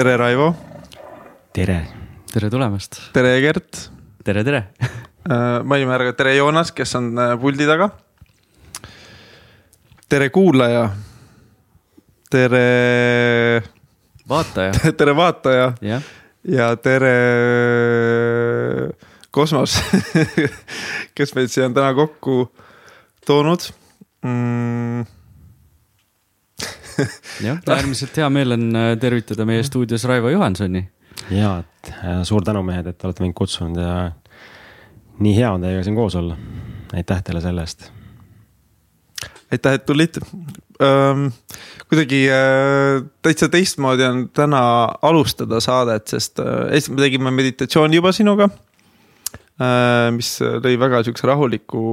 tere, Raivo. tere. tere tulemast. tere, Gert. tere, tere mainime ära ka tere, Joonas, kes on puldi taga. tere, kuulaja. tere. vaataja tere, vaataja. jah ja tere Kosmos kes meid siia on täna kokku toonud mm. jah, äärmiselt hea meel on äh, tervitada meie stuudios Raivo Johansoni. ja, et äh, suur tänu, mehed, et olete mind kutsunud ja nii hea on teiega siin koos olla. aitäh teile selle eest. aitäh, et tulid ähm, kuidagi äh, täitsa teistmoodi on täna alustada saadet, sest äh, me tegime meditatsiooni juba sinuga äh,. mis lõi väga sihukese rahuliku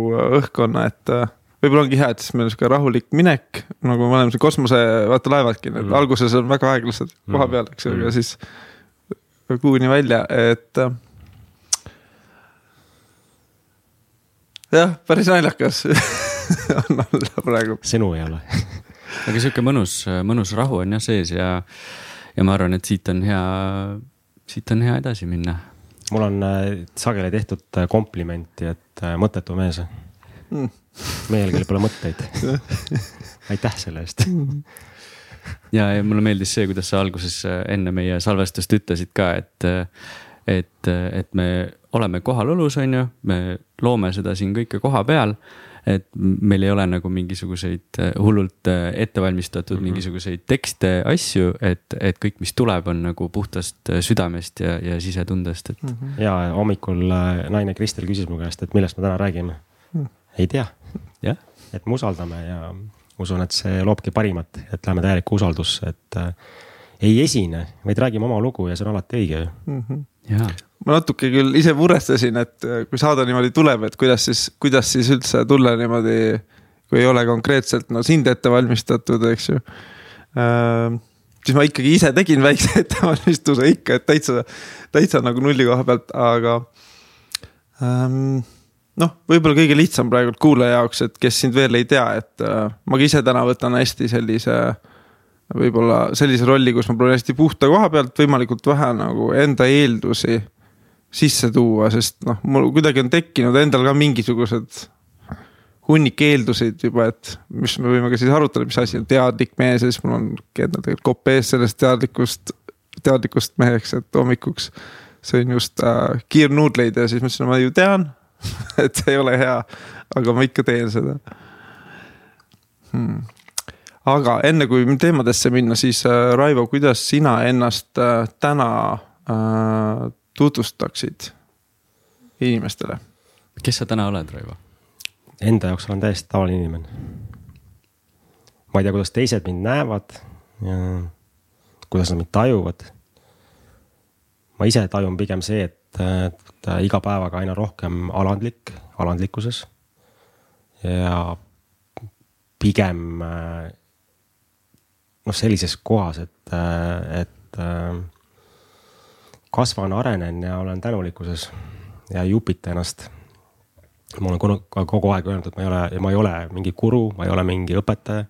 õhkkonna, et äh, võib-olla ongi hea, et siis meil on sihuke rahulik minek, nagu me oleme siin kosmose, vaata laevadki, need mm. alguses on väga aeglased koha peal, eks ju mm., aga siis kuhugi välja, et äh, jah, päris naljakas on olla praegu. sõnu ei ole aga sihuke mõnus, mõnus rahu on jah sees ja, ja ma arvan, et siit on hea, siit on hea edasi minna. mul on äh, sageli tehtud äh, komplimenti, et mõttetu mees mm.. Mehel, kellel pole mõtteid aitäh selle eest ja, ja mulle meeldis see, kuidas sa alguses enne meie salvestust ütlesid ka, et, et, et me oleme kohalolus, on ju, me loome seda siin kõike koha peal et meil ei ole nagu mingisuguseid äh, hullult äh, ettevalmistatud mm -hmm. mingisuguseid tekste, asju, et, et kõik, mis tuleb, on nagu puhtast äh, südamest ja, ja sisetundest, et mm. -hmm. ja hommikul naine Kristel küsis mu käest, et millest me täna räägime mm. -hmm. ei tea. Et me usaldame ja usun, et see loobki parimat, et läheme täielikku usaldusse, et äh, ei esine, vaid räägime oma lugu ja see on alati õige ju mm. -hmm. Ja ma natuke küll ise murestasin, et äh, kui saade niimoodi tuleb, et kuidas siis, kuidas siis üldse tulla niimoodi, kui ei ole konkreetselt no sind ette valmistatud, eks ju äh,. siis ma ikkagi ise tegin väikse ettevalmistuse ikka, et täitsa, täitsa nagu nulli koha pealt, aga ähm, noh, võib-olla kõige lihtsam praegu kuulaja jaoks, et kes sind veel ei tea, et äh, ma ka ise täna võtan hästi sellise võib-olla sellise rolli, kus ma proovin hästi puhta koha pealt võimalikult vähe nagu enda eeldusi sisse tuua, sest noh, mul kuidagi on tekkinud endal ka mingisugused hunnik eelduseid juba, et mis me võime ka siis arutada, mis asi on teadlik mees ja siis mul on endal tegelikult kopp ees sellest teadlikust, teadlikust meheks, et hommikuks sõin just äh, kiirnuudleid ja siis mõtlesin, ma ju tean et see ei ole hea, aga ma ikka teen seda hmm. aga enne kui teemadesse minna, siis äh, Raivo, kuidas sina ennast äh, täna äh, tutvustaksid inimestele? kes sa täna oled, Raivo? Enda jaoks olen täiesti tavaline inimene. ma ei tea, kuidas teised mind näevad ja kuidas nad mind tajuvad. ma ise tajun pigem see, et, et iga päevaga aina rohkem alandlik, alandlikkuses. ja pigem noh, sellises kohas, et, et kasvan, arenen ja olen tänulikkuses ja ei upita ennast. ma olen kogu aeg öelnud, et ma ei ole, ma ei ole mingi guru, ma ei ole mingi õpetaja.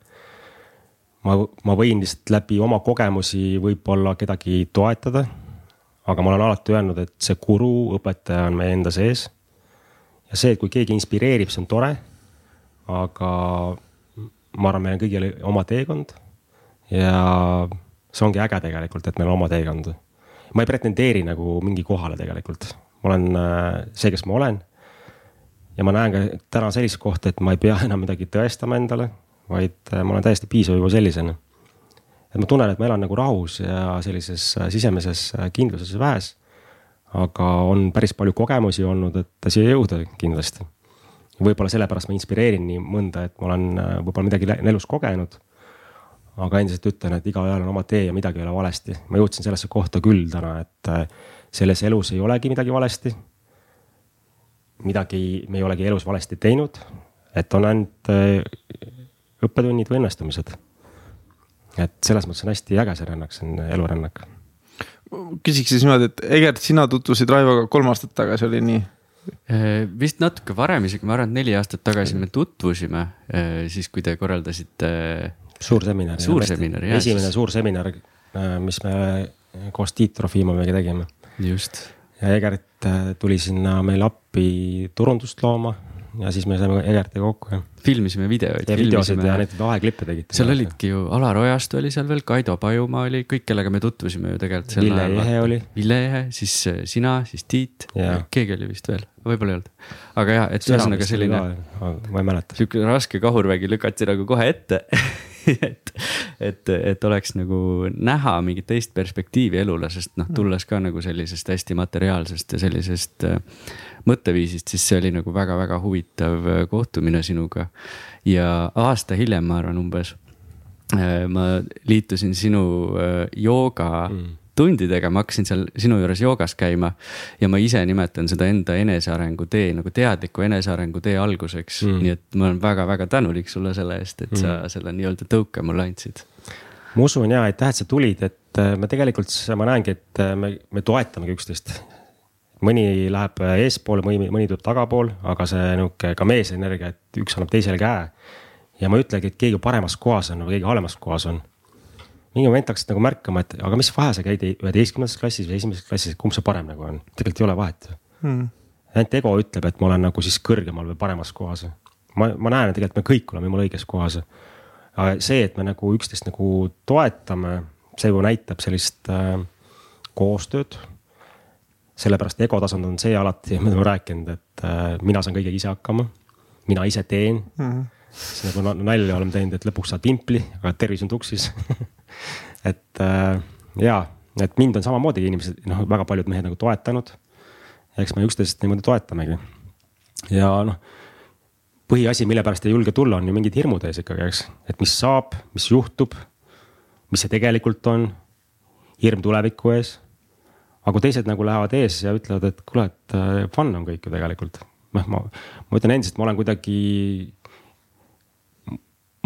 ma, ma võin lihtsalt läbi oma kogemusi võib-olla kedagi toetada. Aga ma olen alati öelnud, et see guru, õpetaja on meie enda sees. ja see, et kui keegi inspireerib, see on tore. aga ma arvan, meil on kõigil oma teekond ja see ongi äge tegelikult, et meil on oma teekond ma ei pretendeeri nagu mingi kohale tegelikult, ma olen äh, see, kes ma olen. ja ma näen ka täna sellist kohta, et ma ei pea enam midagi tõestama endale, vaid äh, ma olen täiesti piisav juba sellisena. Et ma tunnen, et ma elan nagu rahus ja sellises äh, sisemises kindluses ja väes. aga on päris palju kogemusi olnud, et siia jõuda kindlasti. võib-olla sellepärast ma inspireerin nii mõnda, et ma olen võib-olla midagi elus kogenud aga endiselt ütlen, et igaühel on oma tee ja midagi ei ole valesti. ma jõudsin sellesse kohta küll täna, et äh, selles elus ei olegi midagi valesti. midagi me ei olegi elus valesti teinud, et on ainult äh, õppetunnid või õnnestumised. Et selles mõttes on hästi äge see rännak, see on elurännak. küsiks siis niimoodi, et Egert, sina tutvusid Raivoga kolm aastat tagasi, oli nii? Äh, vist natuke varem isegi, ma arvan, et neli aastat tagasi me tutvusime, siis kui te korraldasite suur seminar. suur seminar, jah. esimene suur seminar, äh, mis me koos Tiit Trofimoviga tegime. just. ja Egert äh, tuli sinna meile appi turundust looma ja siis me saime Egertiga kokku ja. filmisime videoid. ja videosid ja neid vaheklippe tegite. seal olidki ju, Alar Ojastu oli seal veel, Kaido Pajumaa oli, kõik, kellega me tutvusime ju tegelikult. Ville Jehe oli. Ville Jehe, siis äh, sina, siis Tiit, keegi oli vist veel, võib-olla ei olnud. aga jah, et ühesõnaga selline. ma ei mäleta. sihuke raske kahurvägi lükati nagu kohe ette et, et, et oleks nagu näha mingit teist perspektiivi elule, sest noh, tulles ka nagu sellisest hästi materiaalsest ja sellisest äh, mõtteviisist, siis see oli nagu väga-väga huvitav äh, kohtumine sinuga. ja aasta hiljem, ma arvan umbes, äh, ma liitusin sinu jooga mm tundidega, ma hakkasin seal sinu juures joogas käima. ja ma ise nimetan seda enda enesearengu tee nagu teadliku enesearengu tee alguseks mm., nii et ma olen väga-väga tänulik sulle selle eest, et mm. sa selle nii-öelda tõuke mulle andsid. ma usun ja aitäh, et sa tulid, et äh, me tegelikult, ma näengi, et äh, me, me toetamegi üksteist. Mõni läheb eespoole, mõni, mõni tuleb tagapool, aga see nihuke ka meesenergia, et üks annab teisele käe. ja ma ei ütlegi, et keegi paremas kohas on või keegi halvemas kohas on mingi moment hakkasid nagu märkama, et aga mis vahe sa käid üheteistkümnendas klassis või esimeses klassis, kumb see parem nagu on, tegelikult ei ole vahet hmm.. ainult ego ütleb, et ma olen nagu siis kõrgemal või paremas kohas. ma, ma näen, et tegelikult me kõik oleme jumala õiges kohas. see, et me nagu üksteist nagu toetame, see ju näitab sellist äh, koostööd. Sellepärast ego tasand on see alati, me oleme rääkinud, et äh, mina saan kõigega ise hakkama, mina ise teen hmm siis nagu nalja oleme teinud, et lõpuks saad pimpli, aga tervis on tuksis et äh, ja, et mind on samamoodi inimesed, noh, väga paljud mehed nagu toetanud. eks me üksteist niimoodi toetamegi. ja noh, põhiasi, mille pärast ei julge tulla, on ju mingid hirmud ees ikkagi, eks, et mis saab, mis juhtub, mis see tegelikult on. hirm tuleviku ees. Aga kui teised nagu lähevad ees ja ütlevad, et kuule, et äh, fun on kõik ju tegelikult. noh, ma, ma ütlen endiselt, ma olen kuidagi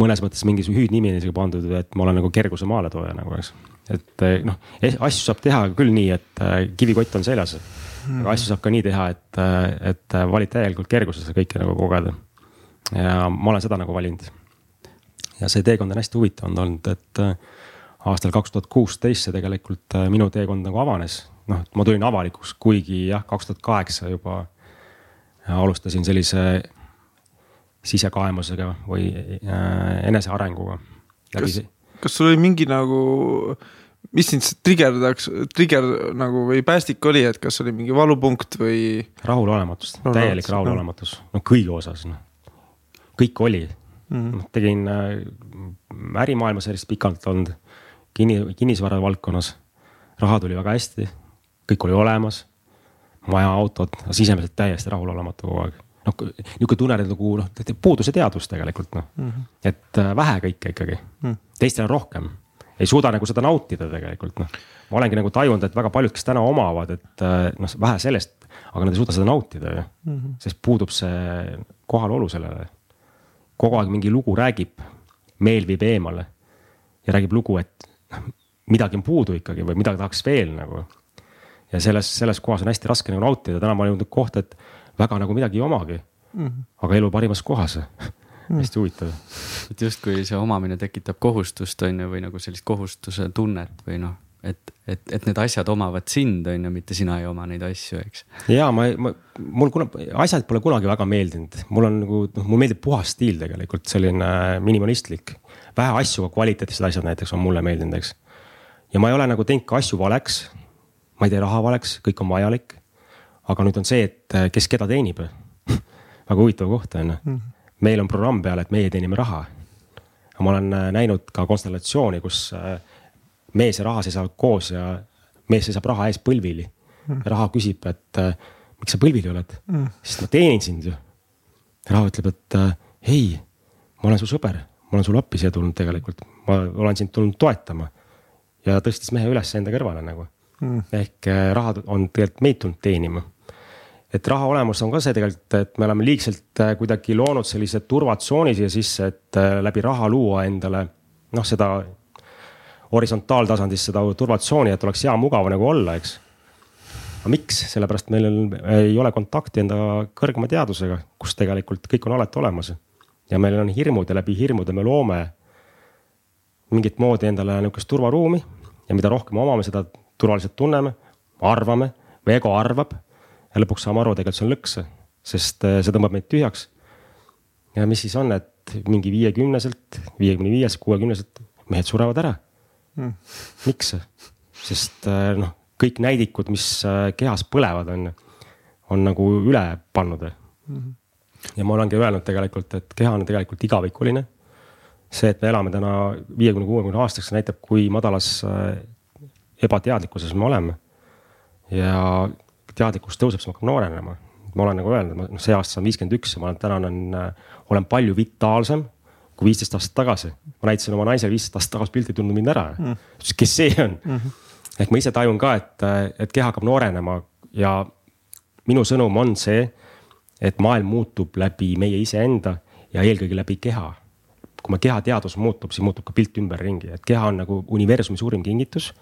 mõnes mõttes mingi hüüdnimi on isegi pandud, et ma olen nagu kerguse maaletooja nagu, eks. et eh, noh, asju saab teha küll nii, et eh, kivikott on seljas. aga asju saab ka nii teha, et, et valid täielikult kerguses kõike nagu kogeda. ja ma olen seda nagu valinud. ja see teekond on hästi huvitav olnud, et aastal kaks tuhat kuusteist see tegelikult minu teekond nagu avanes. Noh, ma tulin avalikuks, kuigi jah, kaks tuhat kaheksa juba alustasin sellise sisekaemusega või äh, enesearenguga. kas, kas sul oli mingi nagu, mis sind trigerdaks, trigger nagu või päästik oli, et kas oli mingi valupunkt või? rahulolematust, täielik rahulolematus, no kõigi osas noh, kõik oli mm. -hmm. tegin äh, ärimaailmas järjest pikalt olnud, kinni, kinnisvara valdkonnas. raha tuli väga hästi, kõik oli olemas, maja, autod, sisemiselt täiesti rahulolematu kogu aeg noh, nihuke tunned nagu noh, puuduse teadvus tegelikult noh mm -hmm., et äh, vähe kõike ikkagi mm, teistel on rohkem, ei suuda nagu seda nautida tegelikult noh. ma olengi nagu tajunud, et väga paljud, kes täna omavad, et äh, noh, vähe sellest, aga nad ei suuda seda nautida ju mm, -hmm. sest puudub see kohalolu sellele. kogu aeg mingi lugu räägib, meel viib eemale ja räägib lugu, et noh, midagi on puudu ikkagi või midagi tahaks veel nagu. Ja selles, selles kohas on hästi raske nagu nautida, täna ma olen jõudnud kohta, et väga nagu midagi ei omagi mm. -hmm. aga elu parimas kohas mm. hästi huvitav. et justkui see omamine tekitab kohustust, on ju, või nagu sellist kohustuse tunnet või noh, et, et, et need asjad omavad sind, on ju, mitte sina ei oma neid asju, eks. ja ma, ma, mul kuna, asjad pole kunagi väga meeldinud, mul on nagu, noh, mulle meeldib puhas stiil tegelikult, selline minimalistlik. vähe asju, aga kvaliteetsed asjad näiteks on mulle meeldinud, eks. ja ma ei ole nagu teinud ka asju valeks. Ma ei tee raha valeks, kõik on vajalik aga nüüd on see, et äh, kes keda teenib väga huvitav koht on mm. -hmm. meil on programm peal, et meie teenime raha. ma olen äh, näinud ka konstellatsiooni, kus äh, mees ja raha seisavad koos ja mees seisab raha ees põlvili mm. raha küsib, et miks sa põlvili oled mm, sest ma teenin sind ju. raha ütleb, et hei, ma olen su sõber, ma olen sulle appi siia tulnud tegelikult, ma olen sind tulnud toetama. ja tõstis mehe üles enda kõrvale nagu mm.. ehk raha on tegelikult meid tulnud teenima et raha olemus on ka see tegelikult, et me oleme liigselt äh, kuidagi loonud sellise turvatsooni siia sisse, et äh, läbi raha luua endale noh, seda horisontaaltasandis seda turvatsooni, et oleks hea mugav nagu olla, eks. aga miks, sellepärast meil ei ole kontakti enda kõrgema teadusega, kus tegelikult kõik on alati olemas. ja meil on hirmud ja läbi hirmude me loome mingit moodi endale nihukest turvaruumi ja mida rohkem omame, seda turvaliselt tunneme, arvame või ego arvab. ja lõpuks saame aru, tegelikult see on lõks, sest äh, see tõmbab meid tühjaks. ja mis siis on, et mingi viiekümneselt, viiekümne viies, kuuekümneselt mehed surevad ära mm.. miks? sest äh, noh, kõik näidikud, mis äh, kehas põlevad, on, on nagu üle pannud mm. -hmm. ja ma olengi öelnud tegelikult, et keha on tegelikult igavikuline. see, et me elame täna viiekümne, kuuekümne aastaks, näitab, kui madalas ebateadlikkuses me oleme. ja teadlikkus tõuseb, siis me hakkame noorenema. ma olen nagu öelnud, noh see aasta saan viiskümmend üks ja ma olen täna olen, olen palju vitaalsem kui viisteist aastat tagasi. ma näitasin oma naisele viisteist aastat tagasi pilti, ei tundnud mind ära mm.. ütles, kes see on mm. -hmm. ehk ma ise tajun ka, et, et keha hakkab noorenema ja minu sõnum on see, et maailm muutub läbi meie iseenda ja eelkõige läbi keha. kui me kehateadus muutub, siis muutub ka pilt ümberringi, et keha on nagu universumi suurim kingitus.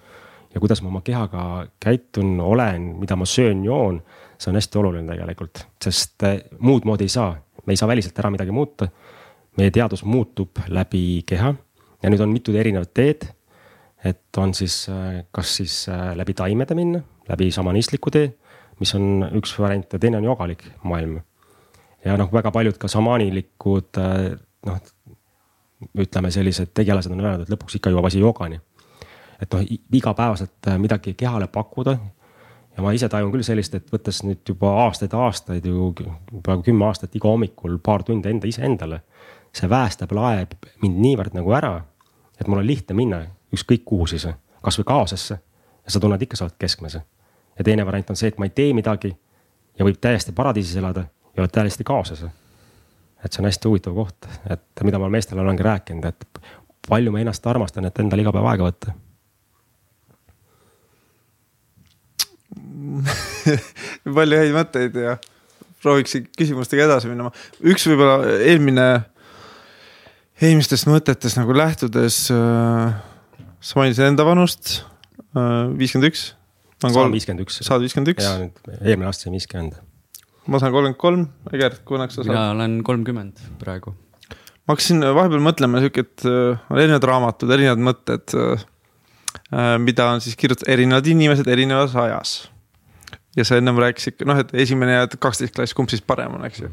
Ja kuidas ma oma kehaga käitun, olen, mida ma söön, joon, see on hästi oluline tegelikult, sest eh, muud moodi ei saa, me ei saa väliselt ära midagi muuta meie teadus muutub läbi keha ja nüüd on mitu erinevat teed. et on siis, äh, kas siis äh, läbi taimede minna, läbi šamanistliku tee, mis on üks variant ja teine on jogalik maailm. ja noh, väga paljud ka šamaanilikud noh, ütleme sellised tegelased on öelnud, et lõpuks ikka jõuab asi jogani. Et noh, igapäevaselt midagi kehale pakkuda ja ma ise tajun küll sellist, et võttes nüüd juba aastaid-aastaid ju peaaegu kümme aastat iga hommikul paar tundi enda iseendale see päästab, laeb mind niivõrd nagu ära, et mul on lihtne minna ükskõik kuhu siis, kasvõi kaosesse. ja sa tunned ikka, sa oled keskmes. ja teine variant on see, et ma ei tee midagi ja võib täiesti paradiisis elada ja oled täiesti kaoses. et see on hästi huvitav koht, et mida ma meestele olengi rääkinud, et palju ma ennast armastan, et endale iga päev aega võtta palju häid mõtteid ja prooviksin küsimustega edasi minna. üks võib-olla eelmine eelmistest mõtetest nagu lähtudes äh,. sa mainisid enda vanust äh,, viiskümmend üks. saan viiskümmend üks. saad viiskümmend üks. ja nüüd eelmine aasta sain viiskümmend. ma saan kolmkümmend kolm, Egert, kunnaks sa saad? mina olen kolmkümmend praegu. ma hakkasin vahepeal mõtlema sihuke, et äh, on erinevad raamatud, erinevad mõtted äh,. äh mida on siis kirjutatud erinevad inimesed erinevas ajas. Ja sa ennem rääkisid, noh, et esimene ja kaksteist klass, kumb siis parem on, eks ju.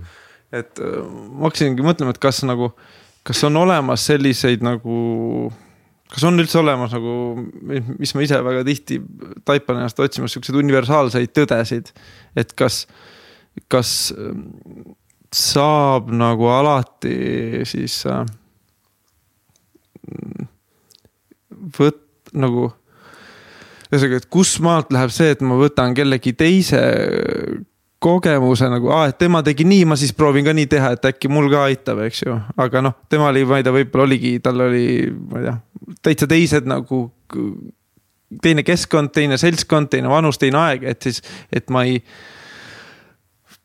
et äh, ma hakkasingi mõtlema, et kas nagu äh, kas on olemas selliseid nagu, kas on üldse olemas nagu, mis ma ise väga tihti taipan ennast otsimas, siukseid universaalseid tõdesid. et kas, kas saab nagu alati siis äh, võt-, nagu ühesõnaga, et kust maalt läheb see, et ma võtan kellegi teise kogemuse nagu, aa, et tema tegi nii, ma siis proovin ka nii teha, et äkki mul ka aitab, eks ju. aga noh, tema oli, ma ei tea, võib-olla oligi, tal oli, ma ei tea, täitsa teised nagu. teine keskkond, teine seltskond, teine vanus, teine aeg, et siis, et ma ei.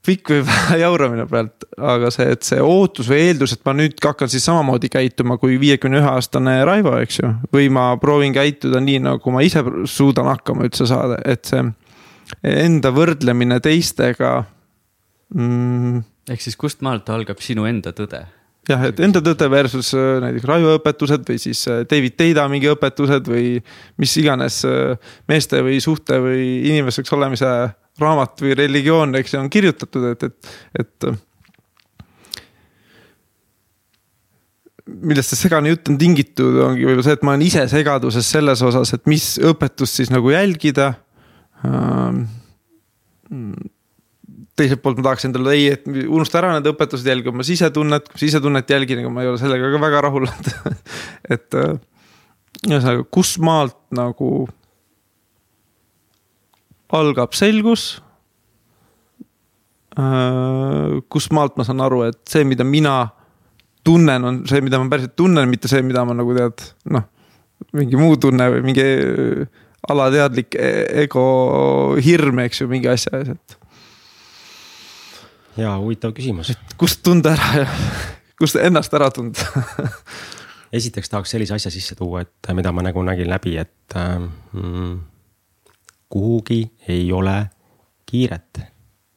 Pikk või vähe jauramine pealt, aga see, et see ootus või eeldus, et ma nüüd hakkan siis samamoodi käituma kui viiekümne ühe aastane Raivo, eks ju. või ma proovin käituda nii, nagu ma ise suudan hakkama üldse saada, et see enda võrdlemine teistega mm.. ehk siis kust maalt algab sinu enda tõde? jah, et enda tõde versus äh, näiteks Raivo õpetused või siis äh, David Teida mingi õpetused või mis iganes äh, meeste või suhte või inimeseks olemise raamat või religioon, eks ju, on kirjutatud, et, et, et. millest see segane jutt on tingitud, ongi võib-olla see, et ma olen ise segaduses selles osas, et mis õpetust siis nagu jälgida Ehm, teiselt poolt ma tahaks endale, ei, et unusta ära need õpetused, jälgi oma sisetunnet, sisetunnet jälgin, aga ma ei ole sellega ka väga rahul olnud et äh, ühesõnaga, kus maalt nagu algab selgus. Äh, kust maalt ma saan aru, et see, mida mina tunnen, on see, mida ma päriselt tunnen, mitte see, mida ma nagu tead, noh, mingi muu tunne või mingi alateadlik e-, ego hirm, eks ju, mingi asja ees, et. ja huvitav küsimus. kust tunda ära ja kust ennast ära tunda esiteks tahaks sellise asja sisse tuua, et mida ma nagu nägin läbi, et mm, kuhugi ei ole kiiret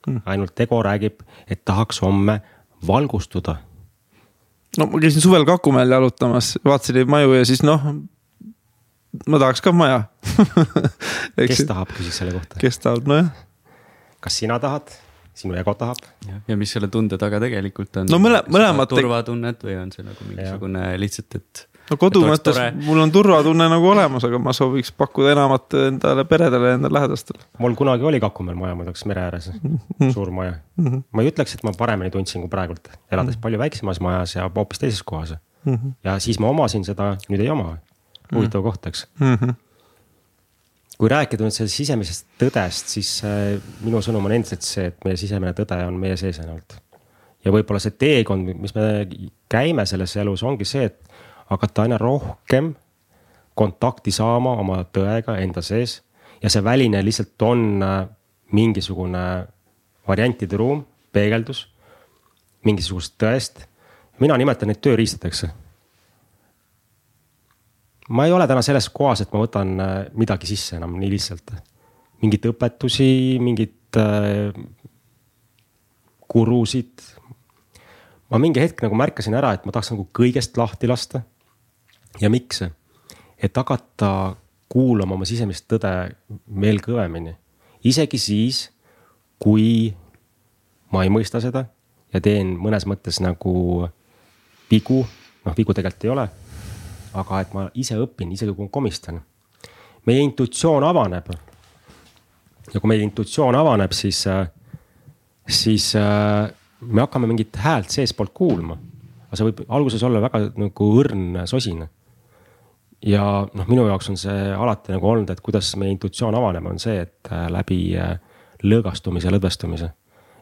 mm.. ainult ego räägib, et tahaks homme valgustuda. no ma käisin suvel Kakumäel jalutamas, vaatasin neid maju ja siis noh, ma tahaks ka maja kes tahab, küsiks selle kohta. kes tahab, nojah. kas sina tahad, sinu ego tahab? ja mis selle tunde taga tegelikult on? no mõle-, mõlemad. turvatunnet või on see nagu mingisugune ja. lihtsalt, et no kodu mõttes mul on turvatunne nagu olemas, aga ma sooviks pakkuda enamat endale peredele ja enda lähedastele. mul kunagi oli Kakumäel maja muideks mere ääres mm, -hmm. suur maja mm. -hmm. ma ei ütleks, et ma paremini tundsin kui praegult, elades mm -hmm. palju väiksemas majas ja hoopis teises kohas mm. -hmm. ja siis ma omasin seda, nüüd ei oma. huvitav mm -hmm. koht, eks mm. -hmm. kui rääkida nüüd sellest sisemisest tõdest, siis äh, minu sõnum on endiselt see, et meie sisemine tõde on meie sees ainult. ja võib-olla see teekond, mis me käime selles elus, ongi see, et hakata aina rohkem kontakti saama oma tõega enda sees ja see väline lihtsalt on äh, mingisugune variantide ruum, peegeldus mingisugusest tõest. mina nimetan neid tööriistadeks. ma ei ole täna selles kohas, et ma võtan äh, midagi sisse enam nii lihtsalt. mingeid õpetusi, mingit äh, gurusid. ma mingi hetk nagu märkasin ära, et ma tahaks nagu kõigest lahti lasta ja miks? et hakata kuulama oma sisemist tõde veel kõvemini, isegi siis, kui ma ei mõista seda ja teen mõnes mõttes nagu vigu, noh vigu tegelikult ei ole. aga et ma ise õpin, isegi kui ma komistan. meie intuitsioon avaneb. ja kui meie intuitsioon avaneb, siis, siis me hakkame mingit häält seestpoolt kuulma. aga see võib alguses olla väga nagu õrn sosin ja noh, minu jaoks on see alati nagu olnud, et kuidas meie intuitsioon avaneb, on see, et äh, läbi äh, lõõgastumise, lõdvestumise.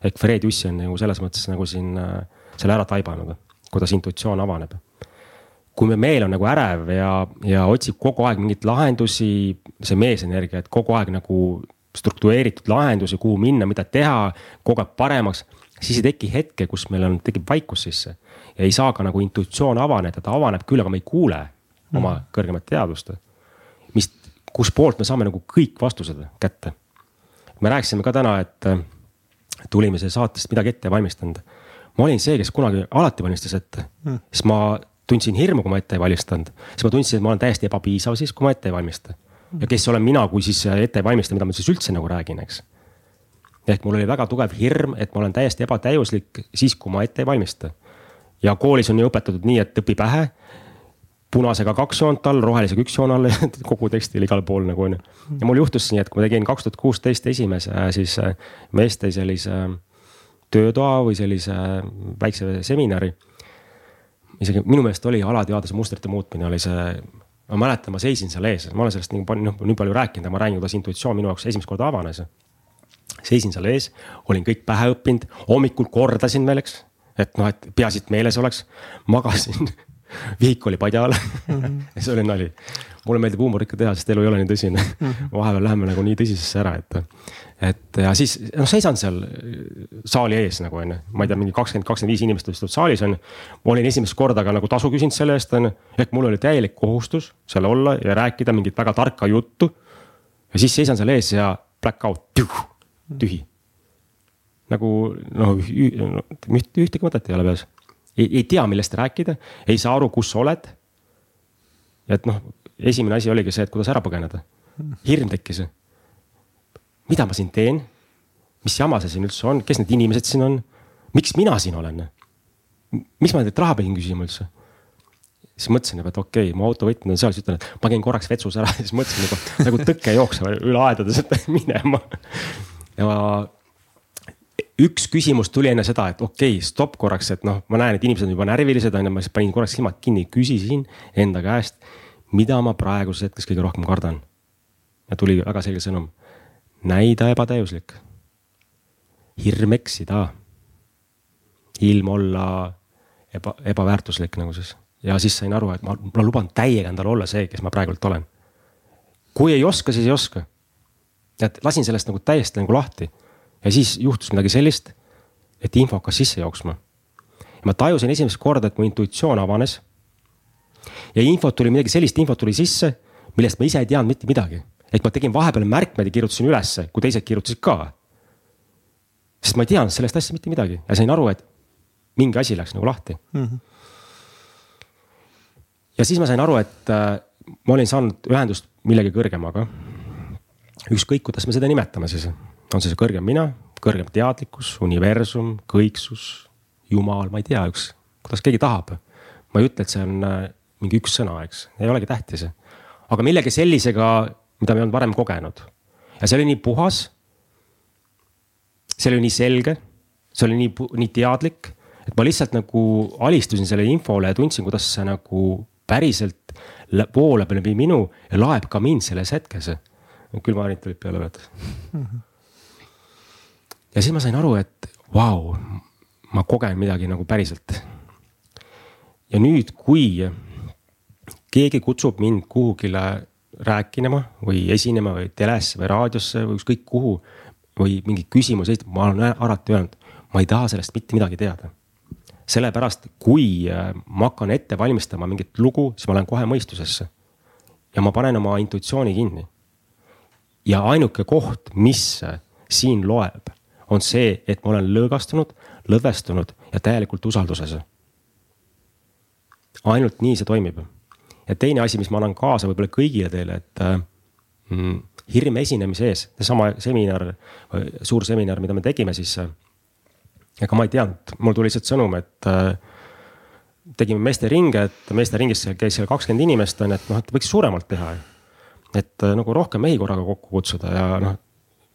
ehk Fred Jussi on nagu selles mõttes nagu siin äh, selle ära taibanud, kuidas intuitsioon avaneb. kui me meel on nagu ärev ja, ja otsib kogu aeg mingeid lahendusi, see meesenergia, et kogu aeg nagu struktureeritud lahendusi, kuhu minna, mida teha, kogu aeg paremaks, siis ei teki hetke, kus meil on, tekib vaikus sisse. ja ei saa ka nagu intuitsioon avaneda, ta avaneb küll, aga me ei kuule oma mm. kõrgemat teadvust. mis, kuspoolt me saame nagu kõik vastused kätte. me rääkisime ka täna, et tulime siia saatest midagi ette valmistanud. ma olin see, kes kunagi alati valmistas ette mm., siis ma tundsin hirmu, kui ma ette ei valmistanud. siis ma tundsin, et ma olen täiesti ebapiisav siis, kui ma ette ei valmista. ja kes olen mina, kui siis ette ei valmista, mida ma siis üldse nagu räägin, eks. ehk mul oli väga tugev hirm, et ma olen täiesti ebatäiuslik siis, kui ma ette ei valmista. ja koolis on ju õpetatud nii, et õpi pähe punasega kaks joont all, rohelisega üks joon all kogu tekstil igal pool nagu on ju. ja mul juhtus nii, et kui ma tegin kaks tuhat kuusteist esimese, siis äh, mees tõi sellise äh, töötoa või sellise äh, väikse seminari. isegi minu meelest oli alateaduse mustrite muutmine oli see, ma mäletan, ma seisin seal ees, ma olen sellest nii palju, noh nii palju rääkinud ja ma räägin, kuidas intuitsioon minu jaoks esimest korda avanes. seisin seal ees, olin kõik pähe õppinud, hommikul kordasin veel, eks et noh, et peaasi, et meeles oleks, magasin vihik oli padja all mm. -hmm. ja see oli nali. mulle meeldib huumorit ikka teha, sest elu ei ole nii tõsine mm. -hmm. vahepeal läheme nagu nii tõsisesse ära, et, et ja siis noh, seisan seal saali ees nagu onju, ma ei tea, mingi kakskümmend, kakskümmend viis inimest istuvad saalis onju. ma olin esimest korda ka nagu tasu küsinud selle eest onju, ehk mul oli täielik kohustus seal olla ja rääkida mingit väga tarka juttu. ja siis seisan seal ees ja black out, tühi nagu noh, ühtegi mõtet ei ole peas ei, ei tea, millest rääkida, ei saa aru, kus sa oled. ja et noh, esimene asi oligi see, et kuidas ära põgeneda. hirm tekkis. mida ma siin teen? mis jama see siin üldse on, kes need inimesed siin on? miks mina siin olen? miks ma teilt raha pidin küsima üldse? siis mõtlesin juba, et okei okay,, mu autovõtmed on seal, siis ütlen, et ma käin korraks vetsus ära, siis mõtlesin nagu, nagu tõke jooksma üle aedades, et minema. ja üks küsimus tuli enne seda, et okei okay,, stopp korraks, et noh, ma näen, et inimesed on juba närvilised on ju, ma siis panin korraks silmad kinni, küsisin enda käest, mida ma praeguses hetkes kõige rohkem kardan. ja tuli väga selge sõnum, näida ebatäiuslik, hirm eksida, ilm olla eba, ebaväärtuslik nagu siis ja siis sain aru, et ma, ma luban täiega endale olla see, kes ma praegult olen. kui ei oska, siis ei oska. et lasin sellest nagu täiesti nagu lahti ja siis juhtus midagi sellist, et info hakkas sisse jooksma. ma tajusin esimest korda, et mu intuitsioon avanes. ja infot tuli midagi sellist, infot tuli sisse, millest ma ise ei teadnud mitte midagi. et ma tegin vahepeal märkmeid ja kirjutasin ülesse, kui teised kirjutasid ka. sest ma ei teadnud sellest asjast mitte midagi ja sain aru, et mingi asi läks nagu lahti mm. -hmm. ja siis ma sain aru, et äh, ma olin saanud ühendust millegi kõrgemaga. ükskõik, kuidas me seda nimetame siis, on see see kõrgem mina, kõrgem teadlikkus, universum, kõiksus, jumal, ma ei tea, üks, kuidas keegi tahab. ma ei ütle, et see on äh, mingi üks sõna, eks, ei olegi tähtis. aga millegi sellisega, mida me ei olnud varem kogenud. ja see oli nii puhas. see oli nii selge, see oli nii, nii teadlik, et ma lihtsalt nagu alistusin sellele infole ja tundsin, kuidas see nagu päriselt voolab läbi minu ja laeb ka mind selles hetkes. külmaharid tulid peale, vaata mm. -hmm. Ja siis ma sain aru, et vau, ma kogen midagi nagu päriselt. ja nüüd, kui keegi kutsub mind kuhugile rääkima või esinema või telesse või raadiosse või ükskõik kuhu või mingi küsimus esitab, ma olen alati öelnud, ma ei taha sellest mitte midagi teada sellepärast, kui äh, ma hakkan ette valmistama mingit lugu, siis ma lähen kohe mõistusesse. ja ma panen oma intuitsiooni kinni. ja ainuke koht, mis äh, siin loeb, on see, et ma olen lõõgastunud, lõdvestunud ja täielikult usalduses. ainult nii see toimib. ja teine asi, mis ma annan kaasa võib-olla kõigile teile, et äh, mm, hirm esinemise ees, seesama seminar, suur seminar, mida me tegime, siis ega ma ei teadnud, mul tuli lihtsalt sõnum, et äh, tegime meesteringe, et meesteringis käis seal kakskümmend inimest on ju, et noh, et võiks suuremalt teha. et äh, nagu rohkem mehi korraga kokku kutsuda ja noh,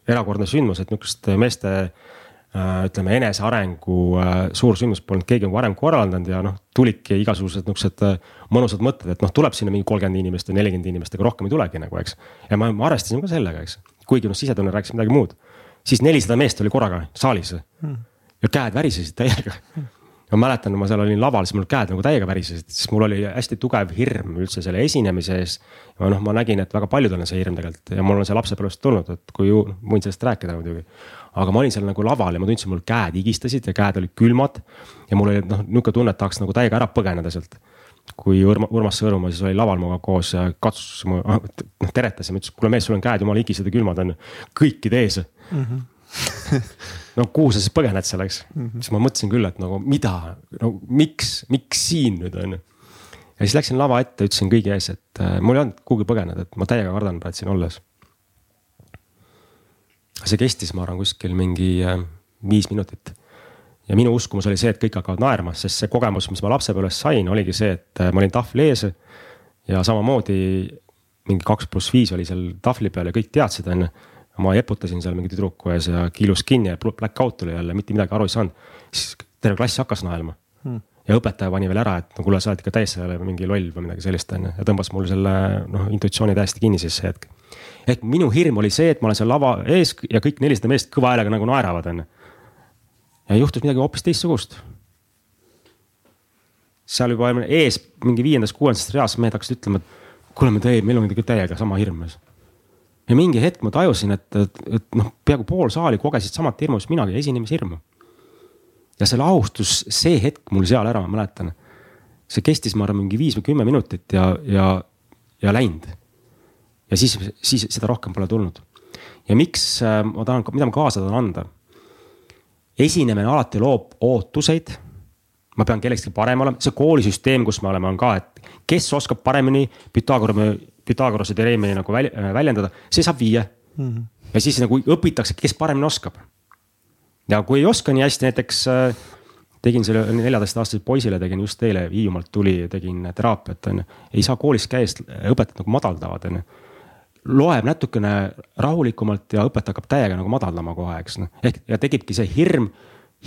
erakordne sündmus, et nihukest meeste äh, ütleme enesearengu äh, suursündmust polnud keegi varem korraldanud ja noh, tulidki igasugused nihukesed äh, mõnusad mõtted, et noh, tuleb sinna mingi kolmkümmend inimest või nelikümmend inimest, ega rohkem ei tulegi nagu, eks. ja ma, ma arvestasin ka sellega, eks, kuigi noh, sisetunne rääkis midagi muud. siis nelisada meest oli korraga saalis hmm ja käed värisesid täiega. Ma mäletan, kui ma seal olin laval, siis mul käed nagu täiega värisesid, sest mul oli hästi tugev hirm üldse selle esinemise ees. ja noh, ma nägin, et väga paljudel on see hirm tegelikult ja mul on see lapsepõlvest tulnud, et kui ju, võin sellest rääkida muidugi. aga ma olin seal nagu laval ja ma tundsin, mul käed higistasid ja käed olid külmad. ja mul oli noh, nihuke tunne, et tahaks nagu täiega ära põgeneda sealt kui Urmas, Urmas Sõõrumaa siis oli laval minuga koos ja katsus mu, noh teretas ja ma ütlesin, kuule mees, sul on käed jumala higised ja külmad on kõikide ees mm. -hmm. no kuhu sa siis põgened seal, eks mm. -hmm. siis ma mõtlesin küll, et nagu mida, no miks, miks siin nüüd on ju. ja siis läksin lava ette, ütlesin kõigi ees, et äh, mul ei olnud kuhugi põgeneda, et ma täiega kardan praegu siin olles. see kestis, ma arvan, kuskil mingi äh, viis minutit. ja minu uskumus oli see, et kõik hakkavad naerma, sest see kogemus, mis ma lapsepõlves sain, oligi see, et äh, ma olin tahvli ees. ja samamoodi mingi kaks pluss viis oli seal tahvli peal ja kõik teadsid, on ju ma eputasin seal mingi tüdruku ees ja kiilus kinni ja black out tuli jälle, mitte midagi aru ei saanud. siis terve klass hakkas naerma hmm. ja õpetaja pani veel ära, et no kuule, sa oled ikka täiesti mingi loll või midagi sellist on ju ja tõmbas mul selle noh, intuitsiooni täiesti kinni siis see hetk. ehk minu hirm oli see, et ma olen seal lava ees ja kõik nelisada meest kõva häälega nagu naeravad on ju. ja juhtus midagi hoopis teistsugust. seal juba ees mingi viiendas-kuuendas reas mehed hakkasid ütlema, et kuule, me täie, meil on täiega sama hirm ja mingi hetk ma tajusin, et, et, et noh, peaaegu pool saali kogesid samat hirmu, mis minagi, esinemishirmu. ja selle austus, see hetk mul seal ära, ma mäletan. see kestis, ma arvan, mingi viis või kümme minutit ja, ja, ja läinud. ja siis, siis seda rohkem pole tulnud. ja miks äh, ma tahan, mida ma kaasa tahan anda? esinemine alati loob ootuseid ma pean kellekski parem olema, see koolisüsteem, kus me oleme, on ka, et kes oskab paremini Pythagorase Pythagorase teoreemi nagu väl, äh, väljendada, see saab viie mm. -hmm. ja siis nagu õpitakse, kes paremini oskab. ja kui ei oska nii hästi, näiteks äh, tegin selle neljateistaastasele poisile, tegin just eile Hiiumaalt tuli, tegin teraapiat on ju. ei saa koolis käies õpetajad nagu madaldavad on ju. loeb natukene rahulikumalt ja õpetaja hakkab täiega nagu madaldama kohe, eks noh. ehk ja tekibki see hirm,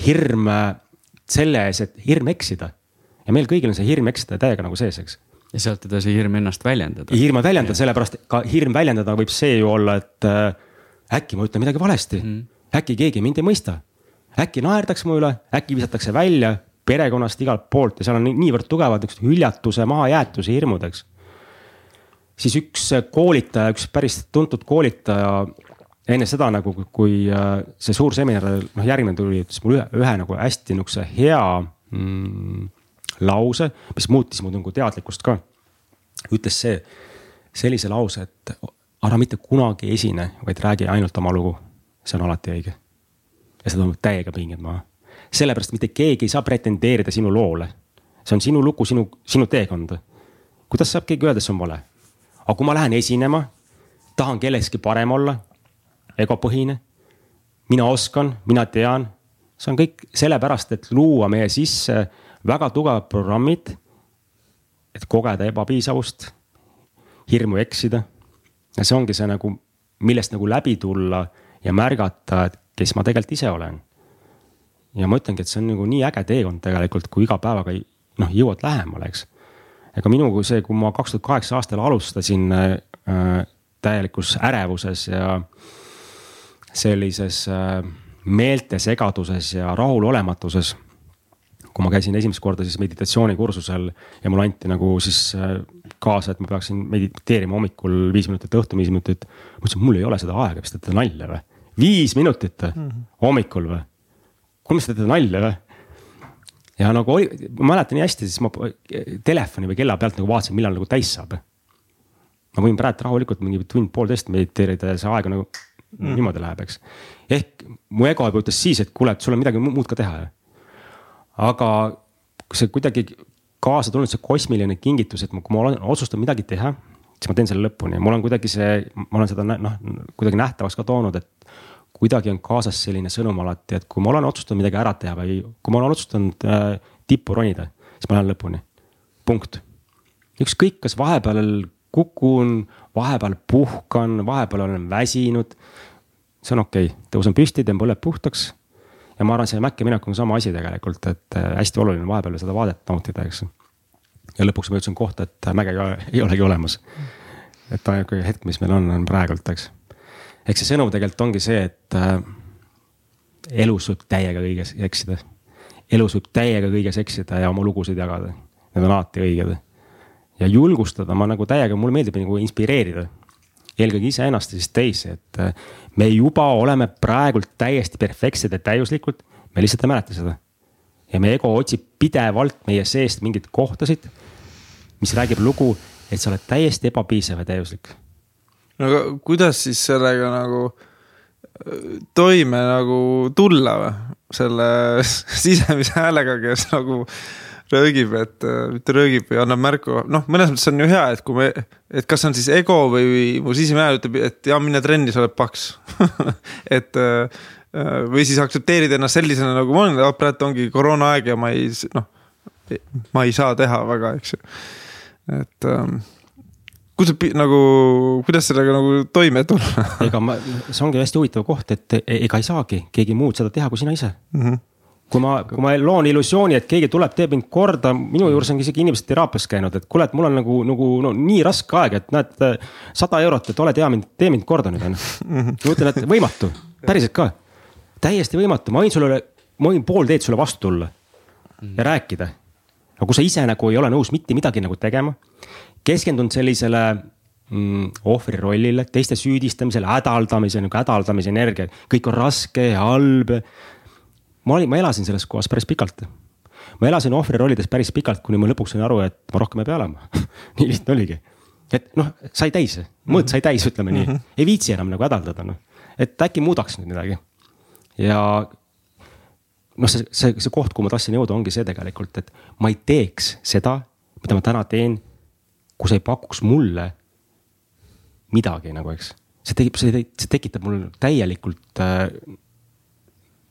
hirm äh, selle ees, et hirm eksida. ja meil kõigil on see hirm eksida täiega nagu sees, eks ja sealt edasi hirm ennast väljendada. hirme väljendada, sellepärast ka hirm väljendada võib see ju olla, et äh, äkki ma ütlen midagi valesti mm.. äkki keegi mind ei mõista. äkki naerdakse mu üle, äkki visatakse välja perekonnast igalt poolt ja seal on niivõrd tugevad niisugused hüljatuse, mahajäetuse hirmud, eks. siis üks koolitaja, üks päris tuntud koolitaja enne seda nagu, kui äh, see suur seminar, noh järgmine tuli, ütles mulle ühe, ühe nagu hästi nihukese hea mm, lause, mis muutis mu nagu teadlikkust ka. ütles see, sellise lause, et ära mitte kunagi esine, vaid räägi ainult oma lugu. see on alati õige. ja see toob täiega pinged maha. sellepärast mitte keegi ei saa pretendeerida sinu loole. see on sinu lugu, sinu, sinu teekond. kuidas saab keegi öelda, et see on vale? aga kui ma lähen esinema, tahan kellekski parem olla, egopõhine. mina oskan, mina tean, see on kõik sellepärast, et luua meie sisse väga tugevad programmid. et kogeda ebapiisavust, hirmu eksida. ja see ongi see nagu, millest nagu läbi tulla ja märgata, et kes ma tegelikult ise olen. ja ma ütlengi, et see on nagu nii äge teekond tegelikult, kui iga päevaga noh, jõuad lähemale, eks ega minuga see, kui ma kaks tuhat kaheksa aastal alustasin äh, täielikus ärevuses ja sellises äh, meeltesegaduses ja rahulolematuses. Kui ma käisin esimest korda siis meditatsioonikursusel ja mulle anti nagu siis äh, kaasa, et ma peaksin mediteerima hommikul viis minutit, õhtul viis minutit. ma ütlesin, mul ei ole seda aega, mis te teete nalja või? viis minutit mm -hmm. hommikul või? kuule, mis te teete nalja või? ja nagu oli, ma mäletan nii hästi, siis ma telefoni või kella pealt nagu vaatasin, millal nagu täis saab. ma võin praegu rahulikult mingi tund-poolteist mediteerida ja see aeg nagu mm. niimoodi läheb, eks. ehk mu ego juba ütles siis, et kuule, et sul on midagi muud ka teha. Aga see kuidagi kaasa tulnud see kosmiline kingitus, et kui ma olen otsustanud midagi teha, siis ma teen selle lõpuni ja mul on kuidagi see, ma olen seda noh, kuidagi nähtavaks ka toonud, et kuidagi on kaasas selline sõnum alati, et kui ma olen otsustanud midagi ära teha või kui ma olen otsustanud äh, tippu ronida, siis ma lähen lõpuni, punkt. ükskõik, kas vahepeal kukun, vahepeal puhkan, vahepeal olen väsinud. see on okei okay., tõusen püsti, teen põled puhtaks. Ja ma arvan, see mäkke minek on sama asi tegelikult, et äh, hästi oluline on vahepeal seda vaadet nautida, eks. ja lõpuks ma jõudsin kohta, et mäge ei olegi olemas. et ainuke hetk, mis meil on, on praegult, eks eks see sõnum tegelikult ongi see, et äh, elus võib täiega kõiges eksida. elus võib täiega kõiges eksida ja oma lugusid jagada, need on alati õiged. ja julgustada, ma nagu täiega, mulle meeldib nagu inspireerida. Eelkõige iseennast ja siis teisi, et äh, me juba oleme praegult täiesti perfektsed ja täiuslikud, me lihtsalt ei mäleta seda. ja meie ego otsib pidevalt meie seest mingeid kohtasid, mis räägib lugu, et sa oled täiesti ebapiisav ja täiuslik no aga kuidas siis sellega nagu äh, toime nagu tulla või? selle sisemise häälega, kes nagu röögib, et äh, mitte röögib või annab märku, noh, mõnes mõttes on ju hea, et kui me, et kas on siis ego või, mu sisemine hääl ütleb, et ja mine trenni, sa oled paks et äh, või siis aktsepteerida ennast sellisena, nagu ma olen, praegu ongi koroonaaeg ja ma ei, noh, ma ei saa teha väga, eks ju, et ähm, kuidas nagu, kuidas sellega nagu toime tulla? Ega ma, see ongi hästi huvitav koht, et e-, ega ei saagi keegi muud seda teha, kui sina ise. Mm. -hmm kui ma, kui ma loon illusiooni, et keegi tuleb, teeb mind korda, minu juures on isegi inimesed teraapias käinud, et kuule, et mul on nagu, nagu no nii raske aeg, et näed, sada eurot, et ole hea mind, tee mind korda nüüd on ju. Mhm. ma ütlen, et võimatu, päriselt ka, täiesti võimatu, ma võin sulle, ma võin pool teed sulle vastu tulla ja rääkida. aga kui sa ise nagu ei ole nõus mitte midagi nagu tegema, keskendunud sellisele mm, ohvri rollile, teiste süüdistamisele, hädaldamise, nagu hädaldamise energia, kõik on raske ja halb. Ma olin, ma elasin selles kohas päris pikalt. ma elasin ohvri rollides päris pikalt, kuni ma lõpuks sain aru, et ma rohkem ei pea elama nii lihtne oligi. et noh, sai täis, mõõt sai täis, ütleme nii, mhm. ei viitsi enam nagu hädaldada, noh. et äkki muudaks nüüd midagi. ja noh, see, see, see koht, kuhu ma tahtsin jõuda, ongi see tegelikult, et ma ei teeks seda, mida ma täna teen kui sa ei pakuks mulle midagi nagu, eks. see tekib, see, see tekitab mul täielikult äh,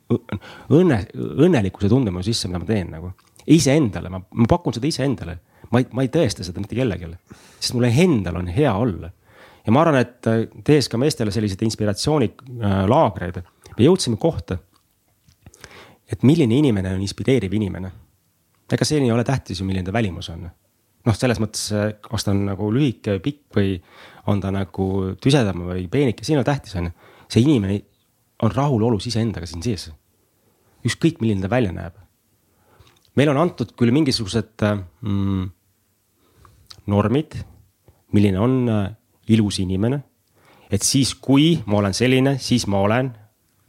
õnne, õnnelikkuse tunde mu sisse, mida ma teen nagu. iseendale, ma, ma pakun seda iseendale, ma ei, ma ei tõesta seda mitte kellelegi, sest mul endal on hea olla. ja ma arvan, et äh, tehes ka meestele selliseid inspiratsioonilaagreid äh,, me jõudsime kohta. et milline inimene on inspireeriv inimene. ega see ei ole tähtis ju, milline ta välimus on noh, selles mõttes, kas ta on nagu lühike pikk või on ta nagu tüsedam või peenike, siin on tähtis on ju. see inimene on rahulolus iseendaga siin sees. ükskõik, milline ta välja näeb. meile on antud küll mingisugused mm, normid, milline on äh, ilus inimene. et siis, kui ma olen selline, siis ma olen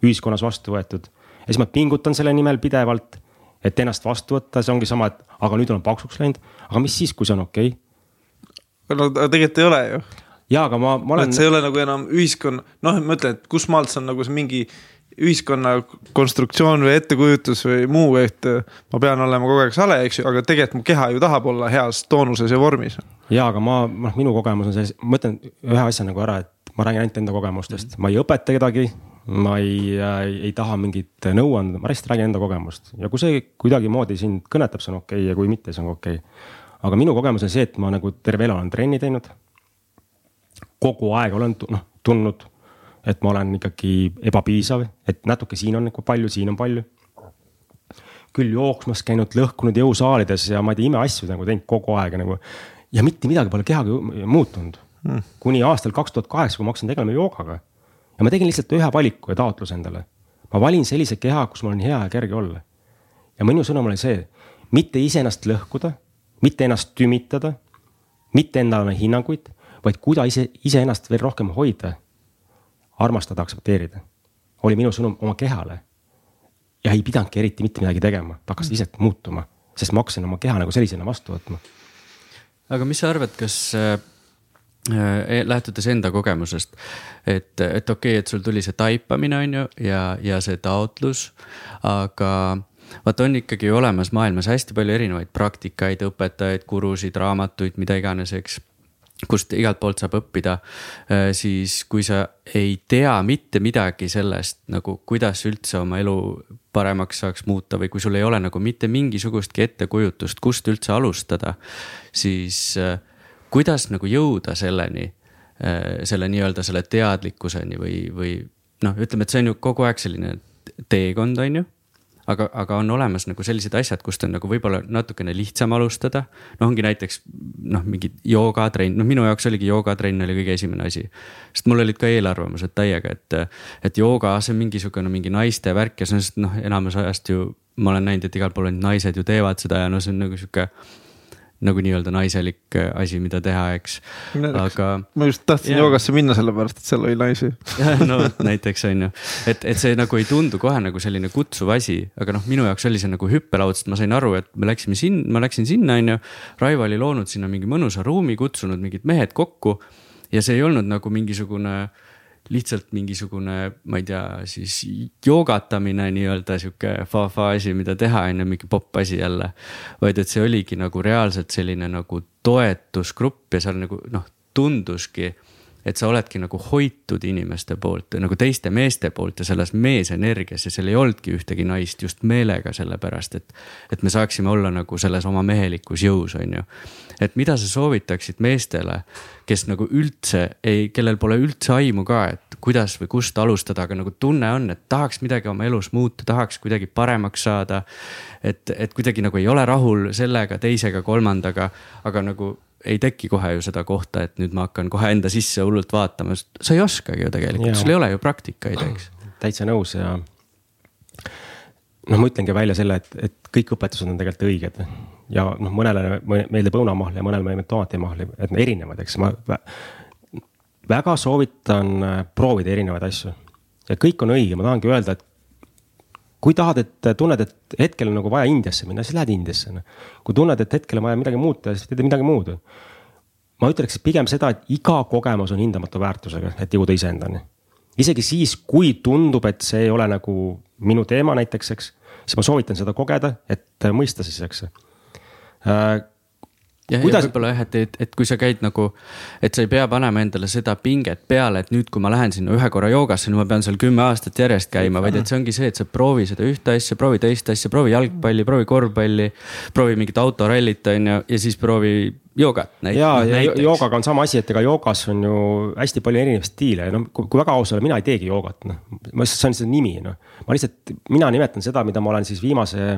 ühiskonnas vastu võetud ja siis ma pingutan selle nimel pidevalt et ennast vastu võtta, see ongi sama, et aga nüüd olen paksuks läinud, aga mis siis, kui see on okei okay?? no tegelikult ei ole ju. Ja, aga ma, ma olen. see ei ole nagu enam ühiskonna, noh, ma ütlen, et kus maalt see on nagu see mingi ühiskonna konstruktsioon või ettekujutus või muu, et ma pean olema kogu aeg sale, eks ju, aga tegelikult mu keha ju tahab olla heas toonuses ja vormis. ja, aga ma, noh, minu kogemus on see, ma ütlen ühe asja nagu ära, et ma räägin ainult enda kogemustest, ma ei õpeta kedagi. ma ei äh,, ei taha mingit nõu anda, ma lihtsalt räägin enda kogemust ja kui see kuidagimoodi sind kõnetab, see on okei okay, ja kui mitte, see on okei okay. aga minu kogemus on see, et ma nagu terve elu olen trenni teinud. Kogu aeg olen noh tundnud et ma olen ikkagi ebapiisav, et natuke siin on nagu palju, siin on palju. küll jooksmas käinud, lõhkunud jõusaalides ja ma ei tea, imeasju nagu teinud kogu aeg nagu. ja mitte midagi pole kehaga muutunud hmm.. kuni aastal kaks tuhat kaheksa, kui ma hakkasin tegelema joogaga. ja ma tegin lihtsalt ühe valiku ja taotluse endale. ma valin sellise keha, kus mul on hea ja kerge olla. ja minu sõnum oli see, mitte iseennast lõhkuda, mitte ennast tümitada, mitte endale hinnanguid, vaid kuidas ise, iseennast veel rohkem hoida armastada, aktsepteerida. oli minu sõnum oma kehale. ja ei pidanudki eriti mitte midagi tegema, ta hakkas lihtsalt muutuma, sest ma hakkasin oma keha nagu sellisena vastu võtma. aga mis sa arvad, kas äh, äh lähtudes enda kogemusest, et, et okei okay,, et sul tuli see taipamine, on ju, ja, ja see taotlus, aga vaata, on ikkagi olemas maailmas hästi palju erinevaid praktikaid, õpetajaid, gurusid, raamatuid, mida iganes, eks kust igalt poolt saab õppida, äh, siis kui sa ei tea mitte midagi sellest nagu, kuidas üldse oma elu paremaks saaks muuta või kui sul ei ole nagu mitte mingisugustki ettekujutust, kust üldse alustada, siis äh, kuidas nagu jõuda selleni, äh, selle nii-öelda selle teadlikkuseni või, või noh, ütleme, et see on ju kogu aeg selline teekond, on ju aga, aga on olemas nagu sellised asjad, kust on nagu võib-olla natukene lihtsam alustada. noh, ongi näiteks noh, mingi joogatrenn, noh, minu jaoks oligi joogatrenn oli kõige esimene asi. sest mul olid ka eelarvamused täiega, et, et jooga, see on mingisugune mingi naiste värk ja see on, noh, enamus ajast ju ma olen näinud, et igal pool ainult naised ju teevad seda ja no see on nagu sihuke nagu nii-öelda naiselik äh, asi, mida teha, eks, aga. ma just tahtsin yeah. joogasse minna, sellepärast et seal oli naisi no näiteks on ju, et, et see nagu ei tundu kohe nagu selline kutsuv asi, aga noh, minu jaoks oli see nagu hüppelaud, sest ma sain aru, et me läksime sinna, ma läksin sinna, on ju. Raivo oli loonud sinna mingi mõnusa ruumi, kutsunud mingid mehed kokku ja see ei olnud nagu mingisugune lihtsalt mingisugune, ma ei tea, siis joogatamine nii-öelda sihuke fa-fa asi, mida teha, on ju, mingi popp asi jälle. vaid et see oligi nagu reaalselt selline nagu toetusgrupp ja seal nagu noh, tunduski et sa oledki nagu hoitud inimeste poolt, nagu teiste meeste poolt ja selles meesenergias ja seal ei olnudki ühtegi naist just meelega, sellepärast et. et me saaksime olla nagu selles oma mehelikus jõus, on ju. et mida sa soovitaksid meestele, kes nagu üldse ei, kellel pole üldse aimu ka, et kuidas või kust alustada, aga nagu tunne on, et tahaks midagi oma elus muuta, tahaks kuidagi paremaks saada. et, et kuidagi nagu ei ole rahul sellega, teisega, kolmandaga, aga nagu ei teki kohe ju seda kohta, et nüüd ma hakkan kohe enda sisse hullult vaatama, sa ei oskagi ju tegelikult, sul ei ole ju praktikaid, eks. täitsa nõus ja. noh, ma ütlengi välja selle, et, et kõik õpetused on tegelikult õiged ja noh, mõnele meeldib õunamahl ja mõnele meeldib tomatimahli, et erinevad, eks ma. väga soovitan proovida erinevaid asju ja kõik on õige, ma tahangi öelda, et kui tahad, et tunned, et hetkel on nagu vaja Indiasse minna, siis lähed Indiasse no.. kui tunned, et hetkel on vaja midagi muuta, siis teed midagi muud. ma ütleks pigem seda, et iga kogemus on hindamatu väärtusega, et jõuda iseendani. isegi siis, kui tundub, et see ei ole nagu minu teema näiteks, eks, siis ma soovitan seda kogeda, et mõista siis, eks äh, ja, Kuidas... ja võib-olla jah, et, et, et kui sa käid nagu, et sa ei pea panema endale seda pinget peale, et nüüd, kui ma lähen sinna ühe korra joogasse, nüüd ma pean seal kümme aastat järjest käima, vaid et see ongi see, et sa proovi seda ühte asja, proovi teist asja, proovi jalgpalli, proovi korvpalli. proovi mingit autorallit, on ju, ja siis proovi joogat. ja, ja joogaga on sama asi, et ega joogas on ju hästi palju erinevaid stiile ja noh, kui väga aus olla, mina ei teegi joogat, noh. ma lihtsalt, see on see nimi, noh. ma lihtsalt, mina nimetan seda, mida ma olen siis viimase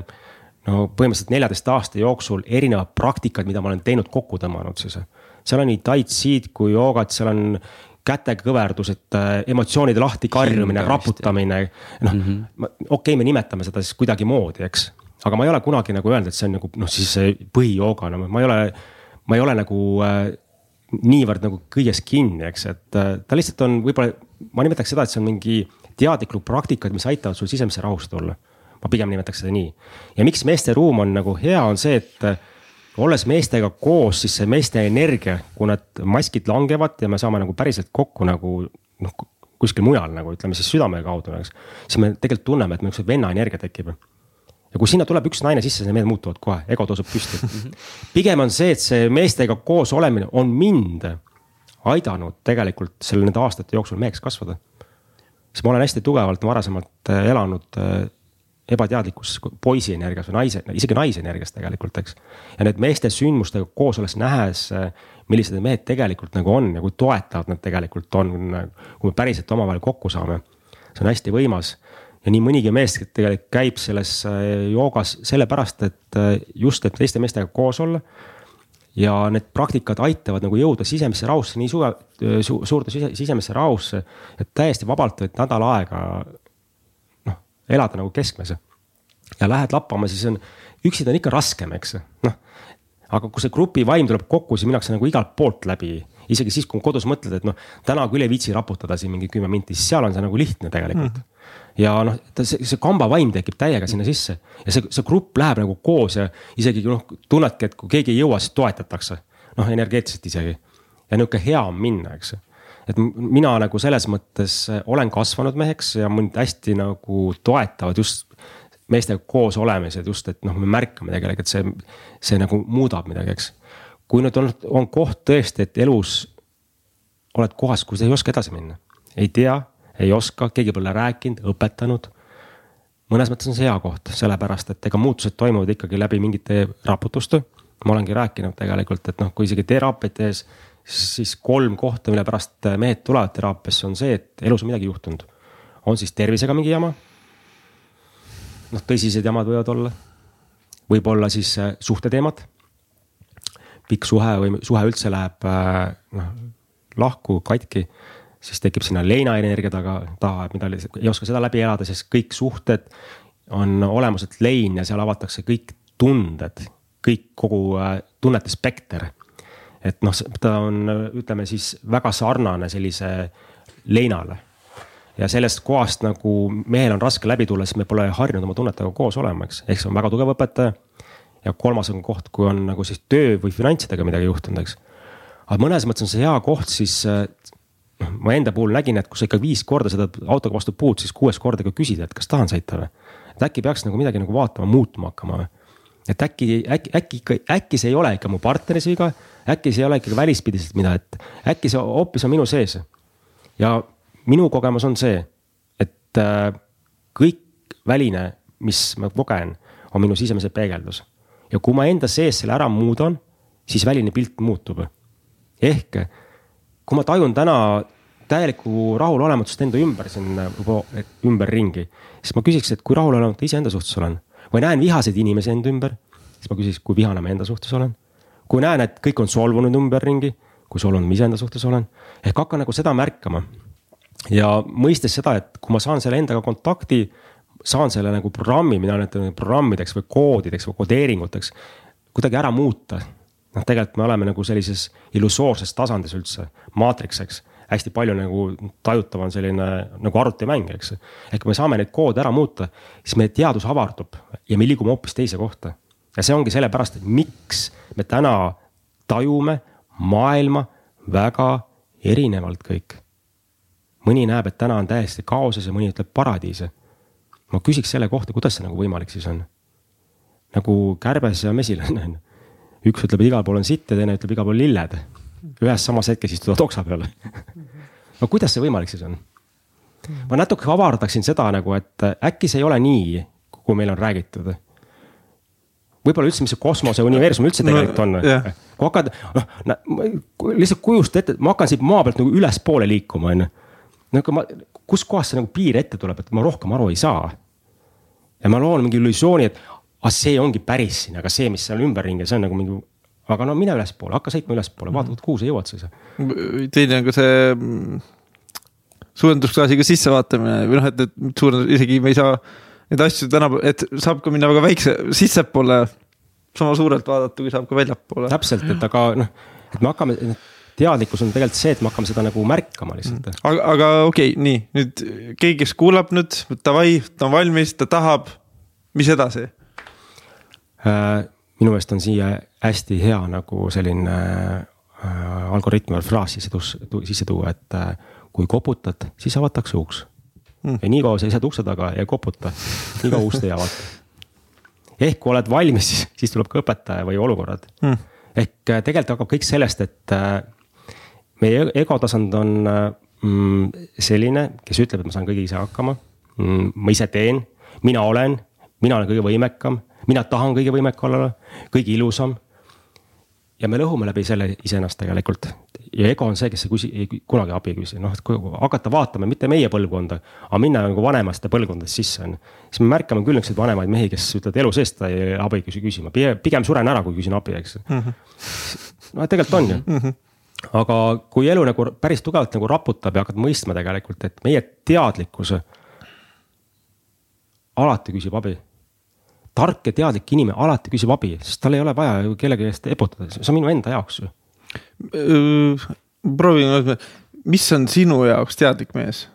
no põhimõtteliselt neljateist aasta jooksul erinevad praktikad, mida ma olen teinud, kokku tõmmanud siis. seal on nii tai chi'd kui joogat, seal on kätekõverdused, äh, emotsioonide lahti karjumine, raputamine. noh mm -hmm., okei okay,, me nimetame seda siis kuidagimoodi, eks. aga ma ei ole kunagi nagu öelnud, et see on nagu noh, siis põhijooga, no ma ei ole, ma ei ole nagu äh, niivõrd nagu kõiges kinni, eks, et äh, ta lihtsalt on võib-olla, ma nimetaks seda, et see on mingi teadlikud praktikad, mis aitavad sul sisemisse rahusse tulla ma pigem nimetaks seda nii. ja miks meeste ruum on nagu hea, on see, et äh, olles meestega koos, siis see meeste energia, kui need maskid langevad ja me saame nagu päriselt kokku nagu noh, kuskil mujal nagu ütleme siis südame kaudu, eks. siis me tegelikult tunneme, et meil siukse venna energia tekib. ja kui sinna tuleb üks naine sisse, siis need muutuvad kohe, ego tõuseb püsti. pigem on see, et see meestega koos olemine on mind aidanud tegelikult selle nende aastate jooksul meheks kasvada. sest ma olen hästi tugevalt varasemalt äh, elanud ebateadlikus poisi energias või naise, isegi naise energias tegelikult, eks. ja need meeste sündmustega koos olles nähes, äh, millised need mehed tegelikult nagu on ja kui toetavad nad tegelikult on, kui me päriselt omavahel kokku saame. see on hästi võimas ja nii mõnigi mees tegelikult käib selles joogas sellepärast, et just, et teiste meestega koos olla ja need praktikad aitavad nagu jõuda sisemisse rahusse nii suve su,, suurde sisemisse rahusse, et täiesti vabalt võid nädal aega elada nagu keskmes. ja lähed lappama, siis on, üksinda on ikka raskem, eks, noh. aga kui see grupi vaim tuleb kokku, siis minnakse nagu igalt poolt läbi isegi siis, kui kodus mõtled, et noh, täna küll ei viitsi raputada siin mingi kümme minti, siis seal on see nagu lihtne tegelikult mm ja noh, see, see kambavaim tekib täiega sinna sisse ja see, see grupp läheb nagu koos ja isegi noh, tunnedki, et kui keegi ei jõua, siis toetatakse. noh, energeetiliselt isegi ja nihuke hea on minna, eks. Et mina nagu selles mõttes olen kasvanud meheks ja mind hästi nagu toetavad just meestega koos olemised just, et noh, me märkame tegelikult see, see nagu muudab midagi, eks. kui nüüd on, on koht tõesti, et elus oled kohas, kus ei oska edasi minna, ei tea ei oska, keegi pole rääkinud, õpetanud. mõnes mõttes on see hea koht, sellepärast et ega muutused toimuvad ikkagi läbi mingite raputuste. ma olengi rääkinud tegelikult, et noh, kui isegi teraapiat tehes, siis kolm kohta, mille pärast mehed tulevad teraapiasse, on see, et elus on midagi juhtunud. on siis tervisega mingi jama. noh, tõsised jamad võivad olla. võib-olla siis äh, suhteteemad. pikk suhe või suhe üldse läheb äh, noh lahku, katki siis tekib sinna leinaenergia taga, taha, mida ei oska seda läbi elada, sest kõik suhted on olemuselt lein ja seal avatakse kõik tunded, kõik kogu äh, tunnete spekter. Et noh, ta on, ütleme siis väga sarnane sellise leinale. ja sellest kohast nagu mehel on raske läbi tulla, sest me pole harjunud oma tunnetega koos olema, eks, ehk see on väga tugev õpetaja. ja kolmas on koht, kui on nagu siis töö või finantsidega midagi juhtunud, eks. aga mõnes mõttes on see hea koht siis äh, noh, ma enda puhul nägin, et kui sa ikka viis korda seda autoga vastu puud, siis kuues korda ka küsid, et kas tahan sõita või. et äkki peaks nagu midagi nagu vaatama, muutuma hakkama või. Et äkki, äkki, äkki ikka, äkki see ei ole ikka mu partneris viga, äkki see ei ole ikkagi välispidiselt mida, et äkki see hoopis on minu sees. ja minu kogemus on see, et äh, kõik väline, mis ma kogen, on minu sisemise peegeldus. ja kui ma enda sees selle ära muudan, siis väline pilt muutub. ehk kui ma tajun täna täielikku rahulolematust enda ümber siin juba ümberringi, siis ma küsiks, et kui rahulolematu iseenda suhtes olen või näen vihaseid inimesi enda ümber, siis ma küsiks, kui vihane ma enda suhtes olen. kui näen, et kõik on solvunud ümberringi, kui solvunud ma iseenda suhtes olen, ehk hakkan nagu seda märkama. ja mõistes seda, et kui ma saan selle endaga kontakti, saan selle nagu programmi, mina nimetan programmideks või koodideks või kodeeringuteks kuidagi ära muuta noh, tegelikult me oleme nagu sellises illusoorses tasandis üldse, maatriks, eks. Hästi palju nagu tajutav on selline nagu arvutimäng, eks. ehk me saame neid koode ära muuta, siis meie teadus avardub ja me liigume hoopis teise kohta. ja see ongi sellepärast, et miks me täna tajume maailma väga erinevalt kõik. mõni näeb, et täna on täiesti kaoses ja mõni ütleb paradiis. ma küsiks selle kohta, kuidas see nagu võimalik siis on? nagu kärbes ja mesilane on üks ütleb, et igal pool on sitt ja teine ütleb igal pool lilled. Ühes samas hetkes istuvad oksa peal no kuidas see võimalik siis on? ma natuke avardaksin seda nagu, et äkki see ei ole nii, kui meil on räägitud. võib-olla üldse, mis see kosmose universum üldse tegelikult on no,. Kui hakkad, noh, lihtsalt kujusta ette, ma hakkan siit maa pealt nagu ülespoole liikuma, on ju. no aga ma, kuskohast see nagu piir ette tuleb, et ma rohkem aru ei saa. ja ma loon mingi illusiooni, et aga see ongi päris siin, aga see, mis seal ümberringi, see on nagu mingi, aga no mine ülespoole, hakka sõitma ülespoole, vaata kuhu sa jõuad siis. teine on ka see mm, suurendusklaasiga sissevaatamine või noh, et, et suurendus, isegi me ei saa neid asju täna, et saab ka minna väga väikse, sissepoole sama suurelt vaadata, kui saab ka väljapoole. täpselt, et aga noh, et me hakkame, teadlikkus on tegelikult see, et me hakkame seda nagu märkama lihtsalt. aga, aga okei okay,, nii nüüd keegi, kes kuulab nüüd, davai, ta on valmis, ta tahab, mis edasi? Äh, minu meelest on siia hästi hea nagu selline äh, algoritmi või fraas sisse, sisse tuua, et äh, kui koputad, siis avatakse uks. Mm.. ja niikaua seisad ukse taga ja koputa, niikaua ust ei avata. ehk kui oled valmis, siis, siis tuleb ka õpetaja või olukorrad. Mm.. ehk äh, tegelikult hakkab kõik sellest, et äh, meie ego tasand on mm, selline, kes ütleb, et ma saan kõige ise hakkama. Mm,. ma ise teen, mina olen, mina olen kõige võimekam, mina tahan kõige võimekam olla, kõige ilusam ja me lõhume läbi selle iseennast tegelikult. ja ego on see, kes ei küsi, ei kunagi abi ei küsi, noh, et kui hakata vaatama mitte meie põlvkonda, aga minna nagu vanemaste põlvkondadest sisse on. siis me märkame küll niisuguseid vanemaid mehi, kes ütlevad elu sees ta ei abi ei küsi küsima, pigem suren ära, kui küsin abi, eks mm. -hmm. no tegelikult on ju mm. -hmm aga kui elu nagu päris tugevalt nagu raputab ja hakkad mõistma tegelikult, et meie teadlikkus alati küsib abi tark ja teadlik inimene alati küsib abi, sest tal ei ole vaja ju kellegi eest eputada, see on minu enda jaoks ju. proovime, mis on sinu jaoks teadlik mees?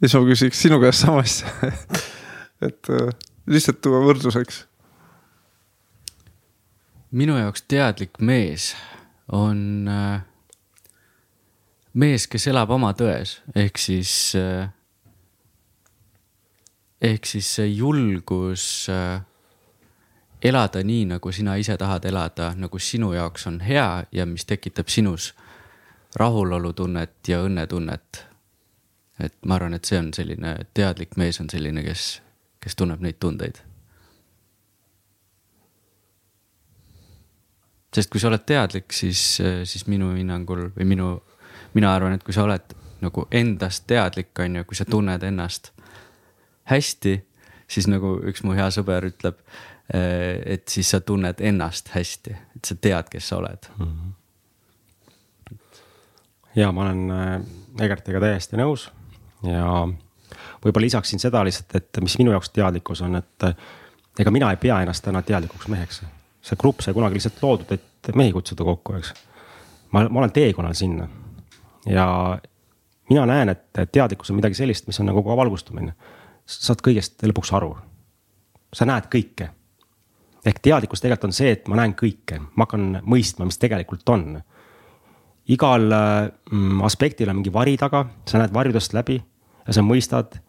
ja siis ma küsiks sinu käest sama asja et lihtsalt tuua võrdluseks. minu jaoks teadlik mees on mees, kes elab oma tões, ehk siis ehk siis see julgus äh, elada nii, nagu sina ise tahad elada, nagu sinu jaoks on hea ja mis tekitab sinus rahulolutunnet ja õnnetunnet. et ma arvan, et see on selline teadlik mees on selline, kes, kes tunneb neid tundeid. sest kui sa oled teadlik, siis, siis minu hinnangul või minu, mina arvan, et kui sa oled nagu endast teadlik, on ju, kui sa tunned ennast hästi, siis nagu üks mu hea sõber ütleb et siis sa tunned ennast hästi, et sa tead, kes sa oled mm. -hmm. ja ma olen äh, Egertiga täiesti nõus ja võib-olla lisaksin seda lihtsalt, et mis minu jaoks teadlikkus on, et äh, ega mina ei pea ennast täna teadlikuks meheks. see grupp sai kunagi lihtsalt loodud, et mehi kutsuda kokku, eks. ma, ma olen teekonnal sinna ja mina näen, et teadlikkus on midagi sellist, mis on nagu ka valgustumine. sa saad kõigest lõpuks aru. sa näed kõike ehk teadlikkus tegelikult on see, et ma näen kõike, ma hakkan mõistma, mis tegelikult on. igal mm, aspektil on mingi vari taga, sa näed varjudest läbi ja sa mõistad.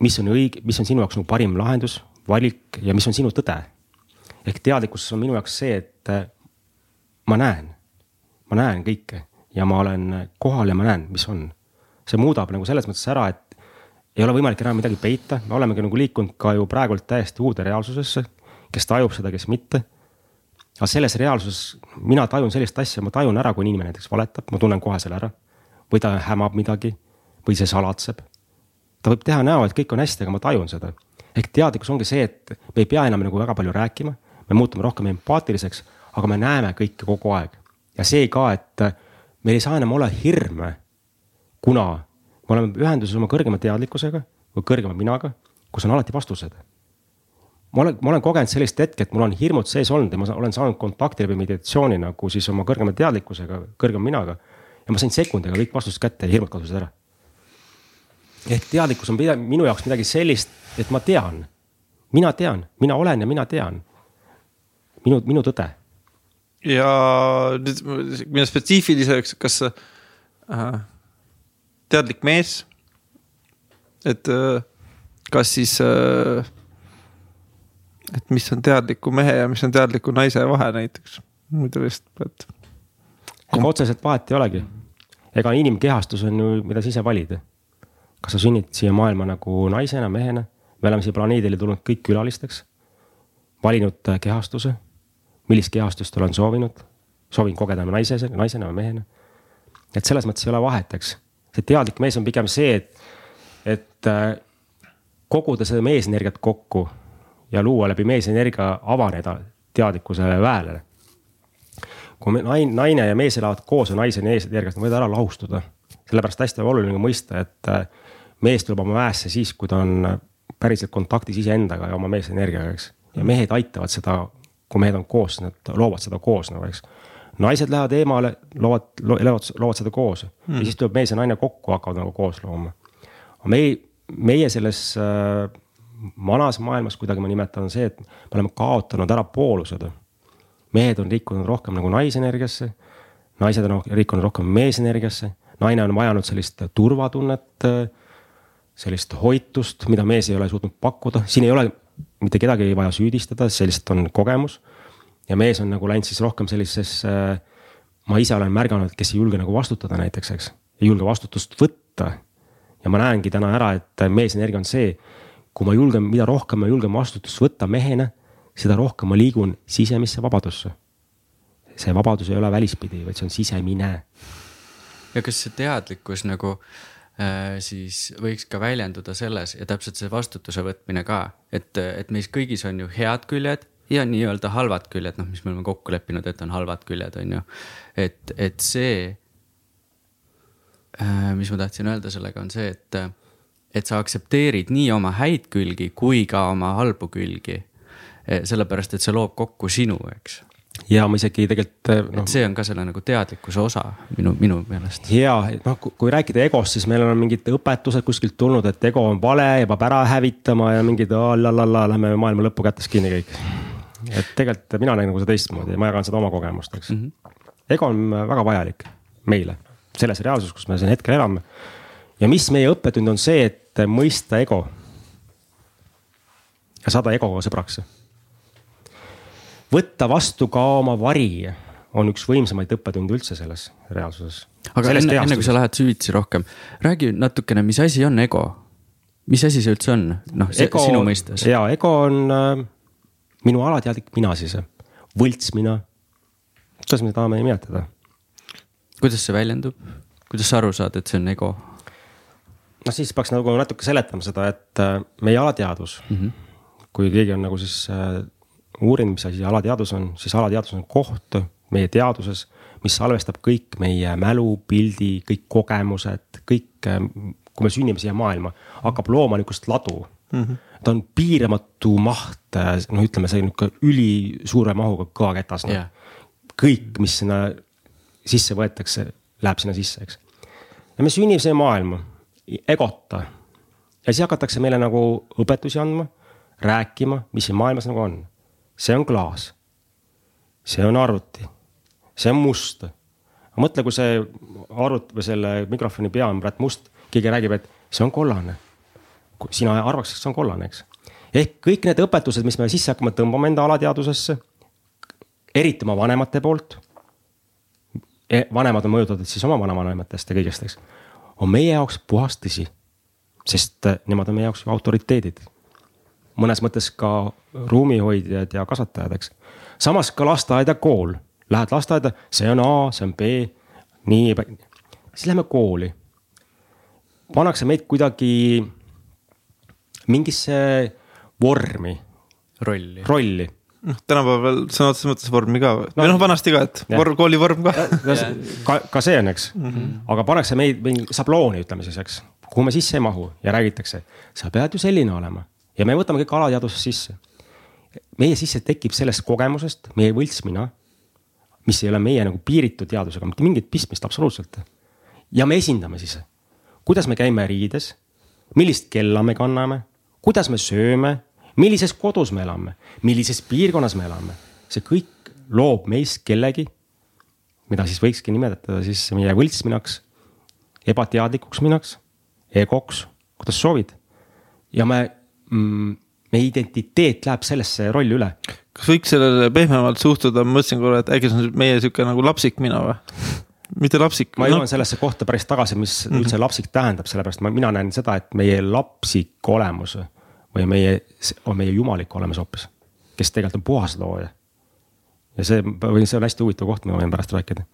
mis on õige, mis on sinu jaoks nagu parim lahendus, valik ja mis on sinu tõde. ehk teadlikkus on minu jaoks see, et äh, ma näen, ma näen kõike ja ma olen kohal ja ma näen, mis on. see muudab nagu selles mõttes ära, et ei ole võimalik enam midagi peita, me olemegi nagu liikunud ka ju praegult täiesti uude reaalsusesse, kes tajub seda, kes mitte. aga selles reaalsuses mina tajun sellist asja, ma tajun ära, kui inimene näiteks valetab, ma tunnen kohe selle ära. või ta hämab midagi või see salatseb. ta võib teha näo, et kõik on hästi, aga ma tajun seda. ehk teadlikkus ongi see, et me ei pea enam nagu väga palju rääkima, me muutume rohkem empaatiliseks, aga me näeme kõike kogu aeg. ja see ka, et meil ei saa enam olla hirme, kuna me oleme ühenduses oma kõrgema teadlikkusega või kõrgema minaga, kus on alati vastused. ma olen, ma olen kogenud sellist hetke, et mul on hirmud sees olnud ja ma olen saanud kontakti läbi meditatsiooni nagu siis oma kõrgema teadlikkusega, kõrgema minaga. ja ma sain sekundiga kõik vastused kätte ja hirmud kadusid ära. ehk teadlikkus on midagi, minu jaoks midagi sellist, et ma tean, mina tean, mina olen ja mina tean. minu, minu tõde. ja nüüd minna spetsiifiliseks, kas äh, teadlik mees. et äh, kas siis, äh, et mis on teadliku mehe ja mis on teadliku naise vahe näiteks, muidu vist, et. ega otseselt vahet ei olegi. ega inimkehastus on ju, mida sa ise valid. kas sa sünnid siia maailma nagu naisena, mehena, me oleme siia planeedile tulnud kõik külalisteks. valinud äh, kehastuse, millist kehastust olen soovinud, soovin kogeda naise, naisena või mehena. et selles mõttes ei ole vahet, eks see teadlik mees on pigem see, et, et äh, koguda seda meesenergiat kokku ja luua läbi meesenergia avaneda teadlikkusele väele. kui naine, naine ja mees elavad koos ja naise meesenergiast, nad võivad ära lahustuda. sellepärast hästi oluline mõista, et äh, mees tuleb oma väesse siis, kui ta on päriselt kontaktis iseendaga ja oma meesenergiaga, eks. ja mehed aitavad seda, kui mehed on koos, nad loovad seda koos nagu, eks naised lähevad eemale, loovad, loovad, loovad seda koos mm. ja siis tuleb mees ja naine kokku, hakkavad nagu koos looma. meie, meie selles äh, vanas maailmas kuidagi ma nimetan see, et me oleme kaotanud ära poolused. mehed on rikkunud rohkem nagu naisenergiasse. naised on rikkunud rohkem meesenergiasse, naine on vajanud sellist turvatunnet. sellist hoitust, mida mees ei ole suutnud pakkuda, siin ei ole mitte kedagi vaja süüdistada, see lihtsalt on kogemus. Ja mees on nagu läinud siis rohkem sellisesse, ma ise olen märganud, kes ei julge nagu vastutada näiteks, eks, ei julge vastutust võtta. ja ma näengi täna ära, et meesenergia on see, kui ma julgen, mida rohkem ma julgen vastutust võtta mehena, seda rohkem ma liigun sisemisse vabadusse. see vabadus ei ole välispidi, vaid see on sisemine. ja kas see teadlikkus nagu äh, siis võiks ka väljenduda selles ja täpselt see vastutuse võtmine ka, et, et meis kõigis on ju head küljed ja nii-öelda halvad küljed, noh, mis me oleme kokku leppinud, et on halvad küljed, on ju. et, et see äh,, mis ma tahtsin öelda sellega, on see, et et sa aktsepteerid nii oma häid külgi kui ka oma halbu külgi. sellepärast, et see loob kokku sinu, eks. ja ma isegi tegelikult no,. et see on ka selle nagu teadlikkuse osa minu, minu meelest. ja, et noh, kui rääkida egost, siis meil on mingid õpetused kuskilt tulnud, et ego on vale ja peab ära hävitama ja mingid la-la-la, lähme maailma lõppu kätes kinni kõik. Et tegelikult mina näen nagu seda teistmoodi ja ma jagan seda oma kogemust, eks mm. -hmm. ego on väga vajalik meile selles reaalsuses, kus me siin hetkel elame. ja mis meie õppetund on see, et mõista ego. ja saada egoga sõbraks. võtta vastu ka oma vari on üks võimsamaid õppetunde üldse selles reaalsuses. aga Sellest enne, enne kui sa lähed süvitsi rohkem, räägi natukene, mis asi on ego? mis asi see üldse on, noh sinu mõistes? ja ego on äh, minu alateadlik mina siis, võltsmina. kuidas me tahame nimetada? kuidas see väljendub, kuidas sa aru saad, et see on ego? noh, siis peaks nagu natuke seletama seda, et äh, meie alateadvus mm, -hmm. kui keegi on nagu siis äh, uurinud, mis asi alateadvus on, siis alateadvus on koht meie teaduses, mis salvestab kõik meie mälu, pildi, kõik kogemused, kõik, äh, kui me sünnime siia maailma, hakkab looma niisugust ladu mm. -hmm. Ta on piiramatu maht, äh, noh, ütleme see nihuke ülisuure mahuga kõvaketas yeah.. kõik, mis sinna sisse võetakse, läheb sinna sisse, eks. ja me sünnime siia maailma egota. ja siis hakatakse meile nagu õpetusi andma, rääkima, mis siin maailmas nagu on. see on klaas. see on arvuti. see on must. mõtle, kui see arvuti või selle mikrofoni pea on praegu must, keegi räägib, et see on kollane. Sina arvaks, et see on kollane, eks. ehk kõik need õpetused, mis me sisse hakkame tõmbama enda alateadvusesse, eriti oma vanemate poolt e, vanemad on mõjutatud siis oma vanavanematest ja kõigest, eks on meie jaoks puhas tõsi. sest äh, nemad on meie jaoks ju autoriteedid. mõnes mõttes ka ruumihoidjad ja kasvatajad, eks. samas ka lasteaed ja kool, lähed lasteaeda, see on A, see on B, nii, siis lähme kooli. pannakse meid kuidagi mingisse vormi. rolli. rolli noh, tänapäeval sõna otseses mõttes vormi ka no, või noh, vanasti ka, et vorm, koolivorm ka. ka, ka see on, eks mm, -hmm. aga pannakse meid mingi sablooni, ütleme siis, eks, kuhu me sisse ei mahu ja räägitakse, sa pead ju selline olema ja me võtame kõik alateadvusest sisse. meie sisse tekib sellest kogemusest meie võltsmina, mis ei ole meie nagu piiritud teadusega mitte mingit pistmist absoluutselt. ja me esindame siis, kuidas me käime riides, millist kella me kanname, kuidas me sööme millises kodus me elame, millises piirkonnas me elame, see kõik loob meis kellegi, mida siis võikski nimetada siis meie võltsminaks, ebateadlikuks minaks, egoks, kuidas soovid. ja me mm,, meie identiteet läheb sellesse rolli üle. kas võiks sellele pehmemalt suhtuda, ma mõtlesin korra, et äkki see on meie sihuke nagu lapsik mina või? mitte lapsik. ma jõuan no. sellesse kohta päris tagasi, mis mm -hmm. üldse lapsik tähendab, sellepärast ma, mina näen seda, et meie lapsik olemus või meie, on meie jumalik olemas hoopis, kes tegelikult on puhas looja. ja see, või see on hästi huvitav koht, ma võin pärast rääkida.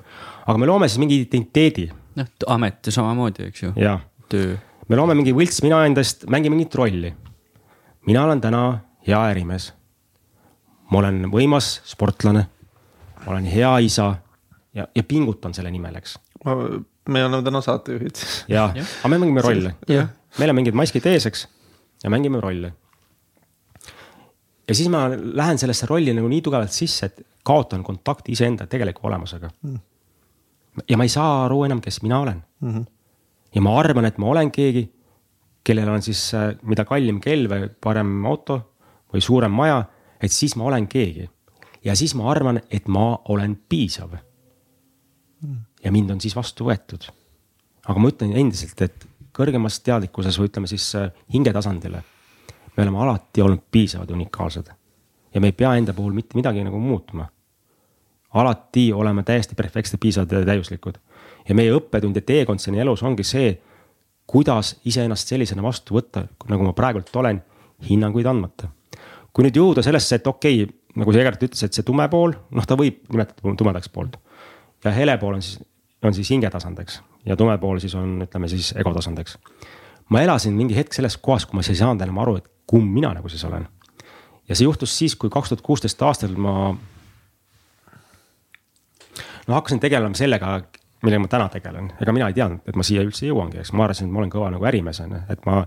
aga me loome siis mingi identiteedi. noh, amet samamoodi, eks ju. töö. me loome mingi võlts mina endast, mängime mingit rolli. mina olen täna hea ärimees. ma olen võimas sportlane. ma olen hea isa ja, ja pingutan selle nimel, eks. me oleme täna saatejuhid. ja, aga me mängime rolle. meil on mingid maskid ees, eks ja mängime rolle. ja siis ma lähen sellesse rolli nagu nii tugevalt sisse, et kaotan kontakti iseenda tegeliku olemusega mm.. ja ma ei saa aru enam, kes mina olen mm. -hmm. ja ma arvan, et ma olen keegi, kellel on siis äh, mida kallim kell või parem auto või suurem maja, et siis ma olen keegi. ja siis ma arvan, et ma olen piisav. ja mind on siis vastu võetud. aga ma ütlen endiselt, et kõrgemas teadlikkuses või ütleme siis äh, hingetasandile. me oleme alati olnud piisavad, unikaalsed ja me ei pea enda puhul mitte midagi nagu muutma. alati oleme täiesti perfektsed, piisavad ja täiuslikud. ja meie õppetund ja teekond siin elus ongi see, kuidas iseennast sellisena vastu võtta, nagu ma praegult olen, hinnanguid andmata. kui nüüd jõuda sellesse, et okei okay,, nagu sa Egert ütles, et see tume pool, noh, ta võib nimetada tumedaks poolt. ja hele pool on siis, on siis hingetasand, eks, ja tume pool siis on, ütleme siis egotasand, eks. ma elasin mingi hetk selles kohas, kui ma ei saanud enam aru, et kumb mina nagu siis olen ja see juhtus siis, kui kaks tuhat kuusteist aastal ma. no hakkasin tegelema sellega, millega ma täna tegelen, ega mina ei teadnud, et ma siia üldse jõuangi, eks ma arvasin, et ma olen kõva nagu ärimees on ju, et ma.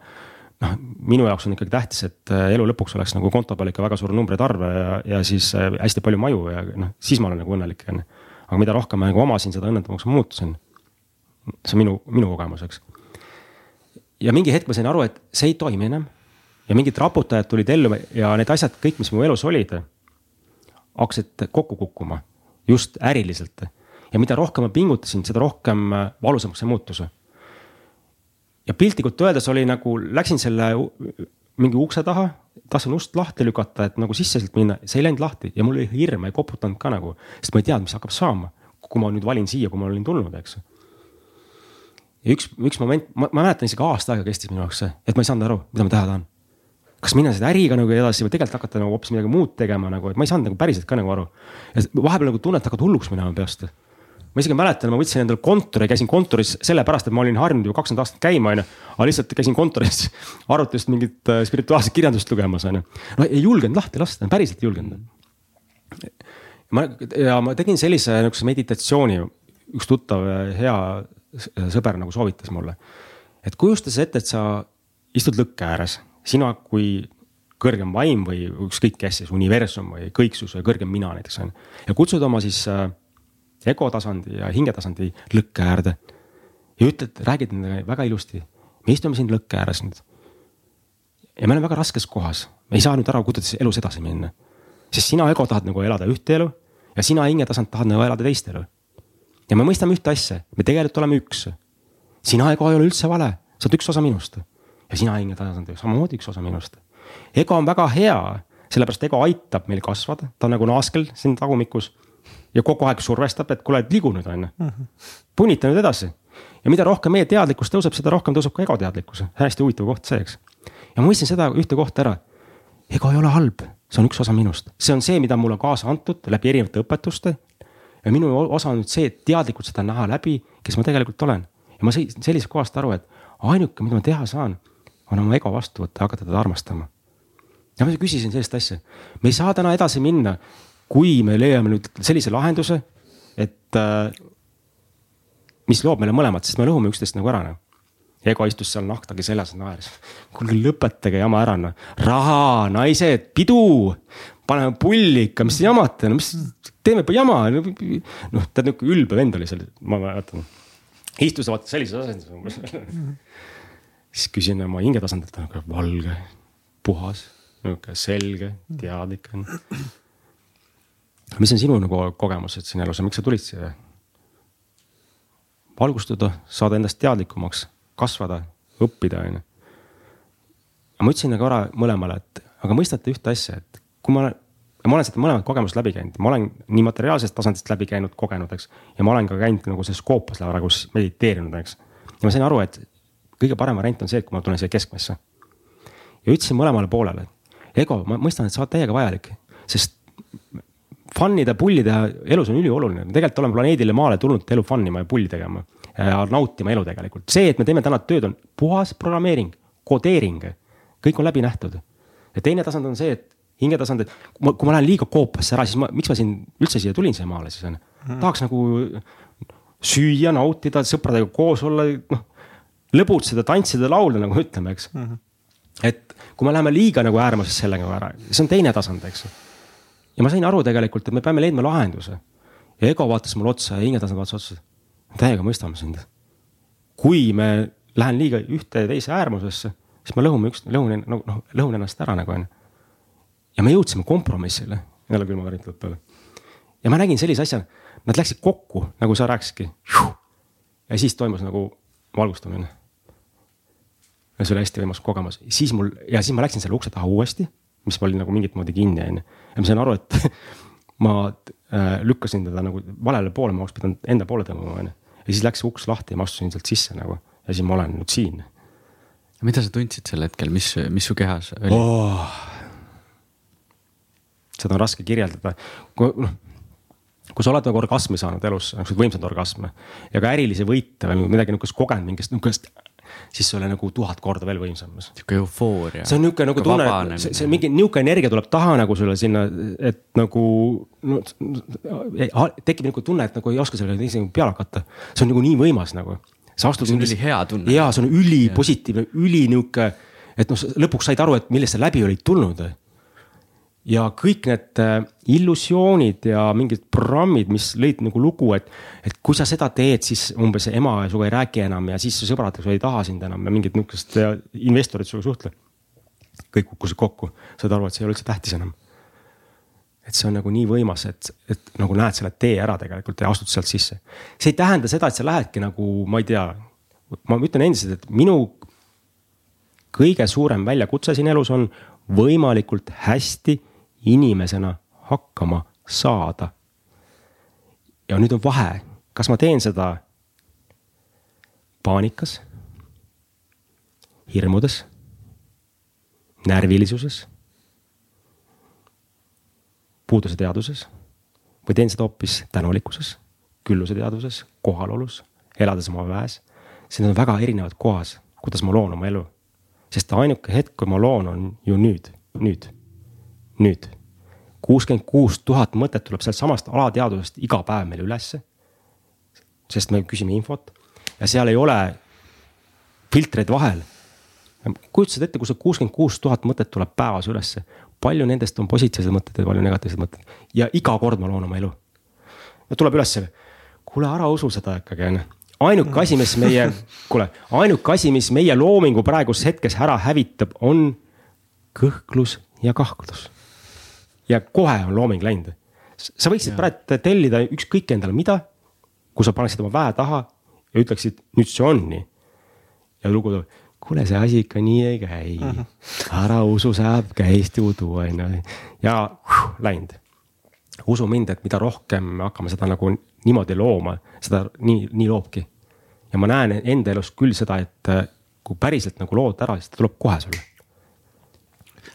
noh, minu jaoks on ikkagi tähtis, et äh, elu lõpuks oleks nagu konto peal ikka väga suur numbreid arve ja, ja siis äh, hästi palju maju ja noh, siis ma olen nagu õnnelik on ju. Aga mida rohkem ma nagu omasin, seda õnnetumaks ma muutusin. see on minu, minu kogemus, eks. ja mingi hetk ma sain aru, et see ei toimi enam ja mingid raputajad tulid ellu ja need asjad kõik, mis mu elus olid, hakkasid kokku kukkuma just äriliselt. ja mida rohkem ma pingutasin, seda rohkem valusamaks see muutus. ja piltlikult öeldes oli nagu, läksin selle mingi ukse taha, tahtsin ust lahti lükata, et nagu sisse sealt minna, see ei läinud lahti ja mul oli hirm, ma ei koputanud ka nagu, sest ma ei teadnud, mis hakkab saama. kui ma nüüd valin siia, kui ma olin tulnud, eks. ja üks, üks moment, ma, ma mäletan isegi aasta aega kestis minu jaoks see, et ma ei saanud aru, mida ma teha tahan kas minna seda äriga nagu edasi või tegelikult hakata nagu hoopis midagi muud tegema nagu, et ma ei saanud nagu päriselt ka nagu aru. ja vahepeal nagu tunned, hakkad hulluks minema peast. Ma isegi mäletan, ma võtsin endale kontori, käisin kontoris sellepärast, et ma olin harjunud juba kakskümmend aastat käima, onju. aga lihtsalt käisin kontoris arvutist mingit äh, spirituaalset kirjandust lugemas, onju. no ei julgenud lahti lasta, päriselt ei julgenud. ma ja ma tegin sellise nihukese meditatsiooni, üks tuttav hea sõber nagu soovitas mulle. et kujusta siis ette, et sa istud lõkke ääres sina kui kõrgem vaim või ükskõik kes siis, universum või kõiksus või kõrgem mina näiteks on. ja kutsud oma siis äh, ego tasandi ja hingetasandi lõkke äärde. ja ütled, räägid nendega väga ilusti, me istume siin lõkke ääres nüüd. ja me oleme väga raskes kohas, me ei saa nüüd aru, kuidas elus edasi minna. sest sina ego tahad nagu elada ühte elu ja sina hingetasand tahad nagu elada teist elu. ja me mõistame ühte asja, me tegelikult oleme üks. sina ego ei ole üldse vale, sa oled üks osa minust ja sina hinge tasandil samamoodi üks osa minust. ego on väga hea, sellepärast ego aitab meil kasvada, ta on nagu naaskel siin tagumikus. Ja kogu aeg survestab, et kuule, ligu nüüd on ju, punita nüüd edasi. ja mida rohkem meie teadlikkus tõuseb, seda rohkem tõuseb ka ego teadlikkus, hästi huvitav koht see, eks. ja ma mõistsin seda ühte kohta ära. ego ei ole halb, see on üks osa minust, see on see, mida mulle kaasa antud läbi erinevate õpetuste. ja minu osa on nüüd see, et teadlikult seda näha läbi, kes ma tegelikult olen. ja ma sain sellisest kohast aru, et ainuke, mida ma teha saan on oma ego vastu võtta ja hakata teda armastama. ja ma küsisin sellist asja, me ei saa täna edasi minna, kui me leiame nüüd sellise lahenduse, et äh, mis loob meile mõlemat, sest me lõhume üksteist nagu ära noh. ego istus seal nahtagi seljas naeris. kuulge lõpetage jama ära noh, raha, naised, pidu, paneme pulli ikka, mis te jamate, no mis, teeme jama. noh, tead nihuke ülbe vend oli seal, ma mäletan. istus vaata sellises asendis umbes siis küsin oma hingetasandilt, nagu valge, puhas, nihuke selge, teadlik on. Mis on sinu nagu kogemused siin elus ja miks sa tulid siia? valgustuda, saada endast teadlikumaks, kasvada, õppida, on ju. ma ütlesin nagu ära mõlemale, et aga mõistate ühte asja, et kui ma olen ma olen seda mõlemat kogemust läbi käinud, ma olen nii materiaalsest tasandist läbi käinud, kogenud, eks. ja ma olen ka käinud nagu selles koopas nagu mediteerinud, eks. ja ma sain aru, et kõige parem variant on see, et kui ma tulen siia keskmesse. ja ütlesin mõlemale poolele, ego, ma mõistan, et sa oled täiega vajalik, sest fun ida, pullida elus on ülioluline, me tegelikult oleme planeedile Maale tulnud elu fun ima ja pulli tegema. ja nautima elu tegelikult, see, et me teeme täna tööd, on puhas programmeering, kodeering, kõik on läbi nähtud. ja teine tasand on see, et hingetasand, et kui ma, kui ma lähen liiga koopasse ära, siis ma, miks ma siin üldse siia tulin siia maale siis on mm.. tahaks nagu süüa, nautida, sõpradega koos olla, noh lõbutseda, tantsida, laulda, nagu ütleme, eks mm. -hmm. et kui me läheme liiga nagu äärmusesse sellega ära, see on teine tasand, eks. Ja ma sain aru tegelikult, et me peame leidma lahenduse. ja ego vaatas mulle otsa ja hingetasand vaatas otsa. täiega mõistame sind. kui me lähen liiga ühte ja teise äärmusesse, siis me lõhume üks, lõhun, noh, noh lõhun ennast ära nagu on ju. ja me jõudsime kompromissile jälle külmavärin tuleb peale. ja ma nägin sellise asja, nad läksid kokku, nagu sa rääkisidki. ja siis toimus nagu valgustamine. ja see oli hästi võimas kogemus, siis mul ja siis ma läksin selle ukse taha uuesti, mis oli nagu mingit moodi kinni on ju. ja ma sain aru, et ma äh, lükkasin teda nagu valele poole, ma oleks pidanud enda poole tõmbama on ju. ja siis läks uks lahti ja ma astusin sealt sisse nagu ja siis ma olen nüüd siin. mida sa tundsid sel hetkel, mis, mis su kehas oli oh.? seda on raske kirjeldada, kui noh kui sa oled nagu orgasmi saanud elus, niisuguseid võimsaid orgasme ja ka ärilisi võite või midagi niisugust kogenud mingist niisugust siis see oli nagu tuhat korda veel võimsam. sihuke eufooria. see on niisugune nagu tunne, et see, see mingi niisugune energia tuleb taha nagu sulle sinna, et nagu no, tekib niisugune tunne, et nagu ei oska sellele isegi peale hakata. see on nagu nii võimas nagu. sa astud. see on ülihea tunne. ja see on ülipositiivne, üli nihuke, et noh, lõpuks said aru, et millest sa läbi olid tulnud ja kõik need äh, illusioonid ja mingid programmid, mis lõid nagu lugu, et, et kui sa seda teed, siis umbes ema sinuga ei räägi enam ja siis su sõbrad ei taha sind enam ja mingid nihukesed äh, investorid sinuga ei suhtle. kõik kukkusid kokku, said aru, et see ei ole üldse tähtis enam. et see on nagu nii võimas, et, et nagu näed selle tee ära tegelikult ja astud sealt sisse. see ei tähenda seda, et sa lähedki nagu, ma ei tea, ma ütlen endiselt, et minu kõige suurem väljakutse siin elus on võimalikult hästi inimesena hakkama saada. ja nüüd on vahe, kas ma teen seda paanikas, hirmudes, närvilisuses, puuduse teaduses või teen seda hoopis tänulikkuses, külluse teadvuses, kohalolus, elades oma väes. Need on väga erinevad kohas, kuidas ma loon oma elu. sest ainuke hetk, kui ma loon, on ju nüüd, nüüd nüüd kuuskümmend kuus tuhat mõtet tuleb sealtsamast alateadvusest iga päev meile ülesse. sest me küsime infot ja seal ei ole filtreid vahel. kujutasid ette, kui see kuuskümmend kuus tuhat mõtet tuleb päevas ülesse, palju nendest on positiivsed mõtted ja palju negatiivsed mõtted ja iga kord ma loon oma elu. ja tuleb ülesse, kuule ära usu seda ikkagi on ju ainuke asi, mis meie, kuule, ainuke asi, mis meie loomingu praeguses hetkes ära hävitab, on kõhklus ja kahklus ja kohe on looming läinud. sa võiksid praegu tellida ükskõik endale mida, kui sa paneksid oma väe taha ja ütleksid, nüüd see on nii. ja lugu tuleb, kuule, see asi ikka nii ei käi uh. -huh. ära usu, saab käest udu, on ju, ja uh, läinud. usu mind, et mida rohkem me hakkame seda nagu niimoodi looma, seda nii, nii loobki. ja ma näen enda elus küll seda, et kui päriselt nagu lood ära, siis ta tuleb kohe sulle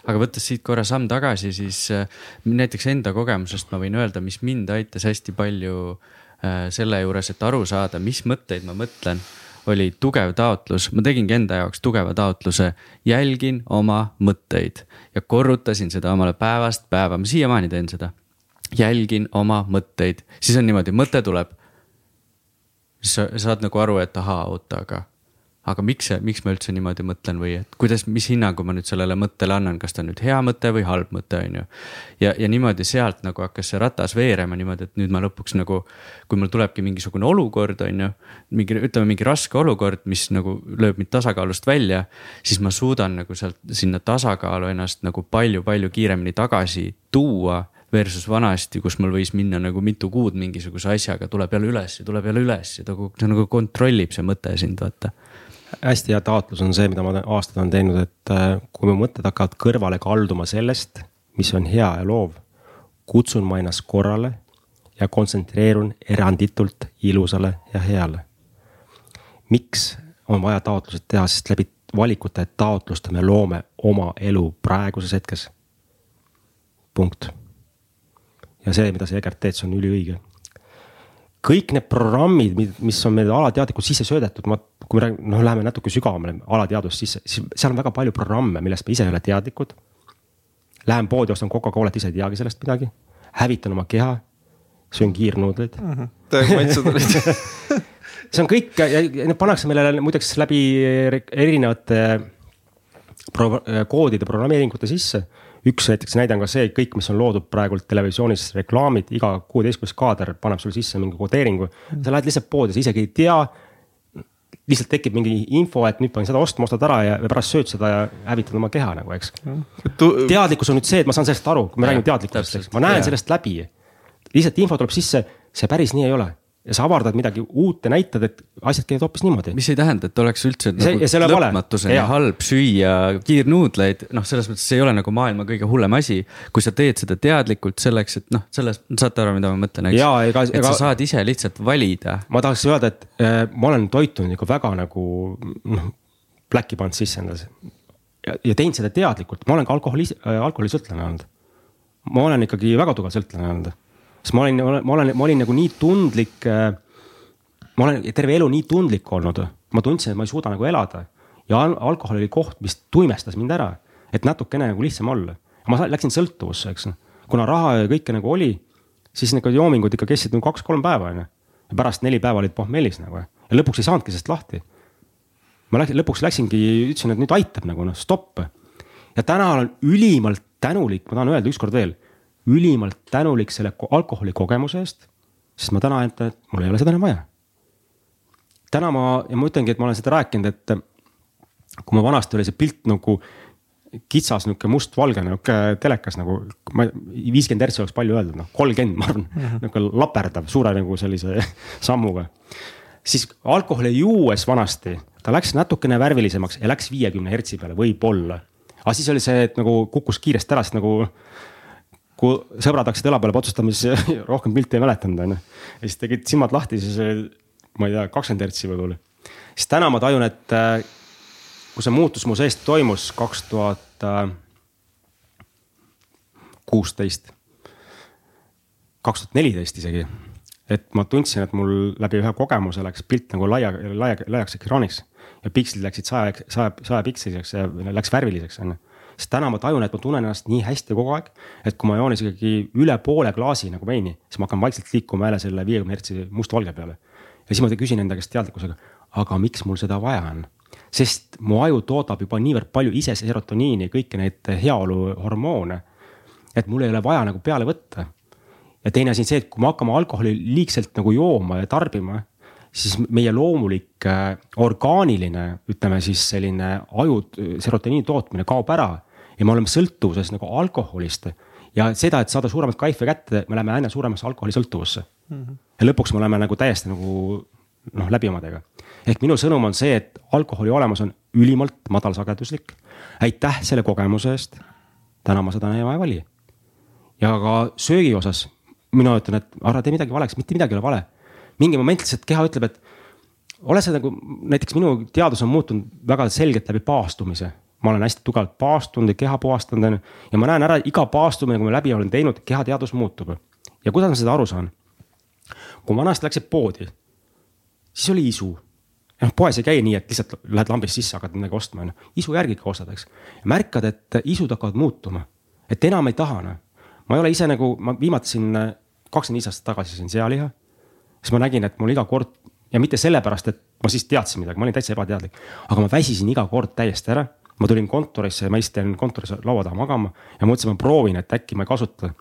aga võttes siit korra samm tagasi, siis äh, näiteks enda kogemusest ma võin öelda, mis mind aitas hästi palju äh, selle juures, et aru saada, mis mõtteid ma mõtlen oli tugev taotlus, ma tegingi enda jaoks tugeva taotluse, jälgin oma mõtteid ja korrutasin seda omale päevast päeva, ma siiamaani teen seda. jälgin oma mõtteid, siis on niimoodi, mõte tuleb. sa saad nagu aru, et ahaa, oota, aga aga miks see, miks ma üldse niimoodi mõtlen või et kuidas, mis hinnangu ma nüüd sellele mõttele annan, kas ta on nüüd hea mõte või halb mõte, on ju. ja, ja niimoodi sealt nagu hakkas see ratas veerema niimoodi, et nüüd ma lõpuks nagu, kui mul tulebki mingisugune olukord, on ju. mingi, ütleme mingi raske olukord, mis nagu lööb mind tasakaalust välja, siis ma suudan nagu sealt sinna tasakaalu ennast nagu palju-palju kiiremini tagasi tuua versus vanasti, kus mul võis minna nagu mitu kuud mingisuguse asjaga, tuleb jälle üles ja tuleb jälle üles ja ta kogu, see nagu kontrollib see mõte sind, vaata hästi hea taotlus on see, mida ma aastaid olen teinud, et äh, kui mu mõtted hakkavad kõrvale kalduma sellest, mis on hea ja loov. kutsun ma ennast korrale ja kontsentreerun eranditult ilusale ja heale. miks on vaja taotlused teha, sest läbi valikute taotluste me loome oma elu praeguses hetkes. punkt. ja see, mida sa Egert teed, see on üliõige kõik need programmid, mis on meil alateadlikult sisse söödetud, ma, kui me räägime, noh, läheme natuke sügavamale alateadvust sisse, siis seal on väga palju programme, millest me ise ei ole teadlikud. Lähen poodi, ostan Coca-Colat, ise ei teagi sellest midagi, hävitan oma keha, söön kiirnuudleid mm. -hmm. täiega maitsed olid see on kõik ja need pannakse meile muideks läbi erinevate pro, koodide programmeeringute sisse üks näiteks näide on ka see, kõik, mis on loodud praegult televisioonis, reklaamid, iga kuueteistkümnes kaader paneb sul sisse mingi kodeeringu. sa lähed lihtsalt poodi, sa isegi ei tea. lihtsalt tekib mingi info, et nüüd pean seda ostma, ostad ära ja pärast sööd seda ja hävitad oma keha nagu, eks. teadlikkus on nüüd see, et ma saan sellest aru, kui me räägime teadlikkusest, eks, ma näen ja. sellest läbi. lihtsalt info tuleb sisse, see päris nii ei ole ja sa avardad midagi uut ja näitad, et asjad käivad hoopis niimoodi. mis ei tähenda, et oleks üldse see, nagu lõpmatuseni halb süüa kiirnuudleid, noh, selles mõttes see ei ole nagu maailma kõige hullem asi. kui sa teed seda teadlikult selleks, et noh, selles, saate aru, mida ma mõtlen, eks. et ega... sa saad ise lihtsalt valida. ma tahaks öelda, et äh, ma olen toitunud ikka väga nagu noh, pläki pannud sisse endale. ja, ja teinud seda teadlikult, ma olen ka alkoholi, äh, alkoholisõltlane olnud. ma olen ikkagi väga tugev sõltlane olnud sest ma olin, ma olen, ma olin nagu nii tundlik. Äh, ma olen terve elu nii tundlik olnud, ma tundsin, et ma ei suuda nagu elada ja al alkohol oli koht, mis tuimestas mind ära, et natukene nagu lihtsam olla. ma läksin sõltuvusse, eks, kuna raha ja kõike nagu oli, siis need joomingud ikka kestsid nagu kaks-kolm päeva onju. ja pärast neli päeva olid pohmellis nagu ja lõpuks ei saanudki sellest lahti. ma läksin, lõpuks läksingi, ütlesin, et nüüd aitab nagu noh, stopp. ja täna olen ülimalt tänulik, ma tahan öelda ükskord veel ülimalt tänulik selle alkoholi kogemuse eest. sest ma täna ütlen, et mul ei ole seda enam vaja. täna ma, ja ma ütlengi, et ma olen seda rääkinud, et kui ma vanasti oli see pilt nagu kitsas nihuke mustvalge nihuke telekas nagu, ma viiskümmend hertsi oleks palju öeldud, noh kolmkümmend, ma arvan mm -hmm., nihuke laperdav suure nagu sellise sammuga. siis alkoholi juues vanasti, ta läks natukene värvilisemaks ja läks viiekümne hertsi peale võib-olla. aga siis oli see, et nagu kukkus kiiresti ära, sest nagu kui sõbrad hakkasid õla peale patsustama, siis rohkem pilti ei mäletanud, on ju. ja siis tegid silmad lahti, siis oli, ma ei tea, kakskümmend hertsi võib-olla. siis täna ma tajun, et äh, kui see muutus mu seest toimus kaks tuhat äh, kuusteist, kaks tuhat neliteist isegi. et ma tundsin, et mul läbi ühe kogemuse läks pilt nagu laia, laia, laiaks ekraaniks ja pikslid läksid saja, saja, saja piksliseks ja läks värviliseks, on ju sest täna ma tajun, et ma tunnen ennast nii hästi kogu aeg, et kui ma joon isegi üle poole klaasi nagu veini, siis ma hakkan vaikselt liikuma jälle selle viiekümne hertsi mustvalge peale. ja siis ma küsin enda käest teadlikkusega, aga miks mul seda vaja on? sest mu aju toodab juba niivõrd palju ise serotoniini, kõiki neid heaoluhormoone. et mul ei ole vaja nagu peale võtta. ja teine asi on see, et kui me hakkame alkoholi liigselt nagu jooma ja tarbima siis meie loomulik äh, orgaaniline, ütleme siis selline aju serotoniini tootmine kaob ära ja me oleme sõltuvuses nagu alkoholist. ja seda, et saada suuremat kaife kätte, me läheme aina suuremasse alkoholisõltuvusse mm. -hmm. ja lõpuks me oleme nagu täiesti nagu noh, läbi omadega. ehk minu sõnum on see, et alkoholi olemus on ülimalt madalsageduslik. aitäh selle kogemuse eest. täna ma seda enam ei vali. ja ka söögi osas mina ütlen, et ära tee midagi valeks, mitte midagi ei ole vale. mingi moment lihtsalt keha ütleb, et ole see nagu näiteks minu teadus on muutunud väga selgelt läbi paastumise ma olen hästi tugevalt paastunud ja keha puhastanud, on ju. ja ma näen ära iga paastumine, kui ma läbi olen teinud, kehateadus muutub. ja kuidas ma seda aru saan? kui vanasti läksid poodi, siis oli isu. noh, poes ei käi nii, et lihtsalt lähed lambist sisse, hakkad midagi ostma, on ju. isu järgi ikka ostad, eks. märkad, et isud hakkavad muutuma, et enam ei taha, noh. ma ei ole ise nagu, ma viimati siin kakskümmend viis aastat tagasi sõin sealiha. siis ma nägin, et mul iga kord ja mitte sellepärast, et ma siis teadsin midagi, ma olin täitsa ebateadlik, aga ma väsisin iga kord täiesti ära ma tulin kontorisse, ma istusin kontoris laua taha magama ja mõtlesin, ma proovin, et äkki ma ei kasuta.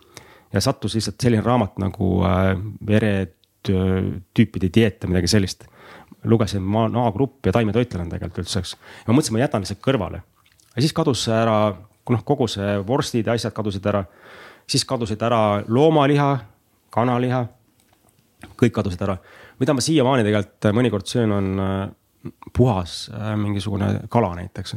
ja sattus lihtsalt selline raamat nagu äh, veretüüpide dieet või midagi sellist. lugesin Maa-grupp ja taimetoitlane tegelikult üldse, eks. ja ma mõtlesin, ma jätan lihtsalt kõrvale. ja siis kadus ära, noh kogu see vorstid ja asjad kadusid ära. siis kadusid ära loomaliha, kanaliha, kõik kadusid ära. mida ma siiamaani tegelikult mõnikord söön, on äh, puhas äh, mingisugune kala näiteks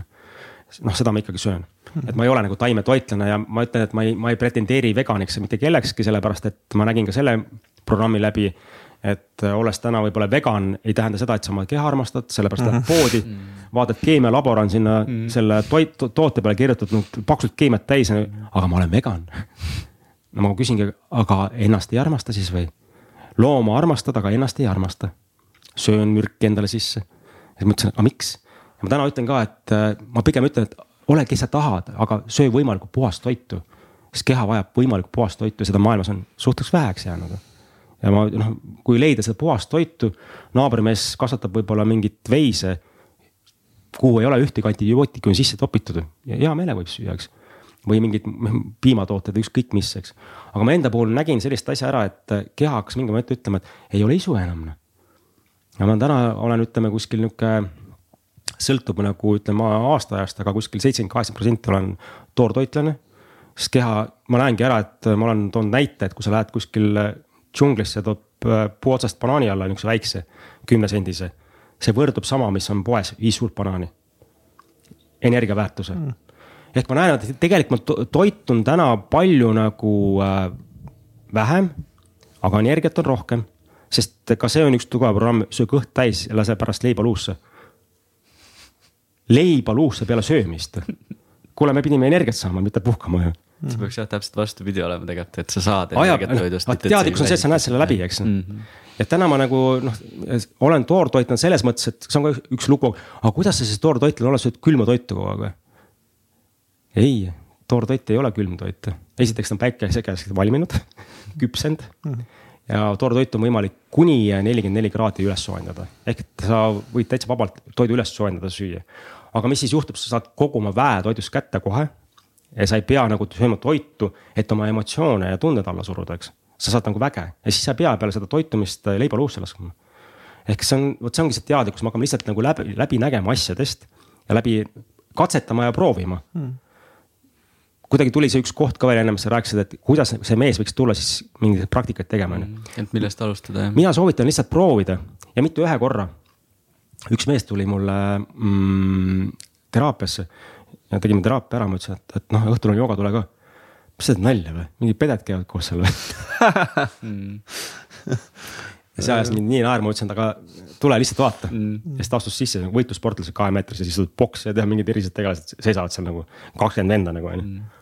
noh, seda ma ikkagi söön. et ma ei ole nagu taimetoitlane ja ma ütlen, et ma ei, ma ei pretendeeri veganiks mitte kellekski, sellepärast et ma nägin ka selle programmi läbi. et olles täna võib-olla vegan, ei tähenda seda, et sa oma keha armastad, sellepärast lähed poodi. vaatad, keemialabor on sinna mm. selle toit, toote peale kirjutatud paksult keemiat täis, aga ma olen vegan. no ma küsingi, aga ennast ei armasta siis või? looma armastad, aga ennast ei armasta. söön mürki endale sisse. siis mõtlesin, aga miks? Ja ma täna ütlen ka, et äh, ma pigem ütlen, et ole, kes sa tahad, aga söö võimalikult puhast toitu. sest keha vajab võimalikult puhast toitu ja seda maailmas on suhteliselt väheks jäänud. ja ma noh, kui leida seda puhast toitu, naabrimees kasvatab võib-olla mingit veise, kuhu ei ole ühtegi antibiootikumi sisse topitud ja hea meelega võib süüa, eks või mingid piimatooted, ükskõik mis, eks. aga ma enda puhul nägin sellist asja ära, et keha hakkas mingi moment ütlema, et ei ole isu enam. Noh. ja ma täna olen, ütleme kuskil nihuke, sõltub nagu ütleme aastaajast, aga kuskil seitsekümmend, kaheksakümmend protsenti olen toortoitlane. sest keha, ma näengi ära, et ma olen toonud näite, et kui sa lähed kuskil džunglisse, tood puu otsast banaani alla, niisuguse väikse, kümnesendise. see võrdub sama, mis on poes, viis suurt banaani. energiaväärtuse mm. ehk ma näen, et tegelikult ma toitun täna palju nagu äh, vähem, aga energiat on rohkem sest ka see on üks tugev programm, söö kõht täis ja lase pärast leiba luusse. Leiba luusse peale söömist. kuule, me pidime energiat saama, mitte puhkama ju see peaks jah täpselt vastupidi olema tegelikult, et sa saad energiat toidust. teadlikkus on see, et sa näed selle läbi, eks mm. -hmm. et täna ma nagu noh, olen toortoitlane selles mõttes, et see on ka üks lugu, aga kuidas sa siis toortoitlane oled, sööd külma toitu kogu aeg või? ei, toortoit ei ole külm toit. esiteks ta on päikesekäes valminud küpsenud mm. -hmm ja toortoitu on võimalik kuni nelikümmend neli kraadi üles soojendada. ehk sa võid täitsa vabalt toidu üles soojendada, süüa. Aga mis siis juhtub, sa saad kogu oma väe toidust kätte kohe. ja sa ei pea nagu sööma toitu, et oma emotsioone ja tunded alla suruda, eks. sa saad nagu väge ja siis sa ei pea peale seda toitumist leiba luusse laskma. ehk see on, vot see ongi see teadlikkus, me hakkame lihtsalt nagu läbi, läbi nägema asjadest ja läbi katsetama ja proovima hmm kuidagi tuli see üks koht ka veel ennem, sa rääkisid, et kuidas see mees võiks tulla siis mingeid praktikaid tegema, on ju. et millest alustada, jah. mina soovitan lihtsalt proovida ja mitte ühe korra. Üks mees tuli mulle mm, teraapiasse ja tegime teraapia ära, ma ütlesin, et, et noh, õhtul on jooga, tule ka. mis sa teed nalja või, mingid peded käivad koos seal või? Ja see ajas mind nii naerma, ma ütlesin, et aga tule lihtsalt vaata. Mm.. ja siis ta astus sisse võitlussportlased kahemeetrise, siis tuleb poks ja teha mingid erilised tegelased seisavad seal nagu kakskümmend venda nagu on ju mm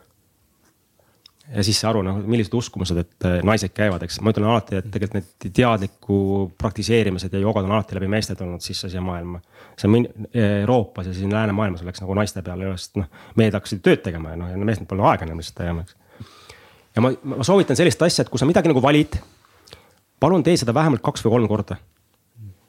ja siis sa aru noh, millised uskumused, et äh, naised käivad, eks ma ütlen alati, et tegelikult need teadliku praktiseerimised ja jogad on alati läbi meeste tulnud sisse siia maailma. see on Euroopas ja siin läänemaailmas läks nagu naiste peale, sest noh, mehed hakkasid tööd tegema ja noh, ja meestel pole aega enam lihtsalt tegema, eks. ja ma, ma soovitan sellist asja, et kui sa midagi nagu valid, palun tee seda vähemalt kaks või kolm korda.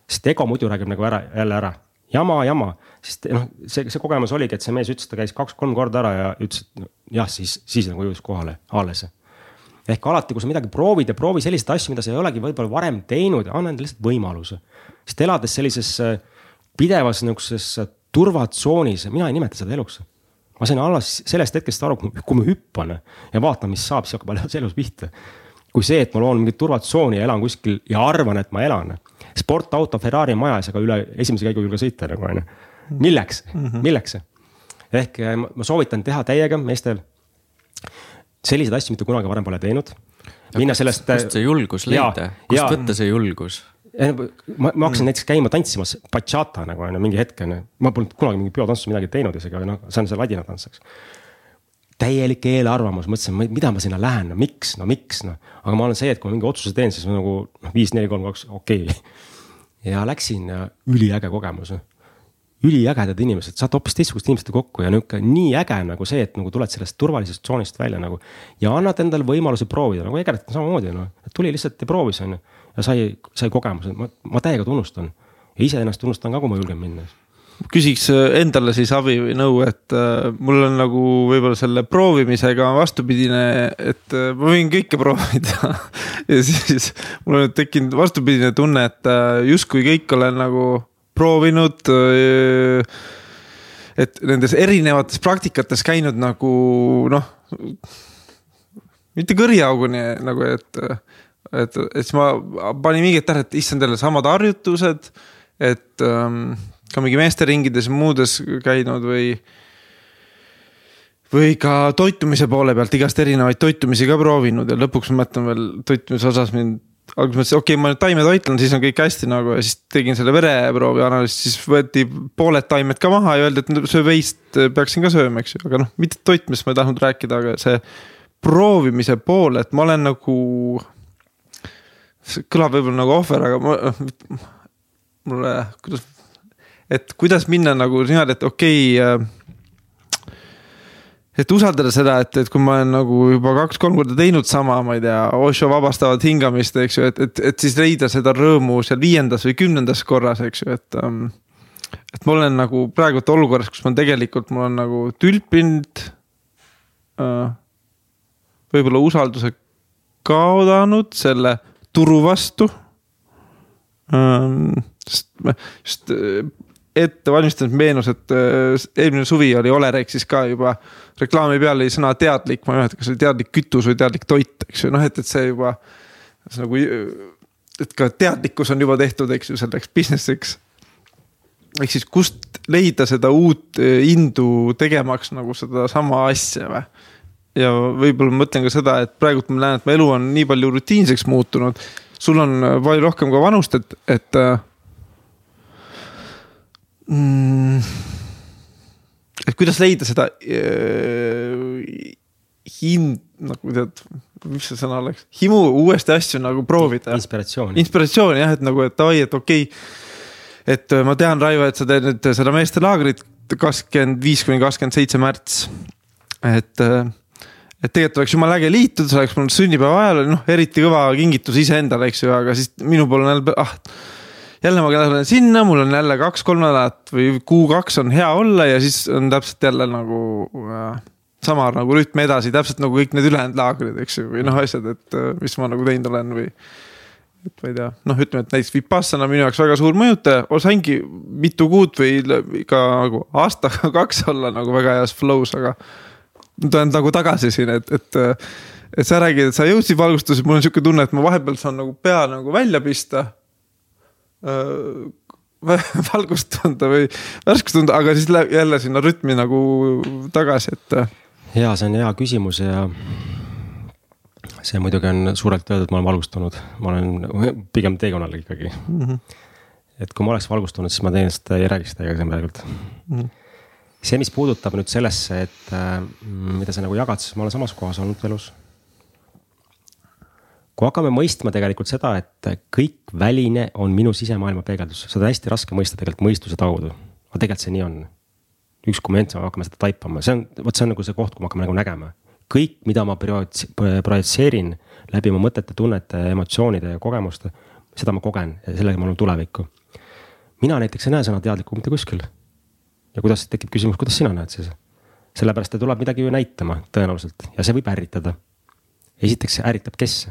sest ego muidu räägib nagu ära, jälle ära jama, jama, sest noh, see, see kogemus oligi, et see mees ütles, ta käis kaks-kolm korda ära ja ütles, et jah, siis, siis nagu jõudis kohale alles. ehk alati, kui sa midagi proovid ja proovi selliseid asju, mida sa ei olegi võib-olla varem teinud, anna endale lihtsalt võimaluse. sest elades sellises äh, pidevas nihukeses äh, turvatsoonis, mina ei nimeta seda eluks. ma sain alles sellest hetkest aru, kui ma hüppan ja vaatan, mis saab, siis hakkab alles elus pihta. Kui see, et ma loon mingit turvatsooni ja elan kuskil ja arvan, et ma elan sportauto Ferrari majas, aga üle esimese käigu ei julge sõita nagu on ju. milleks mm, -hmm. milleks ehk eh, ma soovitan teha täiega meestel selliseid asju, mida kunagi varem pole teinud. minna sellest. kust see julgus leida, kust ja, võtta see julgus? ma, ma hakkasin mm. näiteks käima tantsimas bachata nagu on ju mingi hetk on ju, ma polnud kunagi mingi peotantsus midagi teinud isegi, aga noh, see on see ladina tants, eks täielik eelarvamus, mõtlesin, mida ma sinna lähen, no miks, no miks noh. aga ma olen see, et kui ma mingi otsuse teen, siis ma nagu noh, viis, neli, kolm, kaks, okei okay. ja läksin ja üliäge kogemus. üliägedad inimesed, saad hoopis teistsuguste inimestega kokku ja nihuke nii äge nagu see, et nagu tuled sellest turvalisest tsoonist välja nagu. ja annad endale võimaluse proovida nagu Egert samamoodi noh, tuli lihtsalt ja proovis on ju. ja sai, sai kogemuse, ma, ma täiega tunnustan. ja iseennast tunnustan ka, kui ma julgen minna küsiks äh, endale siis abi või nõu, et äh, mul on nagu võib-olla selle proovimisega vastupidine, et äh, ma võin kõike proovida ja siis mul on tekkinud vastupidine tunne, et justkui kõik olen nagu proovinud. et nendes erinevates praktikates käinud nagu noh, mitte kõriauguni nagu, et, et, et siis ma panin mingit tähele, et issand jälle samad harjutused, et ähm, ka mingi meesteringides ja muudes käinud või. või ka toitumise poole pealt igast erinevaid toitumisi ka proovinud ja lõpuks ma mõtlen veel toitumise osas mind alguses mõtlesin, okei okay,, ma nüüd taimetoitlen, siis on kõik hästi nagu ja siis tegin selle vereproovi analüüsi, siis võeti pooled taimed ka maha ja öeldi, et söö veist peaksin ka sööma, eks ju, aga noh, mitte toitmisest ma ei tahtnud rääkida, aga see proovimise pool, et ma olen nagu. see kõlab võib-olla nagu ohver, aga ma, mulle, kuidas et kuidas minna nagu niimoodi, et okei okay, äh, et usaldada seda, et, et kui ma olen nagu juba kaks-kolm korda teinud sama, ma ei tea, Osho vabastavat hingamist, eks ju, et, et, et siis leida seda rõõmu seal viiendas või kümnendas korras, eks ju, et um,. et ma olen nagu praegult olukorras, kus ma tegelikult, mul on nagu tülpinud uh,. võib-olla usalduse kaotanud selle turu vastu sest ma just äh, ette valmistades meenus, et äh, eelmine suvi oli Olerexis ka juba reklaami peal oli sõna teadlik, ma ei mäleta, kas oli teadlik kütus või teadlik toit, eks ju, noh, et, et see juba. see nagu, et ka teadlikkus on juba tehtud, eks ju, selleks business'iks. ehk siis kust leida seda uut äh, indu tegemaks nagu sedasama asja või? ja võib-olla ma mõtlen ka seda, et praegult ma näen, et mu elu on nii palju rutiinseks muutunud. sul on palju rohkem ka vanust, et, et mm,. et kuidas leida seda äh, hind, nagu tead, mis see sõna oleks, himu uuesti asju nagu proovida. inspiratsiooni. inspiratsiooni jah, et nagu, et davai, et okei okay.. et ma tean, Raivo, et sa teed nüüd seda meestelaagrit kakskümmend viis kuni kakskümmend seitse märts. et, et tegelikult oleks jumala äge liituda, see oleks mul sünnipäeva ajal, noh eriti kõva kingitus iseendale, eks ju, aga siis minu pool on jälle, ah jälle ma lähen sinna, mul on jälle kaks-kolm nädalat või kuu-kaks on hea olla ja siis on täpselt jälle nagu äh, sama nagu rütm edasi, täpselt nagu kõik need ülejäänud laagrid, eks ju, või noh, asjad, et äh, mis ma nagu teinud olen või. et ma ei tea, noh, ütleme, et näiteks Vipassana minu jaoks väga suur mõjutaja, saingi mitu kuud või ka nagu aastaga kaks olla nagu väga heas flow's, aga. olen nagu tagasi siin, et, et, et sa räägid, et sa jõudsid valgustusse, mul on sihuke tunne, et ma vahepeal saan nagu pea nagu välja pista valgust tunda või värskust tunda, aga siis läheb jälle sinna rütmi nagu tagasi, et. Äh. ja see on hea küsimus ja see muidugi on suurelt öeldud, ma olen valgustunud, ma olen pigem teekonnal ikkagi mm. -hmm. et kui ma oleks valgustunud, siis ma teenust ei räägiks teiega siin praegult mm. -hmm. see, mis puudutab nüüd sellesse, et äh, mida sa nagu jagad, siis ma olen samas kohas olnud elus kui hakkame mõistma tegelikult seda, et kõik väline on minu sisemaailma peegeldus, seda on hästi raske mõista tegelikult mõistuse kaudu. aga tegelikult see nii on. üks moment me hakkame seda taipama, see on, vot see on nagu see koht, kui me hakkame nagu nägema. kõik, mida ma projitseerin läbi oma mõtete, tunnete, emotsioonide ja kogemuste, seda ma kogen ja sellega ma olen tulevikku. mina näiteks ei näe sõna teadlikku mitte kuskil. ja kuidas tekib küsimus, kuidas sina näed siis? sellepärast, et tuleb midagi ju näitama tõenäoliselt ja see võib ärritada. esiteks ärritab kes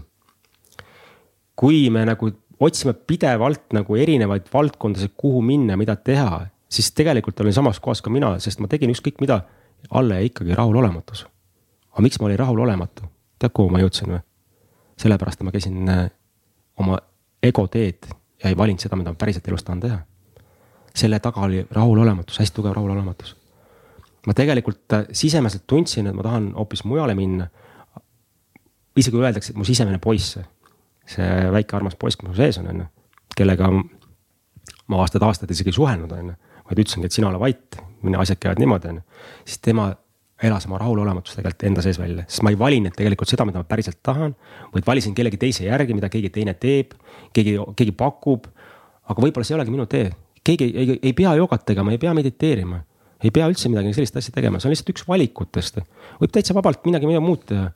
kui me nagu otsime pidevalt nagu erinevaid valdkondasid, kuhu minna, mida teha, siis tegelikult olin samas kohas ka mina, sest ma tegin ükskõik mida, alla jäi ikkagi rahulolematus. aga miks ma olin rahulolematu, tead kuhu ma jõudsin või? sellepärast, ma käisin äh, oma ego teed ja ei valinud seda, mida ma päriselt elus tahan teha. selle taga oli rahulolematus, hästi tugev rahulolematus. ma tegelikult äh, sisemiselt tundsin, et ma tahan hoopis mujale minna. isegi öeldakse, et mu sisemine poiss see väike armas poiss, mis mu sees on, on ju, kellega ma aastaid-aastaid isegi ei suhelnud, on ju. vaid ütlesingi, et sina ole vait, mine asjad käivad niimoodi, on ju. siis tema elas oma rahulolematust tegelikult enda sees välja, sest ma ei valinud tegelikult seda, mida ma päriselt tahan. vaid valisin kellegi teise järgi, mida keegi teine teeb, keegi, keegi pakub. aga võib-olla see ei olegi minu tee, keegi ei, ei, ei pea jogat tegema, ei pea mediteerima. ei pea üldse midagi sellist asja tegema, see on lihtsalt üks valikutest. võib täitsa vabalt midagi muud teha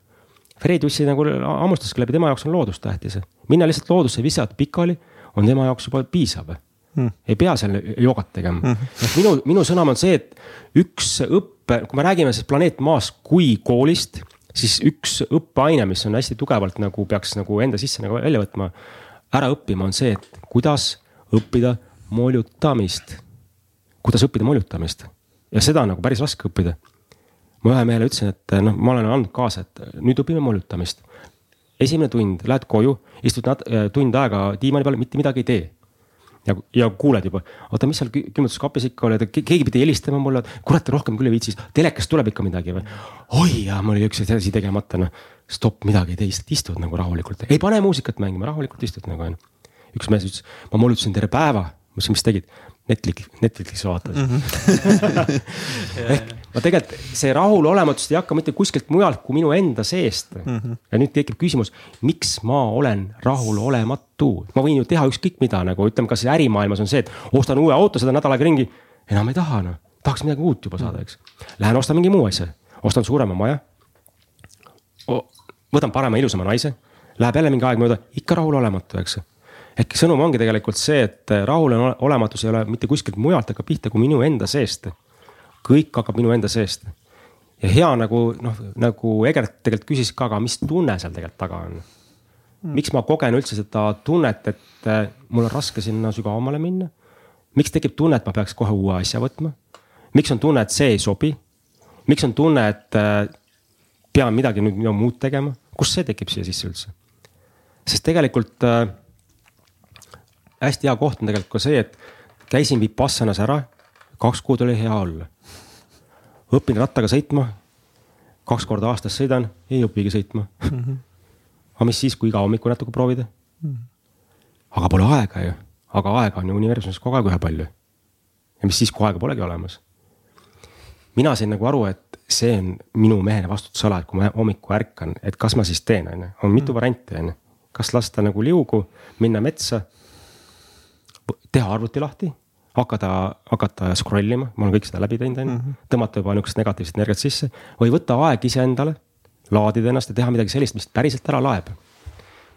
Fred Jussi nagu hammustaski läbi, tema jaoks on loodus tähtis. minna lihtsalt loodusse, visata pikali on tema jaoks juba piisav. Hmm.. ei pea seal jogat tegema. Hmm.. et minu, minu sõnum on see, et üks õppe, kui me räägime siis planeet Maast kui koolist, siis üks õppeaine, mis on hästi tugevalt nagu peaks nagu enda sisse nagu välja võtma, ära õppima, on see, et kuidas õppida moljutamist. kuidas õppida moljutamist. Ja seda on nagu päris raske õppida ma ühe mehele ütlesin, et noh, ma olen andnud kaasa, et nüüd õpime mollutamist. esimene tund, lähed koju, istud nat-, äh, tund aega diivani peal, mitte midagi ei tee. ja, ja kuuled juba, oota, mis seal külmutuskapis ikka oli, keegi pidi helistama mulle, kurat, rohkem küll ei viitsi, telekast tuleb ikka midagi või. oi, ja mul oli üks asi tegemata, noh, stopp, midagi ei tee, lihtsalt istud nagu rahulikult, ei pane muusikat mängima, rahulikult istud nagu on. üks mees ütles, ma mollutasin terve päeva, ma ütlesin, mis tegid? Netflix, Netflixi vaatad mm. -hmm. ehk ma tegelikult see rahulolematus ei hakka mitte kuskilt mujalt kui minu enda seest mm. -hmm. ja nüüd tekib küsimus, miks ma olen rahulolematu, ma võin ju teha ükskõik mida nagu ütleme, kas ärimaailmas on see, et ostan uue auto seda nädal aega ringi. enam ei taha noh, tahaks midagi uut juba saada, eks. Lähen ostan mingi muu asja, ostan suurema maja. võtan parema ilusama naise, läheb jälle mingi aeg mööda, ikka rahulolematu, eks ehk sõnum ongi tegelikult see, et rahulolematus ei ole mitte kuskilt mujalt hakkab pihta kui minu enda seest. Kõik hakkab minu enda seest. ja hea nagu noh, nagu Egert tegelikult küsis ka, aga mis tunne seal tegelikult taga on. miks ma kogen üldse seda tunnet, et äh, mul on raske sinna sügavamale minna? miks tekib tunne, et ma peaks kohe uue asja võtma? miks on tunne, et see ei sobi? miks on tunne, et äh, pean midagi nüüd midagi muud tegema, kust see tekib siia sisse üldse? sest tegelikult äh, hästi hea koht on tegelikult ka see, et käisin Vipassanas ära, kaks kuud oli hea olla. Õpin rattaga sõitma, kaks korda aastas sõidan, ei õpigi sõitma mm. -hmm. aga mis siis, kui iga hommikul natuke proovida mm? -hmm. aga pole aega ju, aga aega on ju universumis kogu aeg ühepalju. ja mis siis, kui aega polegi olemas? mina sain nagu aru, et see on minu mehele vastutusala, et kui ma hommikul ärkan, et kas ma siis teen, on ju, on mitu mm. varianti, on ju. kas lasta nagu liugu, minna metsa, teha arvuti lahti, hakata, hakata scroll ima, ma olen kõik seda läbi teinud, on ju. Mhm. tõmmata juba nihukest negatiivset energiat sisse või võtta aeg iseendale, laadida ennast ja teha midagi sellist, mis päriselt ära laeb.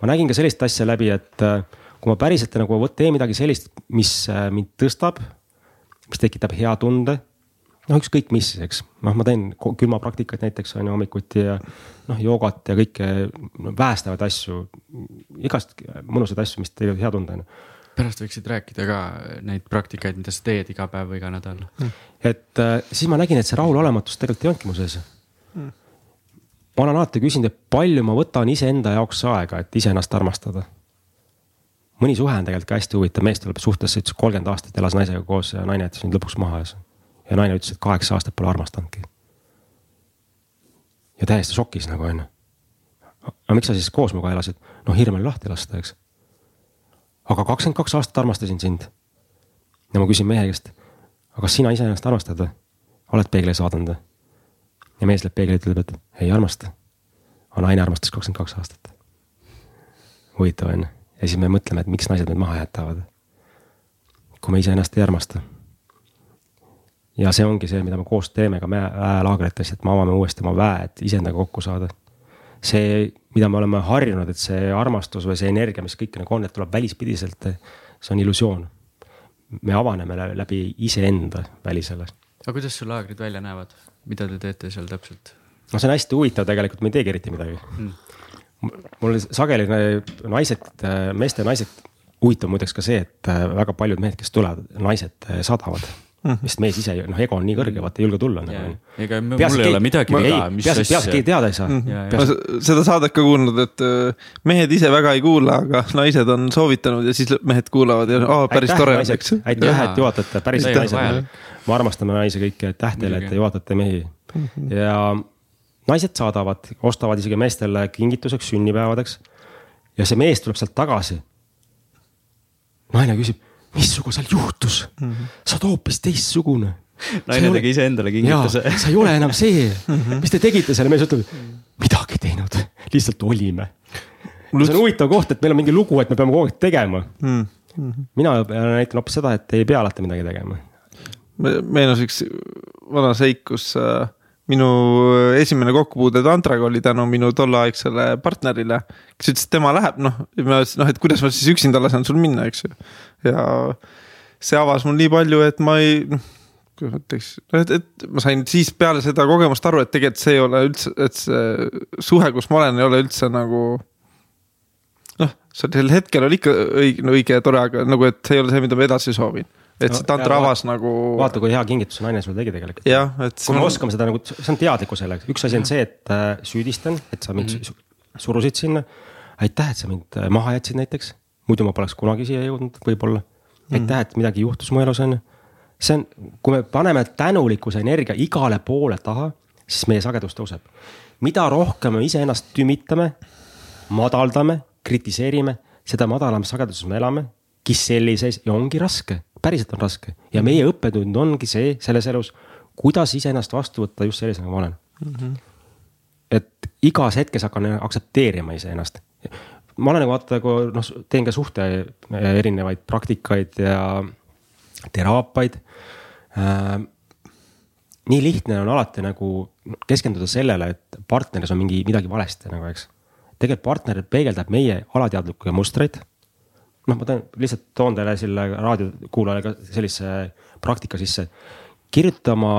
ma nägin ka sellist asja läbi, et äh, kui ma päriselt nagu teen midagi sellist, mis äh, mind tõstab, mis tekitab hea tunde noh, ükskõik mis, eks, noh, ma teen külmapraktikaid näiteks on ju hommikuti ja noh, joogat ja kõike no, päästavaid asju, igast mõnusaid asju, mis teevad hea tunde on pärast võiksid rääkida ka neid praktikaid, mida sa teed iga päev või iga nädal mm.. et äh, siis ma nägin, et see rahulolematus tegelikult ei olnudki mu sees mm.. ma olen alati küsinud, et palju ma võtan iseenda jaoks aega, et iseennast armastada. mõni suhe on tegelikult ka hästi huvitav, mees tuleb suhtesse, ütles kolmkümmend aastat elas naisega koos ja naine jättis nüüd lõpuks maha ja ja naine ütles, et kaheksa aastat pole armastanudki. ja täiesti šokis nagu onju. aga miks sa siis koos minuga elasid? noh, hirm oli lahti lasta, eks. Aga kakskümmend kaks aastat armastasin sind. ja ma küsin mehe käest, aga kas sina iseennast armastad või? oled peegli ees vaadanud või? ja mees läheb peegli, ütleb, et ei armasta. aga naine armastas kakskümmend kaks aastat. huvitav on ju, ja siis me mõtleme, et miks naised meid maha jätavad. kui me iseennast ei armasta ja see ongi see, mida me koos teeme ka väelaagrites, et me avame uuesti oma väe, et iseendaga kokku saada. See, mida me oleme harjunud, et see armastus või see energia, mis kõik nagu on, et tuleb välispidiselt, see on illusioon. me avaneme läbi iseenda välisele. aga kuidas sul laagrid välja näevad, mida te teete seal täpselt? no see on hästi huvitav, tegelikult me ei teegi eriti midagi mm. mul sageli naised, meeste naised, huvitav muideks ka see, et väga paljud mehed, kes tulevad, naised saadavad mm. -hmm. sest mees ise, noh, ego on nii kõrge, vaata ei julge tulla nagu. ega mul ei ole midagi viga. peaasi, peaasi keegi teada ei saa mm. -hmm. Peas... seda saadet ka kuulnud, et äh, mehed ise väga ei kuula, aga naised on soovitanud ja siis mehed kuulavad ja aa, päris aitäh, tore on, eks. aitäh, et juhatate, päris naised. me armastame naisi kõiki, aitäh teile, et te juhatate mehi mm. -hmm. ja naised saadavad, ostavad isegi meestele kingituseks, sünnipäevadeks. ja see mees tuleb sealt tagasi. naine küsib missugune seal juhtus mm, -hmm. sa oled hoopis teistsugune. naine tegi iseendale kingituse. sa ei ole enam see mm, -hmm. mis te tegite seal, mees ütleb, midagi teinud, lihtsalt olime. see on huvitav koht, et meil on mingi lugu, et me peame kogu aeg tegema mm. -hmm. mina näitan hoopis seda, et ei pea alati midagi tegema. meenus üks vana seik, kus äh, minu esimene kokkupuude tantraga oli tänu minu tolleaegsele partnerile, kes ütles, et tema läheb, noh, ma ütlesin, noh, et kuidas ma siis üksinda lasen sul minna, eks ju. Ja see avas mul nii palju, et ma ei, noh, kuidas ma ütleks, et, et ma sain siis peale seda kogemust aru, et tegelikult see ei ole üldse, et see suhe, kus ma olen, ei ole üldse nagu. noh, sel hetkel oli ikka õige, õige ja tore, aga nagu, et see ei ole see, mida ma edasi soovin et see tantra avas nagu. vaata, kui hea kingituse naine sulle tegi tegelikult. jah, et. kui me oskame seda nagu, see on teadlikkusele, üks asi on see, et äh, süüdistan, et sa mind mm -hmm. surusid sinna. aitäh, et sa mind äh, maha jätsid näiteks, muidu ma poleks kunagi siia jõudnud, võib-olla. aitäh, mhm. et midagi juhtus mu elus, on ju. see on, kui me paneme tänulikkuse energia igale poole taha, siis meie sagedus tõuseb. mida rohkem me iseennast tümitame, madaldame, kritiseerime, seda madalamas sageduses me elame, kisselli sees ja ongi raske päriselt on raske ja meie õppetund ongi see selles elus, kuidas iseennast vastu võtta just sellisena, nagu ma olen mm. -hmm. et igas hetkes hakkan aktsepteerima iseennast. Ma olen nagu vaata nagu noh, teen ka suhte erinevaid praktikaid ja teraapiaid äh,. nii lihtne on alati nagu keskenduda sellele, et partneris on mingi midagi valesti nagu, eks. tegelikult partner peegeldab meie alateadlikke mustreid noh, ma teen, lihtsalt toon teile selle raadiokuulajale ka sellise praktika sisse. kirjuta oma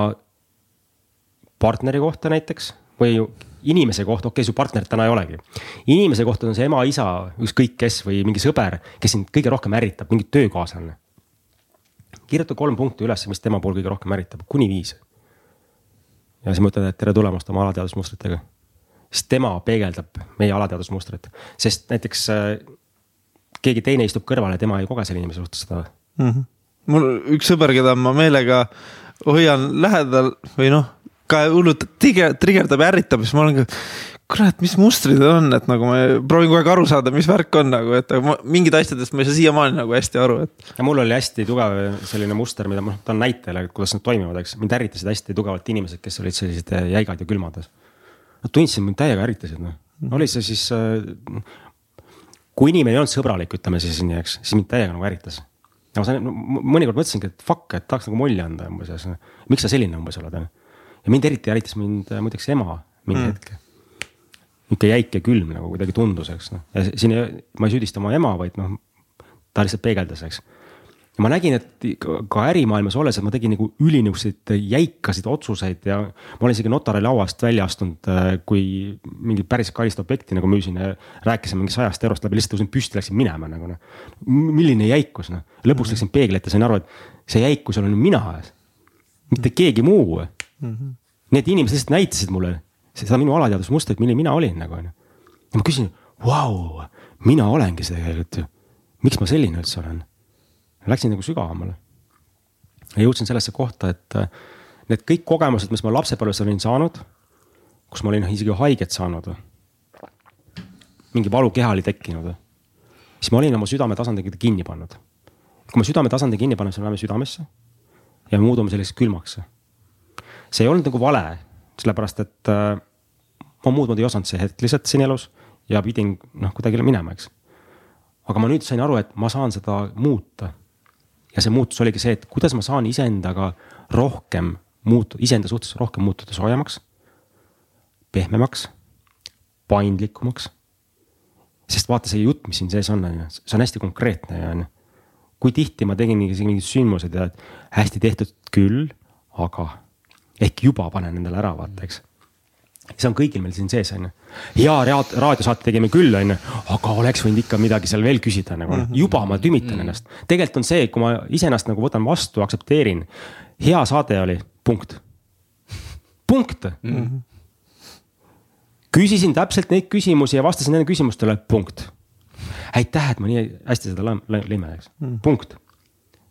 partneri kohta näiteks või inimese kohta, okei okay,, su partnerit täna ei olegi. inimese kohta on see ema, isa, ükskõik kes või mingi sõber, kes sind kõige rohkem ärritab, mingi töökaaslane. kirjuta kolm punkti üles, mis tema puhul kõige rohkem ärritab, kuni viis. ja siis ma ütlen, et tere tulemast oma alateadusmustritega. sest tema peegeldab meie alateadusmustrit, sest näiteks äh, keegi teine istub kõrval ja tema ei koge selle inimese suhtes seda mm. -hmm. mul üks sõber, keda ma meelega hoian lähedal või noh ka hullult trigerdab ja ärritab, siis ma olen ka. kurat, mis mustrid on, et nagu ma proovin kogu aeg aru saada, mis värk on nagu, et ma mingid asjadest ma ei saa siiamaani nagu hästi aru, et. ja mul oli hästi tugev selline muster, mida ma toon näitele, kuidas nad toimivad, eks mind ärritasid hästi tugevalt inimesed, kes olid sellised äh, jäigad ja külmad. Nad tundsid mind täiega ärritasid noh, oli see siis äh, kui inimene ei olnud sõbralik, ütleme siis nii, eks, siis mind täiega nagu ärritas. ja ma sain mõnikord mõtlesingi, et fuck, et tahaks nagu molli anda umbes, miks sa selline umbes oled, onju ja mind eriti ärritas mind äh, muideks ema mingi mm. hetk. nihuke jäik ja külm nagu kuidagi tundus, eks noh, ja siin ei, ma ei süüdista oma ema, vaid noh, ta lihtsalt peegeldas, eks ja ma nägin, et ka ärimaailmas olles, et ma tegin nagu ülinihukseid jäikasid otsuseid ja ma olen isegi notari lauast välja astunud, äh, kui mingit päris kallist objekti nagu müüsin ja rääkisin mingi sajast eurost läbi, lihtsalt tõusin püsti, läksin minema nagu noh. milline jäikus noh, lõpuks -hmm. läksin peegli ette, sain aru, et see jäikus olen mina, mitte keegi muu mm. -hmm. Need inimesed lihtsalt näitasid mulle seda minu alateadvusmustrit, milline mina olin nagu onju. ja ma küsin, vau, mina olengi see tegelikult ju. miks ma selline üldse olen? Läksin nagu sügavamale. ja jõudsin sellesse kohta, et äh, need kõik kogemused, mis ma lapsepõlves olin saanud, kus ma olin isegi haiget saanud. mingi valukeha oli tekkinud. siis ma olin oma südametasandil kinni pannud. kui me südametasandi kinni paneme, siis me läheme südamesse ja muutume selliseks külmaks see ei olnud nagu vale, sellepärast et äh, ma muud moodi ei osanud see hetk lihtsalt siin elus ja pidin noh, kuidagi minema, eks. aga ma nüüd sain aru, et ma saan seda muuta. ja see muutus oligi see, et kuidas ma saan iseendaga rohkem muutuda, iseenda suhtes rohkem muutuda soojemaks, pehmemaks, paindlikumaks. sest vaata see jutt, mis siin sees on, on ju, see on hästi konkreetne, on ju. kui tihti ma tegin mingid sündmused ja hästi tehtud küll, aga ehk juba panen endale ära, vaata, eks see on kõigil meil siin sees, on ju. ja raadiosaate tegime küll, on ju, aga oleks võinud ikka midagi seal veel küsida nagu mm, -hmm. juba ma tümitan mm -hmm. ennast. tegelikult on see, kui ma iseennast nagu võtan vastu, aktsepteerin. hea saade oli, punkt. punkt mm. -hmm. küsisin täpselt neid küsimusi ja vastasin nendele küsimustele, punkt. aitäh, et ma nii hästi seda lõime, eks mm, -hmm. punkt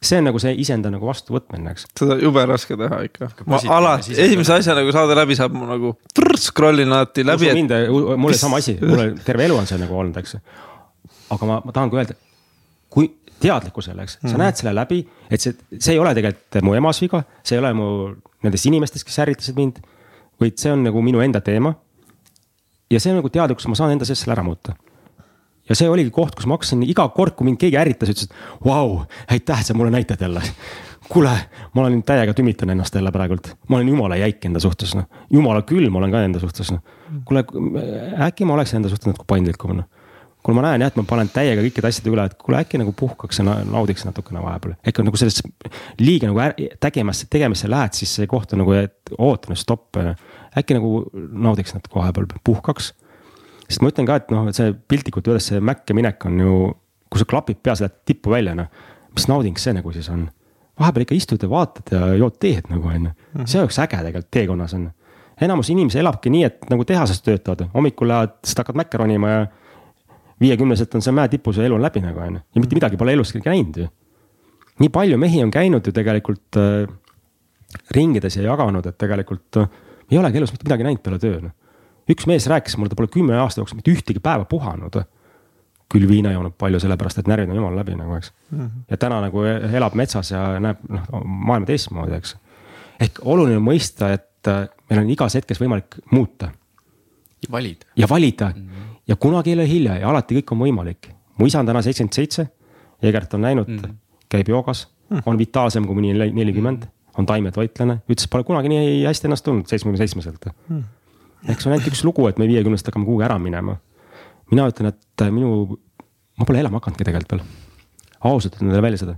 see on nagu see iseenda nagu vastuvõtmine, eks. seda jube raske teha ikka. ma alati, esimese asjana, kui saade läbi saab, ma nagu scroll in alati läbi. mind, mul oli sama asi, mul terve elu on see nagu olnud, eks. aga ma, ma tahan ka öelda, kui teadlikkusele, eks, sa mm. näed selle läbi, et see, see ei ole tegelikult mu emas viga, see ei ole mu nendest inimestest, kes ärritasid mind. vaid see on nagu minu enda teema. ja see on nagu teadlikkus, ma saan enda sees selle ära muuta ja see oligi koht, kus ma hakkasin iga kord, kui mind keegi ärritas, ütles, et vau, aitäh, et sa mulle näitad jälle. kuule, ma olen täiega tümitan ennast jälle praegult, ma olen jumala jäik enda suhtes, noh. jumala külm olen ka enda suhtes, noh. kuule, äkki ma oleks enda suhtes natuke paindlikum, noh kuule, ma näen jah, et ma panen täiega kõikide asjade üle, et kuule äkki nagu puhkaks ja naudiks natukene vahepeal. äkki nagu sellesse liiga nagu tegemisse, tegemisse lähed, siis see koht on nagu, et oota nüüd stopp. äkki nagu naudiks natuke vahepeal, puhkaks sest ma ütlen ka, et noh, see piltlikult öeldes see mäkke minek on ju, kui sul klapib pea sealt tippu välja, noh. mis nauding see nagu siis on? vahepeal ikka istud ja vaatad ja jood teed nagu on ju, mhm. see oleks äge tegelikult teekonnas on. enamus inimesi elabki nii, et nagu tehases töötavad, hommikul lähed, siis hakkad mäkke ronima ja. viiekümneselt on seal mäe tipus ja elu on läbi nagu on ju, ja mitte midagi pole elus näinud ju. nii palju mehi on käinud ju tegelikult äh, ringides ja jaganud, et tegelikult äh, ei olegi elus mitte midagi näinud peale töö noh üks mees rääkis mulle, ta pole kümne aasta jooksul mitte ühtegi päeva puhanud. küll viina joonud palju, sellepärast et närvid on jumala läbi nagu, eks mm. -hmm. ja täna nagu elab metsas ja näeb noh maailma teistmoodi, eks. ehk oluline mõista, et äh, meil on igas hetkes võimalik muuta. ja valida. ja valida mm -hmm. ja kunagi ei ole hilja ja alati kõik on võimalik. mu isa on täna seitsekümmend seitse, Egert on näinud mm, -hmm. käib joogas mm, -hmm. on vitaalsem kui mõni nelikümmend, on taimetoitlane, ütles, pole kunagi nii hästi ennast tundnud seitsmekümne seitsmeselt mm. -hmm ehk see on ainult üks lugu, et me viiekümnest hakkame kuhugi ära minema. mina ütlen, et äh, minu, ma pole elama hakanudki tegelikult veel. ausalt ütlen teile välja seda.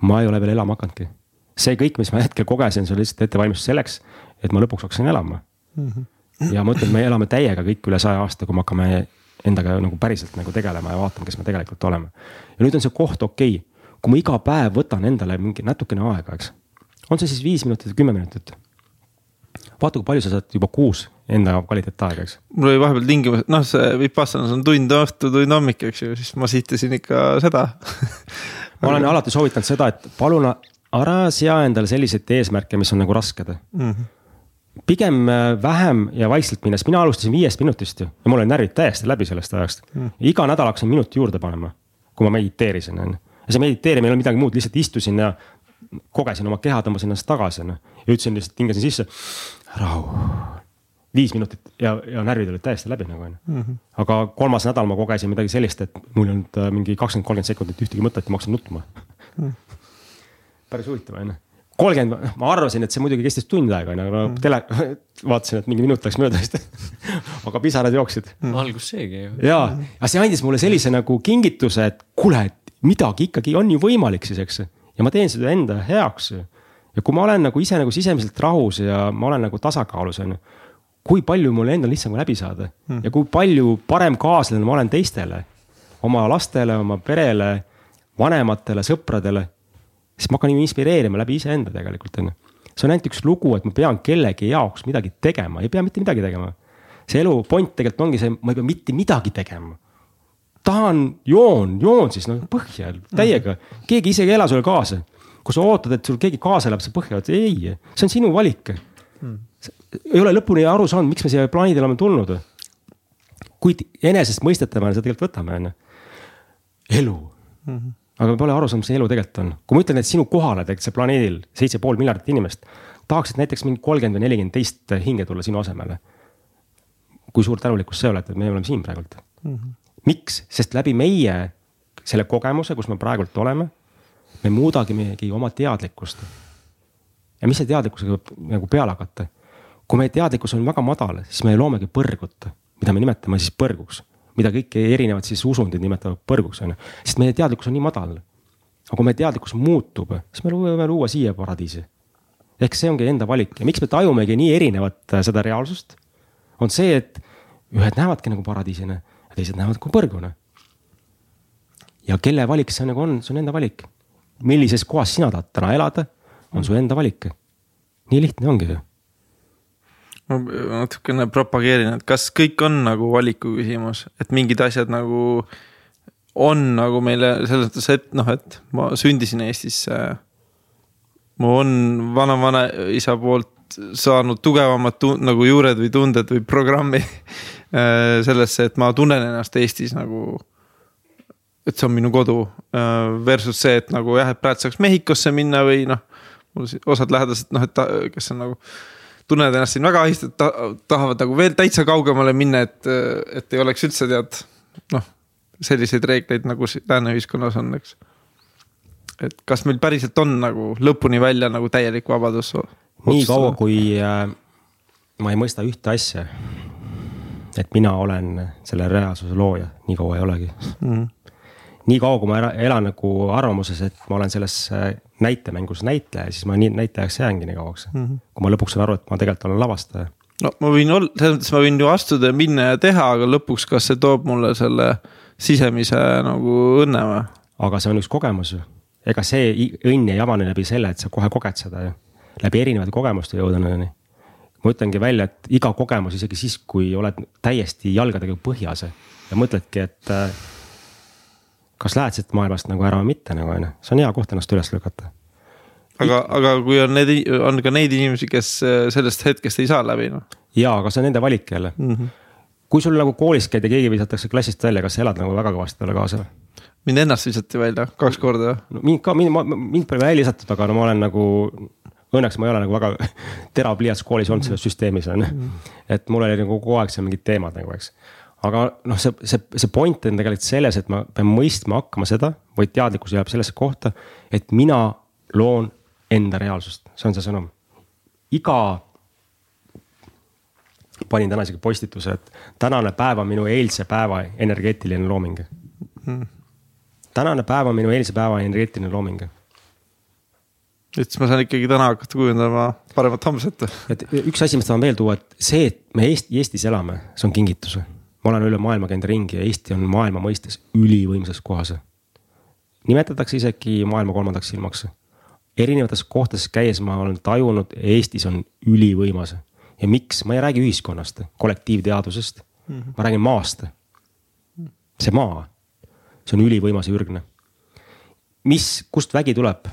ma ei ole veel elama hakanudki. see kõik, mis ma hetkel kogesin, see oli lihtsalt ettevalmistus selleks, et ma lõpuks hakkasin elama mm. -hmm. ja ma ütlen, me elame täiega kõik üle saja aasta, kui me hakkame endaga nagu päriselt nagu tegelema ja vaatama, kes me tegelikult oleme. ja nüüd on see koht okei okay., kui ma iga päev võtan endale mingi natukene aega, eks. on see siis viis minutit või kümme minutit. Vaata, kui palju sa saad juba kuus enda kvaliteetaega, eks. mul oli vahepeal tingimus, noh, see Vipassanas on tund õhtu, tund hommik, eks ju, siis ma sihtasin ikka seda ma olen alati soovitanud seda, et palun ära sea endale selliseid eesmärke, mis on nagu rasked mm. -hmm pigem äh, vähem ja vaikselt minnes, mina alustasin viiest minutist ju ja mul olid närvid täiesti läbi sellest ajast mm.. iga nädal hakkasin minuti juurde panema, kui ma mediteerisin, on ju. ja see mediteerimine ei olnud midagi muud, lihtsalt istusin ja kogesin oma keha, tõmbasin ennast tagasi, on ju. ja ütlesin lihtsalt, hingasin sisse, rahu. viis minutit ja, ja närvid olid täiesti läbi nagu on ju. Mhm. aga kolmas nädal ma kogesin midagi sellist, et mul ei olnud äh, mingi kakskümmend, kolmkümmend sekundit ühtegi mõtet ja ma hakkasin nutma mm.. päris huvitav on ju kolmkümmend, ma arvasin, et see muidugi kestis tund aega, onju, aga mm. tele, vaatasin, et mingi minut läks mööda vist aga pisarad jooksid mm.. algus seegi ju. ja, aga see andis mulle sellise nagu kingituse, et kuule, et midagi ikkagi on ju võimalik siis, eks. ja ma teen seda enda heaks. Ja kui ma olen nagu ise nagu sisemiselt rahus ja ma olen nagu tasakaalus, onju. kui palju mul endal lihtsam läbi saada mm. ja kui palju parem kaaslane ma olen teistele. oma lastele, oma perele, vanematele, sõpradele siis ma hakkan inspireerima läbi iseenda tegelikult on ju. see on ainult üks lugu, et ma pean kellegi jaoks midagi tegema, ei pea mitte midagi tegema. see elu point tegelikult ongi see, ma ei pea mitte midagi tegema. tahan, joon, joon siis noh põhja täiega, keegi isegi ei ela sulle kaasa. Kui sa ootad, et sul keegi kaasa elab, sa põhja oled, ei, see on sinu valik hmm.. ei ole lõpuni aru saanud, miks me siia planeedile oleme tulnud. kuid enesestmõistetavana seda tegelikult võtame, on ju. elu mm. -hmm aga me pole aru saanud, mis see elu tegelikult on. kui ma ütlen, et sinu kohale tegelikult see planeedil seitse pool miljardit inimest tahaksid näiteks mingi kolmkümmend või nelikümmend teist hinge tulla sinu asemele. kui suur tänulikkus see olete, et me oleme siin praegult mm. -hmm. miks, sest läbi meie selle kogemuse, kus me praegult oleme, me muudagimegi oma teadlikkust. ja mis see teadlikkusega nagu peale hakata? kui meie teadlikkus on väga madal, siis me loomegi põrgut, mida me nimetame siis põrguks mida kõiki erinevad siis usundid nimetavad põrguks, on ju. sest meie teadlikkus on nii madal. aga kui meie teadlikkus muutub, siis me võime luua siia paradiisi. ehk see ongi enda valik ja miks me tajumegi nii erinevat äh, seda reaalsust, on see, et ühed näevadki nagu paradiisina ja teised näevad kui põrguna. ja kelle valik see nagu on, see on enda valik. Millises kohas sina tahad täna elada, on su enda valik. nii lihtne ongi ju ma natukene propageerin, et kas kõik on nagu valiku küsimus, et mingid asjad nagu on nagu meile selles mõttes, et noh, et ma sündisin Eestisse. mu on vana-vanaisa poolt saanud tugevamad nagu juured või tunded või programmi äh, sellesse, et ma tunnen ennast Eestis nagu. Et see on minu kodu äh, versus see, et nagu jah, et praegu saaks Mehhikosse minna või noh. mul osad lähedased noh, et kes on nagu tunnevad ennast siin väga ahistatud ta,, tahavad nagu veel täitsa kaugemale minna, et, et ei oleks üldse tead noh, selliseid reegleid nagu lääne ühiskonnas on, eks. et kas meil päriselt on nagu lõpuni välja nagu täielik vabadus? nii kaua, kui äh, ma ei mõista ühte asja, et mina olen selle reaalsuse looja, nii kaua ei olegi mm. Nii kaua, kui ma elan nagu arvamuses, et ma olen selles äh, näitemängus näitleja, siis ma nii näitlejaks jäängi nii kauaks mm. -hmm. kui ma lõpuks saan aru, et ma tegelikult olen lavastaja. no ma võin olla, selles mõttes ma võin ju astuda ja minna ja teha, aga lõpuks, kas see toob mulle selle sisemise nagu õnne või? aga see on üks kogemus ju. ega see õnn ei avane läbi selle, et sa kohe koged seda ju. läbi erinevate kogemuste jõudnuni. ma ütlengi välja, et iga kogemus, isegi siis, kui oled täiesti jalgadega põhjas ja mõtledki, et äh, kas lähed siit maailmast nagu ära või mitte nagu on ju, see on hea koht ennast üles lükata. aga, aga kui on need, on ka neid inimesi, kes äh, sellest hetkest ei saa läbi noh. ja, aga see on nende valik jälle mm. -hmm. kui sul nagu koolis käid ja keegi visatakse klassist välja, kas sa elad nagu väga kõvasti talle kaasa? mind ennast visati välja kaks korda no,. mind ka, mind, mind pole välja visatud, aga no ma olen nagu õnneks ma ei ole nagu väga terav pliiats koolis olnud selles süsteemis on ju. Mhm. et mul oli nagu kogu aeg seal mingid teemad nagu, eks aga noh, see, see, see point on tegelikult selles, et ma pean mõistma hakkama seda, vaid teadlikkus jääb sellesse kohta, et mina loon enda reaalsust, see on see sõnum. iga, panin täna isegi postituse, et tänane päev on minu eilse päeva energeetiline looming mm.. tänane päev on minu eilse päeva energeetiline looming. et siis ma saan ikkagi täna hakata kujundama paremat homset. et üks asi, mis tahan veel tuua, et see, et me Eesti, Eestis elame, see on kingitus. Ma olen üle maailma käinud ringi ja Eesti on maailma mõistes ülivõimsas kohas. nimetatakse isegi maailma kolmandaks silmaks. erinevates kohtades käies ma olen tajunud, Eestis on ülivõimas ja miks, ma ei räägi ühiskonnast, kollektiivteadusest mm, -hmm. ma räägin maast. see maa, see on ülivõimas ja ürgne. mis, kust vägi tuleb?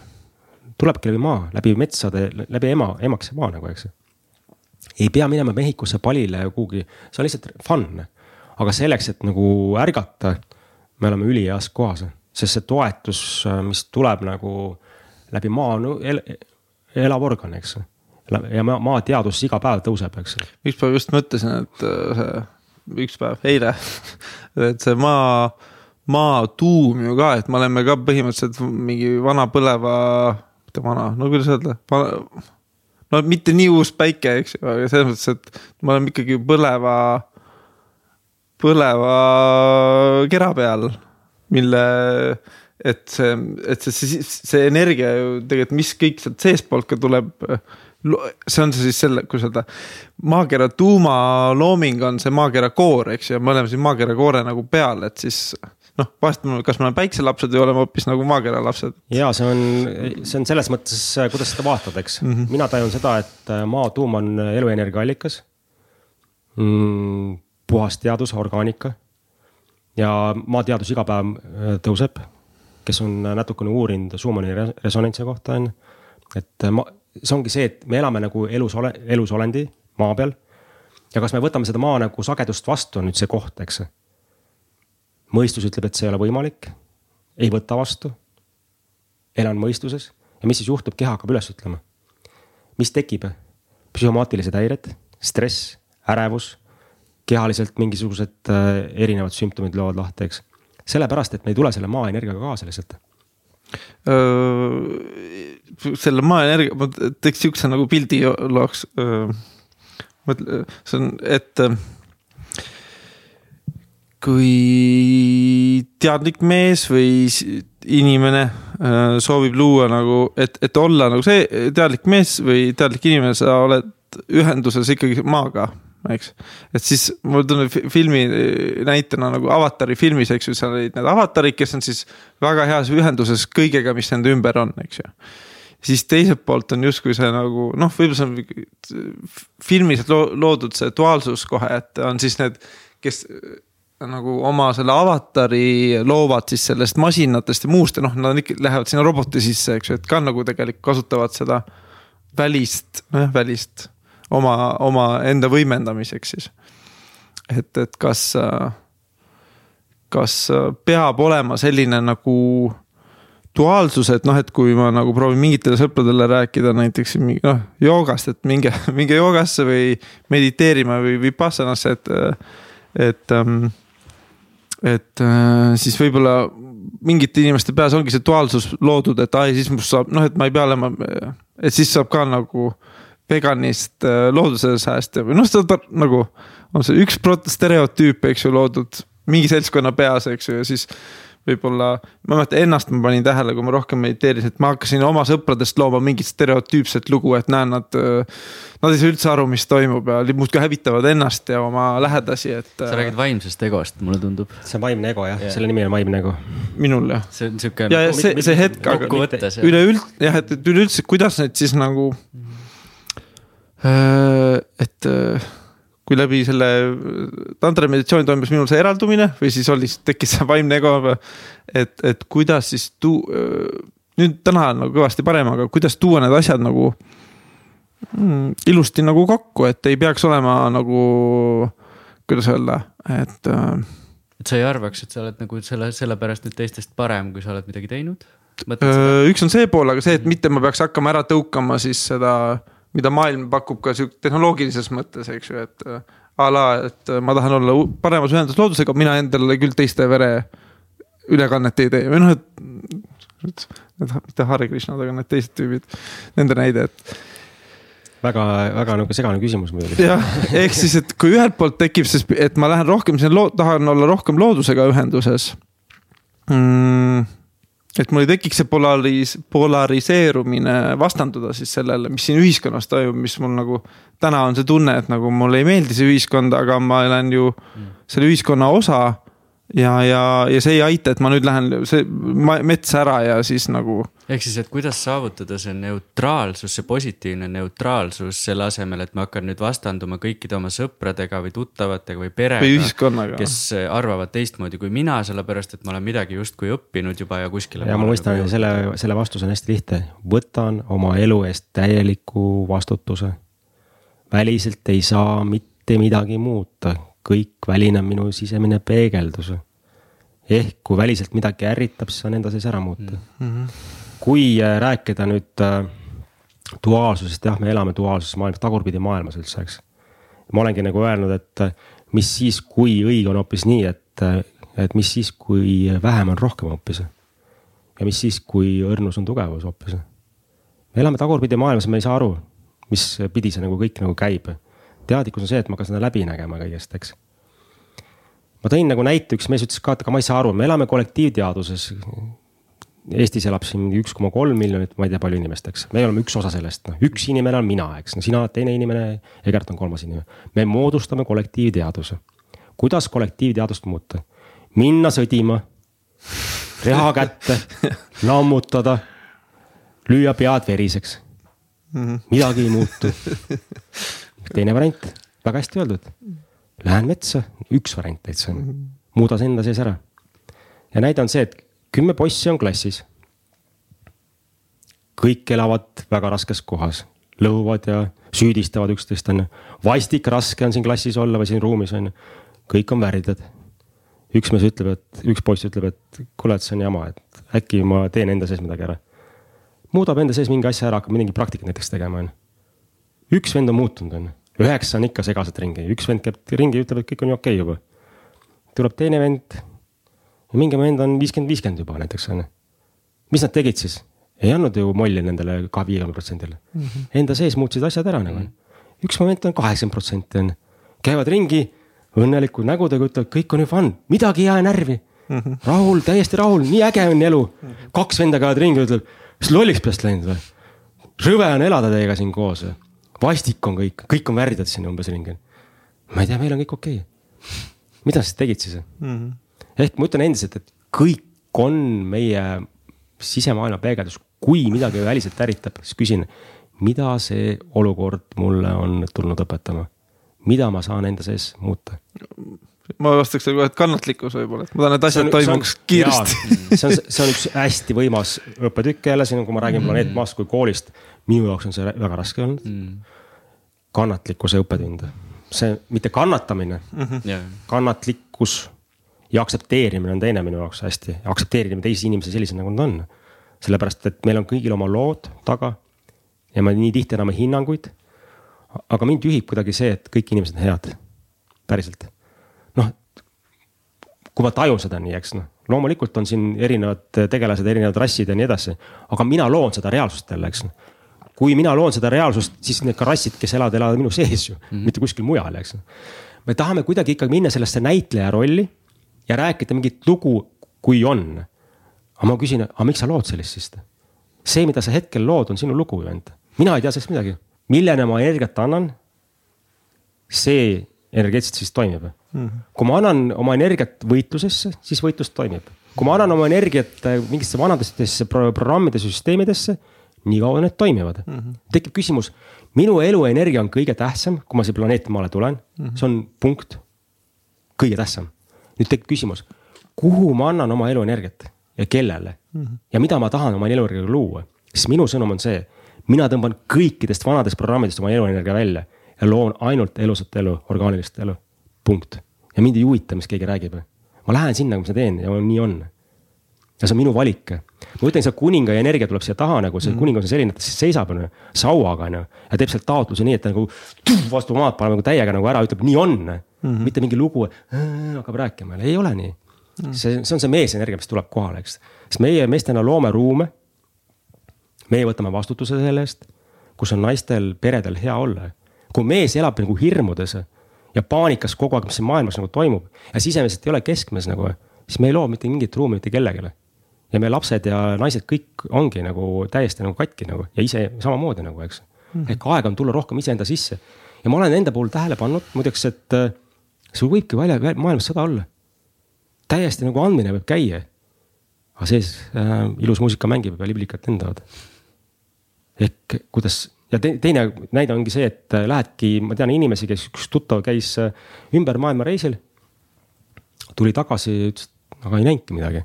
tulebki läbi maa, läbi metsade, läbi ema, emaks maa nagu, eks. ei pea minema Mehhikosse palile ja kuhugi, see on lihtsalt fun. Aga selleks, et nagu ärgata, me oleme üliheas kohas, sest see toetus, mis tuleb nagu läbi maa, no el, elav organ, eks. ja maa, maateadus iga päev tõuseb, eks. üks päev just mõtlesin, et äh, üks päev, eile, et see maa, maa tuum ju ka, et me oleme ka põhimõtteliselt mingi vana põleva, mitte vana, no kuidas öelda, no mitte nii uus päike, eks ju, aga selles mõttes, et me oleme ikkagi põleva, põleva kera peal, mille, et see, et see, see, see energia ju tegelikult, mis kõik sealt seestpoolt ka tuleb see on see siis selle, kuidas öelda, maakera tuumalooming on see maakera koor, eks ju, ja me oleme siin maakera koore nagu peal, et siis noh, vahest kas me oleme päikselapsed või oleme hoopis nagu maakera lapsed. ja see on, see on selles mõttes, kuidas seda vaatad, eks mm. -hmm. mina tajun seda, et maa tuum on eluenergia allikas mm,. Puhas teadus, orgaanika ja maateadus iga päev äh, tõuseb, kes on natukene uurinud Schumanni res- resonantsi kohta on. et ma, see ongi see, et me elame nagu elus ole-, elusolendi maa peal. ja kas me võtame seda maa nagu sagedust vastu, on nüüd see koht, eks. mõistus ütleb, et see ei ole võimalik, ei võta vastu. elan mõistuses ja mis siis juhtub, keha hakkab üles ütlema. mis tekib? psühhomaatilised häired, stress, ärevus kehaliselt mingisugused äh, erinevad sümptomid löövad lahti, eks. sellepärast, et me ei tule selle maa energiaga kaasa lihtsalt. selle maaenergia, ma teeks siukse nagu pildi looks. see on, et öö, kui teadlik mees või inimene öö, soovib luua nagu, et, et olla nagu see teadlik mees või teadlik inimene, sa oled ühenduses ikkagi maaga eks, et siis mul tuleb fi- filmi näitena nagu Avatari filmis, eks ju, seal olid need avatarid, kes on siis väga heas ühenduses kõigega, mis nende ümber on, eks ju. Siis teiselt poolt on justkui see nagu noh, võib-olla see on mingi filmis loo- loodud see duaalsus kohe, et on siis need, kes äh, nagu oma selle avatari loovad siis sellest masinatest ja muust ja noh, nad ikka lähevad sinna roboti sisse, eks ju, et ka nagu tegelikult kasutavad seda välist, noh välist oma, oma enda võimendamiseks siis. et, et kas, kas peab olema selline nagu duaalsus, et noh, et kui ma nagu proovin mingitele sõpradele rääkida näiteks noh, joogast, et minge, minge joogasse või mediteerima või vipassanasse, et, et ähm, et äh, siis võib-olla mingite inimeste peas ongi see duaalsus loodud, et ai, siis must saab noh, et ma ei pea olema, et siis saab ka nagu veganist äh, looduse säästja või noh, seda nagu on see üks stereotüüp, eks ju, loodud mingi seltskonna peas, eks ju, ja siis võib-olla, ma mäletan ennast ma panin tähele, kui ma rohkem mediteerisin, et ma hakkasin oma sõpradest looma mingit stereotüüpset lugu, et näe, nad. Nad ei saa üldse aru, mis toimub ja muudkui hävitavad ennast ja oma lähedasi, et. sa räägid vaimsest egost, mulle tundub. see on vaimne ego jah yeah., selle nimi on vaimne ego. minul jah see on sihuke. ja, ja see, see hetk, aga üleüld- jah, et, et üleüldse, kuidas need siis nagu. Et äh, kui läbi selle tantra meditatsiooni toimus minul see eraldumine või siis oli, tekkis see vaimne ego. et, et kuidas siis tu-, nüüd täna on nagu kõvasti parem, aga kuidas tuua need asjad nagu mm, ilusti nagu kokku, et ei peaks olema nagu, kuidas öelda, et äh, et sa ei arvaks, et sa oled nagu selle, sellepärast nüüd teistest parem, kui sa oled midagi teinud? üks on see pool, aga see, et mitte ma peaks hakkama ära tõukama siis seda, mida maailm pakub ka sihuke tehnoloogilises mõttes, eks ju, et äh, a la, et äh, ma tahan olla paremas ühenduses loodusega, mina endale küll teiste vere ülekannet ei tee või noh, et. need, mitte Hare Krishnad, aga need teised tüübid, nende näide, et väga, väga nagu segane küsimus muidugi. jah, ehk siis, et kui ühelt poolt tekib siis, et ma lähen rohkem sinna tahan olla rohkem loodusega ühenduses mm,. Et mul ei tekiks see polaris-, polariseerumine vastanduda siis sellele, mis siin ühiskonnas toimub, mis mul nagu. täna on see tunne, et nagu mulle ei meeldi see ühiskond, aga ma olen ju mm. selle ühiskonna osa ja, ja, ja see ei aita, et ma nüüd lähen see metsa ära ja siis nagu. ehk siis, et kuidas saavutada see neutraalsus, see positiivne neutraalsus selle asemel, et ma hakkan nüüd vastanduma kõikide oma sõpradega või tuttavatega või perega. kes arvavad teistmoodi kui mina, sellepärast et ma olen midagi justkui õppinud juba ja kuskile. ja ma mõistan selle, selle vastus on hästi lihtne, võtan oma elu eest täieliku vastutuse. väliselt ei saa mitte midagi muuta kõik väline on minu sisemine peegeldus. ehk kui väliselt midagi ärritab, siis on enda sees ära muuta mm. -hmm. kui äh, rääkida nüüd äh, duaalsusest, jah, me elame duaalses maailmas, tagurpidi maailmas üldse, eks. ma olengi nagu öelnud, et äh, mis siis, kui õige on hoopis nii, et, et mis siis, kui vähem on rohkem hoopis. ja mis siis, kui õrnus on tugevus hoopis. me elame tagurpidi maailmas, me ei saa aru, mis pidi see nagu kõik nagu käib teadlikkus on see, et ma hakkan seda läbi nägema kõigest, eks. ma tõin nagu näite, üks mees ütles ka, et aga ma ei saa aru, me elame kollektiivteaduses. Eestis elab siin mingi üks koma kolm miljonit, ma ei tea, palju inimest, eks, me oleme üks osa sellest, noh, üks inimene olen mina, eks, no sina oled teine inimene, Egert on kolmas inimene. me moodustame kollektiivteaduse. kuidas kollektiivteadust muuta? minna sõdima, reha kätte, lammutada, lüüa pead veriseks. Mhm. midagi ei muutu teine variant, väga hästi öeldud. Lähen metsa, üks variant täitsa on, muuda see enda sees ära. ja näide on see, et kümme possi on klassis. kõik elavad väga raskes kohas, lõhuvad ja süüdistavad üksteist, on ju. vastik, raske on siin klassis olla või siin ruumis, on ju. kõik on värdjad. üks mees ütleb, et, üks poiss ütleb, et kuule, et see on jama, et äkki ma teen enda sees midagi ära. muudab enda sees mingi asja ära, hakkab midagi praktikat näiteks tegema, on ju üks vend on muutunud, on ju. üheksa on ikka segaselt ringi, üks vend käib ringi, ütleb, et kõik on ju okei okay juba. tuleb teine vend. mingi vend on viiskümmend, viiskümmend juba näiteks on ju. mis nad tegid siis? ei andnud ju molli nendele ka viiekümne protsendile mm. -hmm. Enda sees muutsid asjad ära nagu. üks moment on kaheksakümmend protsenti on, käivad ringi õnnelikud nägudega, ütlevad, kõik on ju fun, midagi ei jää närvi mm. -hmm. rahul, täiesti rahul, nii äge on elu mm. -hmm. kaks venda käivad ringi, ütleb, kas lolliks peast läinud või? rõve on elada teiega siin koos või? Vastik on kõik, kõik on värdjad siin umbes ringi. ma ei tea, meil on kõik okei okay.. mida sa tegid siis mm? -hmm. ehk ma ütlen endiselt, et kõik on meie sisemaailma peegeldus, kui midagi väliselt ärritab, siis küsin, mida see olukord mulle on tulnud õpetama? mida ma saan enda sees muuta? Ma vastaks nagu, et kannatlikkus võib-olla, et ma tahan, et asjad toimuks kiiresti. see on, see on üks hästi võimas õppetükk jälle siin, kui ma räägin mm. Planeet Maast kui koolist minu jaoks on see väga raske olnud mm.. kannatlikkuse õppetund, see mitte kannatamine mm, -hmm. Yeah. kannatlikkus ja aktsepteerimine on teine minu jaoks hästi, aktsepteerida teisi inimesi sellisena, nagu nad on. sellepärast, et meil on kõigil oma lood taga ja me nii tihti anname hinnanguid. aga mind juhib kuidagi see, et kõik inimesed on head, päriselt. Noh, kui ma tajun seda nii, eks noh, loomulikult on siin erinevad tegelased, erinevad rassid ja nii edasi, aga mina loon seda reaalsust jälle, eks kui mina loon seda reaalsust, siis need karassid, kes elavad, elavad minu sees ju mm, -hmm. mitte kuskil mujal, eks. me tahame kuidagi ikkagi minna sellesse näitleja rolli ja rääkida mingit lugu, kui on. aga ma küsin, aga miks sa lood sellist siis? see, mida sa hetkel lood, on sinu lugu ju enda, mina ei tea sellest midagi. millene ma energiat annan, see energeetiliselt siis toimib mm. -hmm. kui ma annan oma energiat võitlusesse, siis võitlus toimib. kui ma annan oma energiat mingitesse vanadesse programmide süsteemidesse nii kaua need toimivad mm. -hmm. tekib küsimus, minu eluenergia on kõige tähtsam, kui ma siia planeeti Maale tulen mm, -hmm. see on punkt. kõige tähtsam. nüüd tekib küsimus, kuhu ma annan oma eluenergiat ja kellele mm -hmm. ja mida ma tahan oma eluenergiaga luua, siis minu sõnum on see, mina tõmban kõikidest vanadest programmidest oma eluenergia välja ja loon ainult elusat elu, orgaanilist elu, punkt. ja mind ei huvita, mis keegi räägib. ma lähen sinna, kui ma teen ja nii on ja see on minu valik. ma ütlen, see kuninga energia tuleb siia taha nagu, see mm. kuningas on selline, et ta seisab on ju, sauaga on ju. ja teeb sealt taotluse nii, et ta nagu tuh, vastu maad paneb nagu täiega nagu ära, ütleb nii on mm. -hmm. mitte mingi lugu, hakkab rääkima, ei ole nii mm.. see, see on see meesenergia, mis tuleb kohale, eks. sest meie meestena loome ruume. meie võtame vastutuse selle eest, kus on naistel, peredel hea olla. Kui mees elab nagu hirmudes ja paanikas kogu aeg, mis siin maailmas nagu toimub ja sisemiselt ei ole keskmes nagu, siis me ei loo mitte mingit ruumi mitte kellelegi ja meie lapsed ja naised kõik ongi nagu täiesti nagu katki nagu ja ise samamoodi nagu, eks mm. -hmm. ehk aeg on tulla rohkem iseenda sisse. ja ma olen enda puhul tähele pannud muideks, et äh, sul võibki välja, maailmas sõda olla. täiesti nagu andmine võib käia. aga sees äh, ilus muusika mängib ja liblikad lendavad. ehk kuidas ja te, teine näide ongi see, et äh, lähedki, ma tean inimesi, kes üks tuttav käis äh, ümber maailma reisil. tuli tagasi, ütles, et aga ei näinudki midagi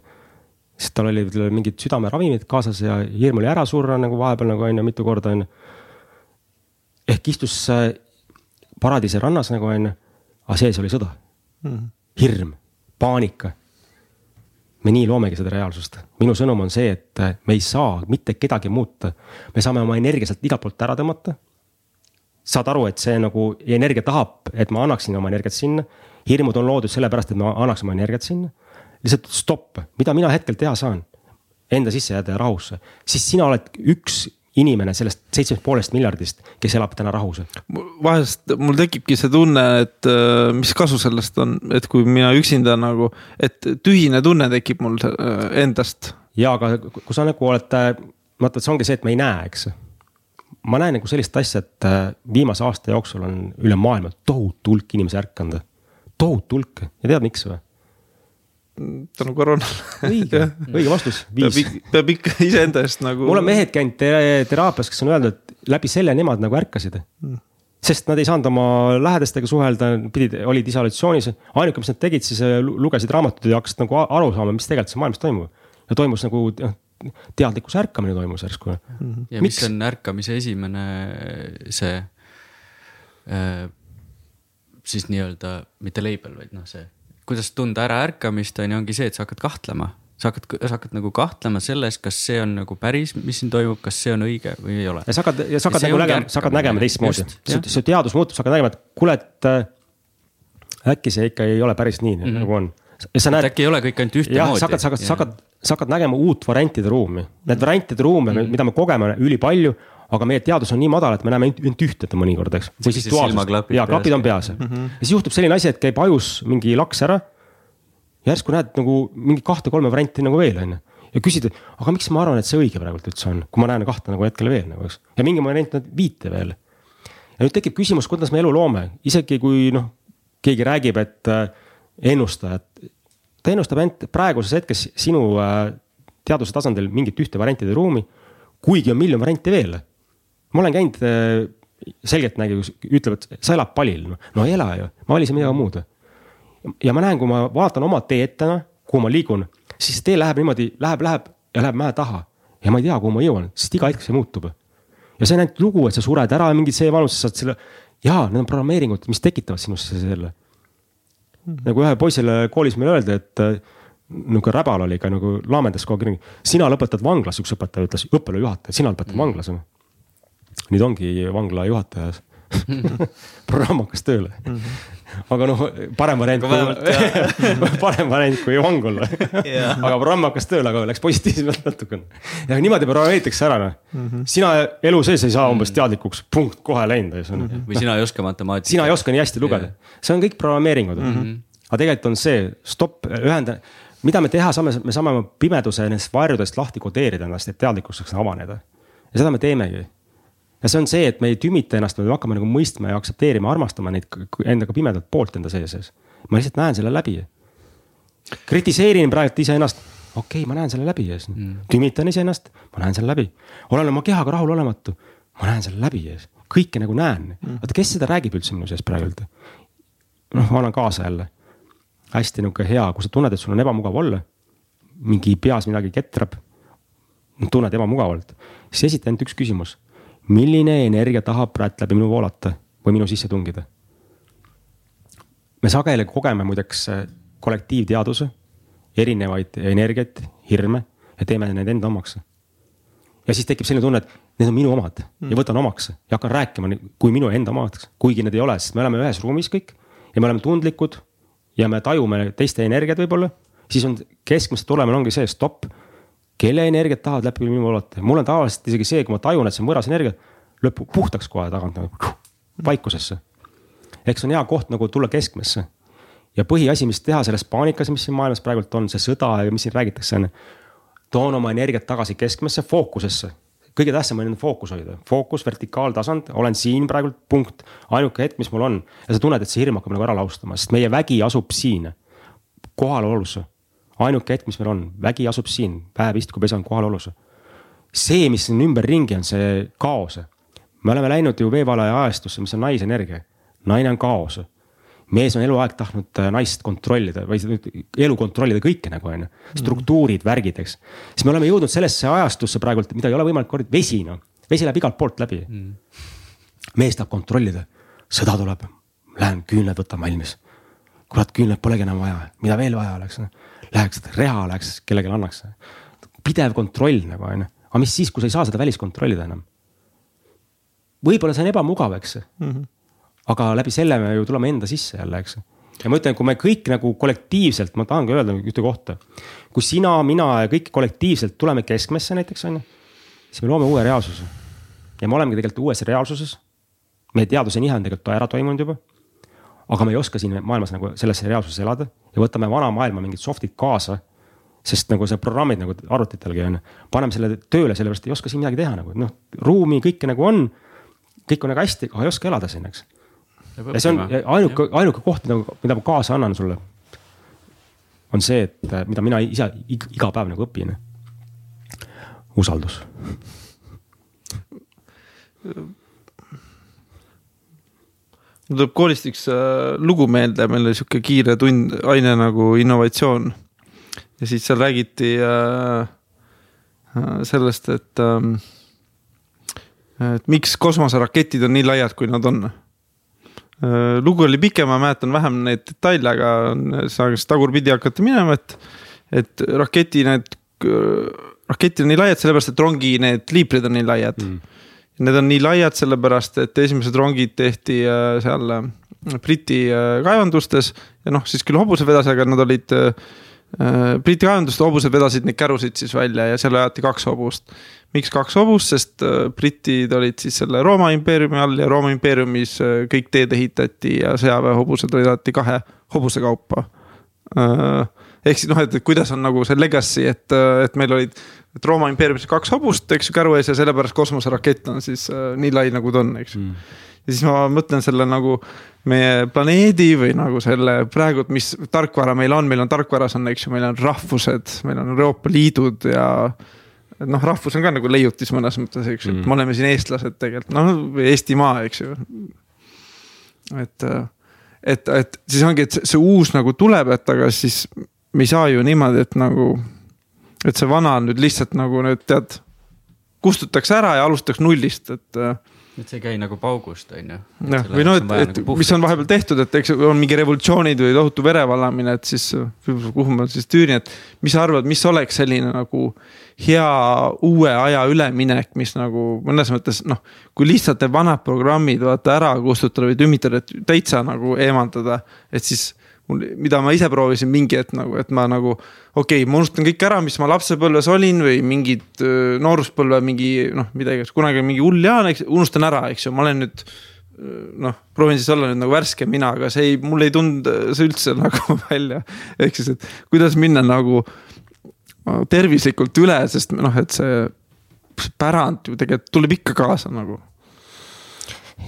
sest tal olid mingid südameravimid kaasas ja hirm oli ära surra nagu vahepeal nagu on ju mitu korda on ju. ehk istus äh, paradiisi rannas nagu on ju, aga sees oli sõda mm. -hmm. hirm, paanika. Me nii loomegi seda reaalsust. minu sõnum on see, et äh, me ei saa mitte kedagi muuta. me saame oma energia sealt igalt poolt ära tõmmata. saad aru, et see nagu energia tahab, et ma annaksin oma energiat sinna. hirmud on loodud sellepärast, et ma annaks oma energiat sinna lihtsalt stopp, mida mina hetkel teha saan? Enda sisse jääda ja rahusse, siis sina oled üks inimene sellest seitsmest poolest miljardist, kes elab täna rahus. vahest mul tekibki see tunne, et äh, mis kasu sellest on, et kui mina üksinda nagu, et tühine tunne tekib mul äh, endast. ja aga kui sa nagu oled, vaata, see ongi see, et me ei näe, eks. ma näen nagu sellist asja, et äh, viimase aasta jooksul on üle maailma tohutu hulk inimesi ärkanud. tohutu hulk ja tead, miks või? Tänu koroonale. õige õige vastus. peab, peab ikka iseenda eest nagu. mul on mehed käinud teraapias, kes on öelnud, et läbi selle nemad nagu ärkasid mm. sest nad ei saanud oma lähedastega suhelda, pidid, olid isolatsioonis. ainuke, mis nad tegid, siis äh, lugesid raamatuid ja hakkasid nagu aru saama, mis tegelikult siin maailmas toimub. ja toimus nagu noh, teadlikkuse ärkamine toimus järsku mm. -hmm. ja Miks? mis on ärkamise esimene see äh, siis nii-öelda mitte label, vaid noh, see kuidas tunda ära ärkamist, on ju, ongi see, et sa hakkad kahtlema. sa hakkad, sa hakkad nagu kahtlema selles, kas see on nagu päris, mis siin toimub, kas see on õige või ei ole. ja sa hakkad, ja sa hakkad nagu nägema, sa hakkad nägema teistmoodi. su teadus muutub, sa hakkad nägema, et kuule, et äh, äkki see ikka ei ole päris nii mm, -hmm. nagu on. näed. äkki ei ole kõik ainult ühtemoodi. sa hakkad, sa hakkad, sa hakkad, sa hakkad nägema uut variantide ruumi. Need variantide ruume mm, -hmm. mida me kogeme ülipalju aga meie teadus on nii madal, et me näeme ainult ühte mõnikord, eks. või siis duaalsust, ja klapid on peas mm. -hmm. ja siis juhtub selline asi, et käib ajus mingi laks ära järsku näed nagu mingi kahte-kolme varianti nagu veel on ju. ja küsid, et aga miks ma arvan, et see õige praegult üldse on, kui ma näen kahte nagu hetkel veel nagu eks. ja mingi variant näed viite veel. ja nüüd tekib küsimus, kuidas me elu loome, isegi kui noh, keegi räägib, et äh, ennustajad. ta ennustab ainult praeguses hetkes sinu äh, teaduse tasandil mingit ühte variantide ruumi. kuigi on miljon varianti veel. Ma olen käinud äh, selgeltnägija, ütleb, et sa elad palil, no ei ela ju, ma valisin midagi muud ja ma näen, kui ma vaatan oma tee ette, kuhu ma liigun, siis see tee läheb niimoodi, läheb, läheb ja läheb mäe taha. ja ma ei tea, kuhu ma jõuan, sest iga hetk see muutub. ja see on ainult lugu, et sa sured ära mingi see vanus, sa saad selle, jaa, need on programmeeringud, mis tekitavad sinusse selle nagu ühe poisile koolis meile öeldi, et äh, nihuke räbal oli ka nagu laamendas kogu aeg, sina lõpetad vanglas, üks õpetaja ütles, õppealajuhataja, sina lõpetad mm vanglas. Nüüd ongi vangla juhataja programm hakkas tööle mm. -hmm aga noh, parem variant kui, parem variant kui vang olla yeah.. aga programm hakkas tööle, aga läks positiivsemalt natukene. ja niimoodi programmeeritakse ära noh mm -hmm., sina elu sees ei saa umbes mhm. teadlikuks, punkt, kohe läinud mm. -hmm. või sina ei oska matemaatikat. sina ei oska nii hästi lugeda yeah., see on kõik programmeeringud mm. -hmm. aga tegelikult on see, stopp, ühenda, mida me teha saame, me saame oma pimeduse nendest varjudest lahti kodeerida ennast, et teadlikkus saaks avaneda. ja seda me teemegi ja see on see, et me ei tümita ennast, me hakkame nagu mõistma ja aktsepteerima, armastama neid endaga pimedat poolt enda sees. ma lihtsalt näen selle läbi. kritiseerin praegu iseennast, okei okay,, ma näen selle läbi ja siis mm. tümitan iseennast, ma näen selle läbi. olen oma kehaga rahulolematu, ma näen selle läbi ja kõike nagu näen mm.. vaata, kes seda räägib üldse minu sees praegult? noh, ma annan kaasa jälle. hästi nihuke hea, kui sa tunned, et sul on ebamugav olla. mingi peas midagi ketrab. tunned ebamugavalt, siis esita ainult üks küsimus milline energia tahab praegu läbi minu voolata või minu sisse tungida? me sageli kogeme muideks äh, kollektiivteaduse, erinevaid energiaid, hirme ja teeme need enda omaks. ja siis tekib selline tunne, et need on minu omad mm. ja võtan omaks ja hakkan rääkima kui minu enda omaks, kuigi need ei ole, sest me oleme ühes ruumis kõik ja me oleme tundlikud ja me tajume teiste energiat võib-olla, siis on keskmise tulemine ongi see stopp kelle energiat tahavad läbi minu voolata, mul on tavaliselt isegi see, kui ma tajun, et see on võõras energia, lõppu puhtaks kohe tagant nagu vaikusesse. ehk see on hea koht nagu tulla keskmesse. ja põhiasi, mis teha selles paanikas, mis siin maailmas praegult on, see sõda ja mis siin räägitakse, on. toon oma energiat tagasi keskmesse, fookusesse. kõige tähtsam on fookus hoida, fookus, vertikaaltasand, olen siin praegu, punkt, ainuke hetk, mis mul on. ja sa tunned, et see hirm hakkab nagu ära laustama, sest meie vägi asub siin, kohalolus. Ainuke hetk, mis meil on, vägi asub siin, päev istugu pesa on kohalolus. see, mis siin ümberringi on, see kaos. me oleme läinud ju veevalaja ajastusse, mis on naisenergia, naine on kaos. Mees on eluaeg tahtnud äh, naist kontrollida või elu kontrollida kõike nagu on ju, struktuurid, värgid, eks. siis me oleme jõudnud sellesse ajastusse praegult, mida ei ole võimalik korrata, vesi noh, vesi läheb igalt poolt läbi. Mm.. mees tahab kontrollida, sõda tuleb, lähen küünlad võtan valmis. kurat, küünlaid polegi enam vaja, mida veel vaja oleks, läheks reha läheks, kellelegi annaks. pidev kontroll nagu on ju, aga mis siis, kui sa ei saa seda väliskontrollida enam? võib-olla see on ebamugav, eks mm. -hmm aga läbi selle me ju tuleme enda sisse jälle, eks. ja ma ütlen, kui me kõik nagu kollektiivselt, ma tahangi öelda ühte kohta. kui sina, mina ja kõik kollektiivselt tuleme keskmesse näiteks on ju, siis me loome uue reaalsuse. ja me olemegi tegelikult uues reaalsuses. meie teaduse nihe on tegelikult ära toimunud juba. aga me ei oska siin maailmas nagu sellesse reaalsuses elada ja võtame vana maailma mingid soft'id kaasa sest nagu see programmid nagu arvutitelgi on, paneme selle tööle, sellepärast ei oska siin midagi teha nagu noh, ruumi kõike nagu on. kõik on nagu hästi, aga ei oska elada siin, eks ja see on ainuke, ainuke koht, mida, mida ma kaasa annan sulle. on see, et äh, mida mina ise iga päev nagu õpin. usaldus. mul tuleb koolist üks äh, lugu meelde, meil oli sihuke kiire tund, aine nagu innovatsioon. ja siis seal räägiti äh, äh sellest, et äh,, et miks kosmoseraketid on nii laiad, kui nad on. Lugu oli pikem, ma mäletan vähem neid detaile, aga saaks tagurpidi hakata minema, et, et raketi need, raketid on nii laiad sellepärast, et rongi need liiprid on nii laiad. Mm.. Need on nii laiad sellepärast, et esimesed rongid tehti äh, seal äh, Briti kaevandustes ja noh, siis küll hobused vedas, aga nad olid Briti kaevanduste hobused vedasid neid kärusid siis välja ja seal ajati kaks hobust. Miks kaks hobust, sest äh, britid olid siis selle Rooma impeeriumi all ja Rooma impeeriumis äh, kõik teed ehitati ja sõjaväehobused alati kahe hobuse kaupa. Äh, ehk siis noh, et kuidas on nagu see legacy, et, et meil olid, et Rooma impeeriumis kaks hobust, eks ju, käru ees ja sellepärast kosmoserakett on siis nii lai, nagu ta on, eks ju mm. ja siis ma mõtlen selle nagu meie planeedi või nagu selle praegu, mis tarkvara meil on, meil on tarkvaras on, eks ju, meil on rahvused, meil on Euroopa Liidud ja noh, rahvus on ka nagu leiutis mõnes mõttes, eks ju mm., et me oleme siin eestlased tegelikult, noh Eestimaa, eks ju. et, et, et siis ongi, et see uus nagu tuleb, et aga siis me ei saa ju niimoodi, et nagu, et see vana nüüd lihtsalt nagu nüüd tead, kustutatakse ära ja alustatakse nullist, et et see ei käi nagu paugust, on ju. jah, või noh, et, et nagu mis on vahepeal tehtud, et eks on mingi revolutsioonid või tohutu verevalamine, et siis kuhu ma siis tüürin, et mis sa arvad, mis oleks selline nagu hea uue aja üleminek, mis nagu mõnes mõttes noh, kui lihtsalt need vanad programmid vaata ära kustutada või tümitada, et täitsa nagu eemaldada, et siis mul, mida ma ise proovisin mingi hetk nagu, et ma nagu. okei okay,, ma unustan kõik ära, mis ma lapsepõlves olin või mingid nooruspõlve mingi noh, midagi, kunagi mingi hull jaan, eks unustan ära, eks ju, ma olen nüüd. noh, proovin siis olla nüüd nagu värske mina, aga see ei, mul ei tulnud see üldse nagu välja. ehk siis, et kuidas minna nagu tervislikult üle, sest noh, et see pärand ju tegelikult tuleb ikka kaasa nagu.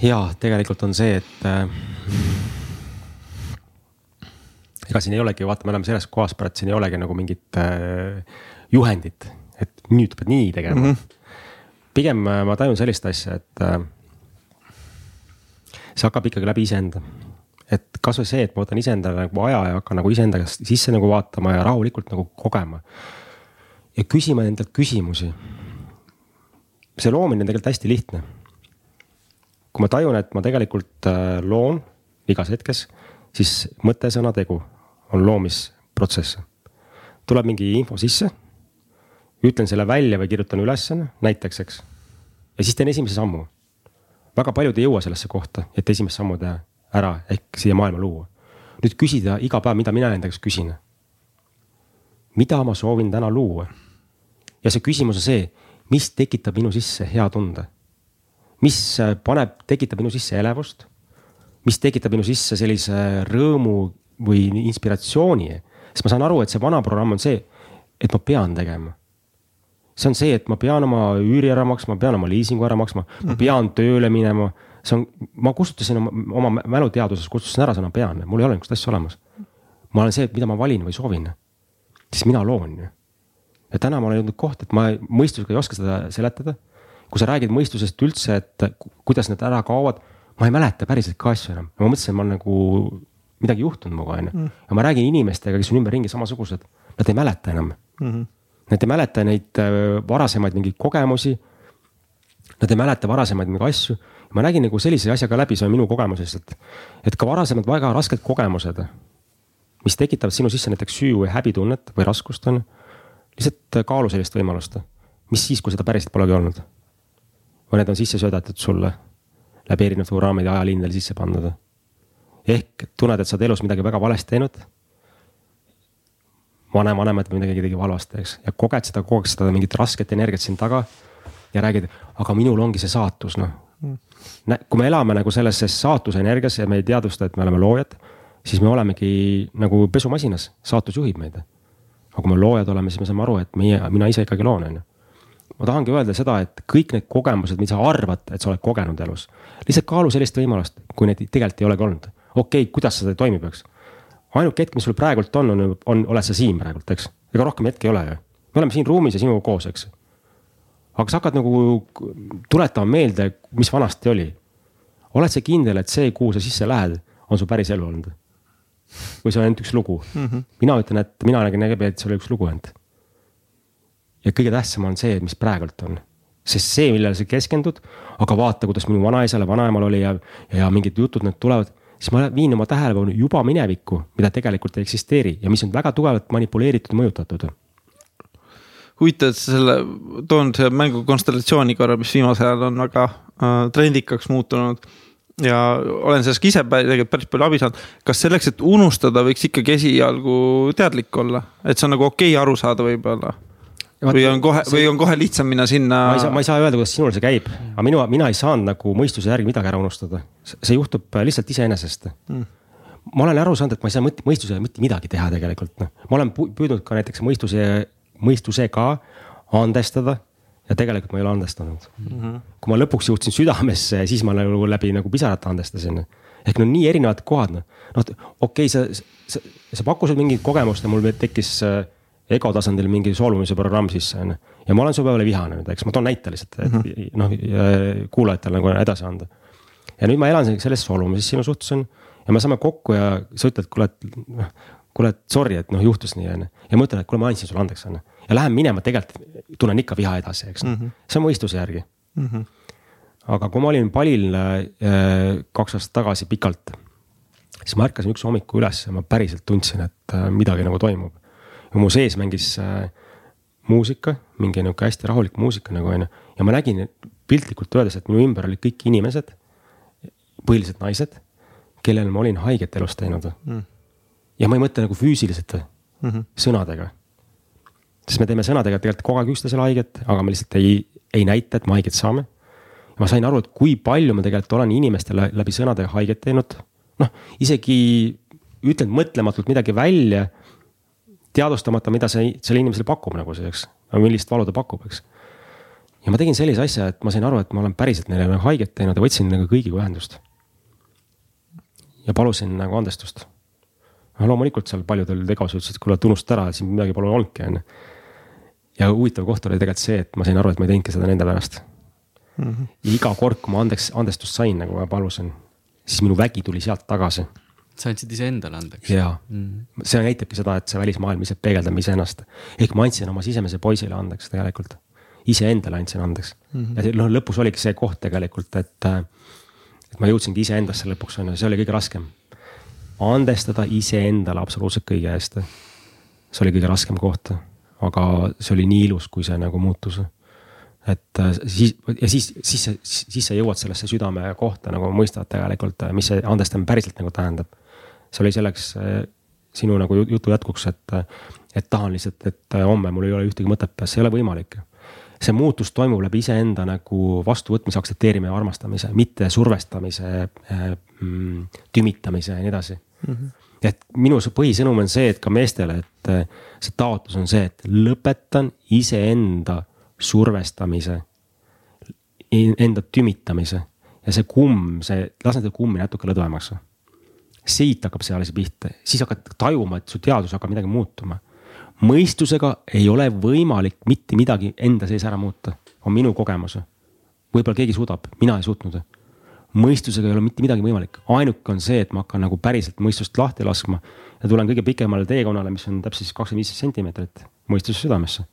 ja tegelikult on see, et äh, ega siin ei olegi, vaata, me oleme selles kohas praegu, et siin ei olegi nagu mingit äh, juhendit, et nüüd pead nii tegema mm. -hmm. pigem äh, ma tajun sellist asja, et äh, see hakkab ikkagi läbi iseenda. et kasvõi see, et ma võtan iseendale nagu aja ja hakkan nagu iseenda käest sisse nagu vaatama ja rahulikult nagu kogema. ja küsima endalt küsimusi. see loomine on tegelikult hästi lihtne. kui ma tajun, et ma tegelikult äh, loon igas hetkes siis mõte, sõna, tegu on loomisprotsess. tuleb mingi info sisse, ütlen selle välja või kirjutan ülesõna, näiteks, eks. ja siis teen esimese sammu. väga paljud ei jõua sellesse kohta, et esimest sammu teha ära ehk siia maailma luua. nüüd küsida iga päev, mida mina enda käest küsin. mida ma soovin täna luua? ja see küsimus on see, mis tekitab minu sisse hea tunde? mis paneb, tekitab minu sisse elevust? mis tekitab minu sisse sellise rõõmu või inspiratsiooni. sest ma saan aru, et see vana programm on see, et ma pean tegema. see on see, et ma pean oma üüri ära maksma, ma pean oma liisingu ära maksma, ma pean tööle minema. see on, ma kustutasin oma, oma mäluteaduses kustutasin ära sõna pean, mul ei ole niisugust asja olemas. ma olen see, et mida ma valin või soovin. siis mina loon ju. ja täna ma olen jõudnud kohta, et ma mõistusega ei oska seda seletada. kui sa räägid mõistusest üldse, et kuidas need ära kaovad, ma ei mäleta päriselt ka asju enam, ma mõtlesin, ma olen nagu midagi juhtunud minuga on ju. ja ma räägin inimestega, kes on ümberringi samasugused, nad ei mäleta enam mm. -hmm Nad ei mäleta neid äh, varasemaid mingeid kogemusi. Nad ei mäleta varasemaid mingeid asju. ma nägin nagu sellise asja ka läbi, see on minu kogemusest, et, et ka varasemad väga rasked kogemused, mis tekitavad sinu sisse näiteks süü või häbitunnet või raskust on ju. lihtsalt kaalu sellist võimalust, mis siis, kui seda päriselt polegi olnud. või need on sisse söödetud sulle läbi erinevate programmide ajaliinidel sisse pandud. Ehk tunned, et sa oled elus midagi väga valesti teinud vanavanemad või midagi tegi valesti, eks. ja koged seda, koged seda mingit rasket energiat siin taga. ja räägid, aga minul ongi see saatus, noh. kui me elame nagu selles saatuse energias ja me ei teadvusta, et me oleme loojad, siis me olemegi nagu pesumasinas, saatus juhib meid. aga kui me loojad oleme, siis me saame aru, et meie, mina ise ikkagi loon, on ju ma tahangi öelda seda, et kõik need kogemused, mida sa arvad, et sa oled kogenud elus, lihtsalt kaalu sellist võimalust, kui neid tegelikult ei olegi olnud. Okei okay,, kuidas see toimib, eks ainuke hetk, mis sul praegult on, on, on, oled sa siin praegult, eks. ega rohkem hetki ei ole ju. me oleme siin ruumis ja sinuga koos, eks. aga sa hakkad nagu tuletama meelde, mis vanasti oli. oled sa kindel, et see, kuhu sa sisse lähed, on su päris elu olnud? või see on ainult üks lugu mm? -hmm. mina ütlen, et mina nägin läbi, et see oli üks lugu ainult. ja kõige tähtsam on see, mis praegult on sest see, millele sa keskendud, aga vaata, kuidas minu vanaisal ja vanaemal oli ja, ja mingid jutud, need tulevad siis ma viin oma tähelepanu juba minevikku, mida tegelikult ei eksisteeri ja mis on väga tugevalt manipuleeritud mõjutatud. huvitav, et sa selle, toon selle mängu konstellatsiooni korra, mis viimasel ajal on väga äh, trendikaks muutunud ja olen sellest ka ise tegelikult päris palju abi saanud. kas selleks, et unustada, võiks ikkagi esialgu teadlik olla, et see on nagu okei okay aru saada võib-olla või on kohe või on kohe lihtsam minna sinna. ma ei saa, ma ei saa öelda, kuidas sinul see käib, aga minu, mina ei saanud nagu mõistuse järgi midagi ära unustada. see juhtub äh, lihtsalt iseenesest mm. ma olen aru saanud, et ma ei saa mõt, mõistusega mitte midagi teha tegelikult, noh. ma olen püüdnud ka näiteks mõistuse, mõistusega andestada ja tegelikult ma ei ole andestanud mm. -hmm. kui ma lõpuks jõudsin südamesse, siis ma nagu läbi nagu pisarate andestasin. ehk no nii erinevad kohad, noh, noh okei okay,, sa, sa, sa pakkusid mingit kogemust ja mul tekkis äh, ego tasandil mingi solvumise programm sisse on ju. ja ma olen su peale vihane nüüd, eks ma toon näite lihtsalt, et mm -hmm. noh kuulajatele nagu edasi anda. ja nüüd ma elan selles solvumises sinu suhtes on ja me saame kokku ja sa ütled, kuule, et noh. kuule, et sorry, et noh, juhtus nii on ju ja ma ütlen, et kuule, ma andsin sulle andeks on ju. ja lähen minema, tegelikult tunnen ikka viha edasi, eks mm, -hmm. see on mõistuse järgi mm. -hmm. aga kui ma olin palil äh, kaks aastat tagasi pikalt, siis ma ärkasin üks hommiku üles ja ma päriselt tundsin, et äh, midagi nagu toimub mu sees mängis äh, muusika, mingi nihuke hästi rahulik muusika nagu on ju. ja ma nägin piltlikult öeldes, et minu ümber olid kõik inimesed, põhiliselt naised, kellele ma olin haiget elus teinud mm.. ja ma ei mõtle nagu füüsiliselt mm, -hmm. sõnadega. sest me teeme sõnadega tegelikult kogu aeg üksteisele haiget, aga me lihtsalt ei, ei näita, et me haiget saame. ma sain aru, et kui palju ma tegelikult olen inimestele läbi sõnadega haiget teinud. noh, isegi ütlen mõtlematult midagi välja teadvustamata, mida see sellele inimesele pakub nagu selleks, millist valu ta pakub, eks. ja ma tegin sellise asja, et ma sain aru, et ma olen päriselt neile nagu haiget teinud ja võtsin nagu kõigiga ühendust. ja palusin nagu andestust. no loomulikult seal paljudel tegevused ütlesid, et kuule, et unusta ära, siin midagi pole olnudki, on ju. ja huvitav koht oli tegelikult see, et ma sain aru, et ma ei teinudki seda nende pärast mm. -hmm. ja iga kord, kui ma andeks, andestust sain, nagu ma palusin, siis minu vägi tuli sealt tagasi sa andsid iseendale andeks. jaa mm., see näitabki seda, et see välismaailm ise peegeldab iseennast. ehk ma andsin oma sisemise poisile andeks tegelikult. iseendale andsin andeks mm. -hmm. ja noh, lõpus oligi see koht tegelikult, et, et ma jõudsingi iseendasse lõpuks on ju, see oli kõige raskem. andestada iseendale absoluutselt kõige eest. see oli kõige raskem koht, aga see oli nii ilus, kui see nagu muutus et siis ja siis, siis, siis sa jõuad sellesse südame kohta nagu mõistad tegelikult, mis see andestamine päriselt nagu tähendab see oli selleks eh, sinu nagu jutu jätkuks, et, et tahan lihtsalt, et homme mul ei ole ühtegi mõtet peas, see ei ole võimalik. see muutus toimub läbi iseenda nagu vastuvõtmise, aktsepteerimise ja armastamise, mitte survestamise, mm, tümitamise ja nii edasi mm. -hmm. et minu põhisõnum on see, et ka meestele, et see taotlus on see, et lõpetan iseenda survestamise, enda tümitamise ja see kumm, see, lase seda kummi natuke lõdvemaks. Siit hakkab see alles pihta, siis hakkad tajuma, et su teadus hakkab midagi muutuma. mõistusega ei ole võimalik mitte midagi enda sees ära muuta, on minu kogemus. võib-olla keegi suudab, mina ei suutnud mõistusega ei ole mitte midagi võimalik, ainuke on see, et ma hakkan nagu päriselt mõistust lahti laskma. ja tulen kõige pikemale teekonnale, mis on täpselt siis kakskümmend viis sentimeetrit mõistuse südamesse.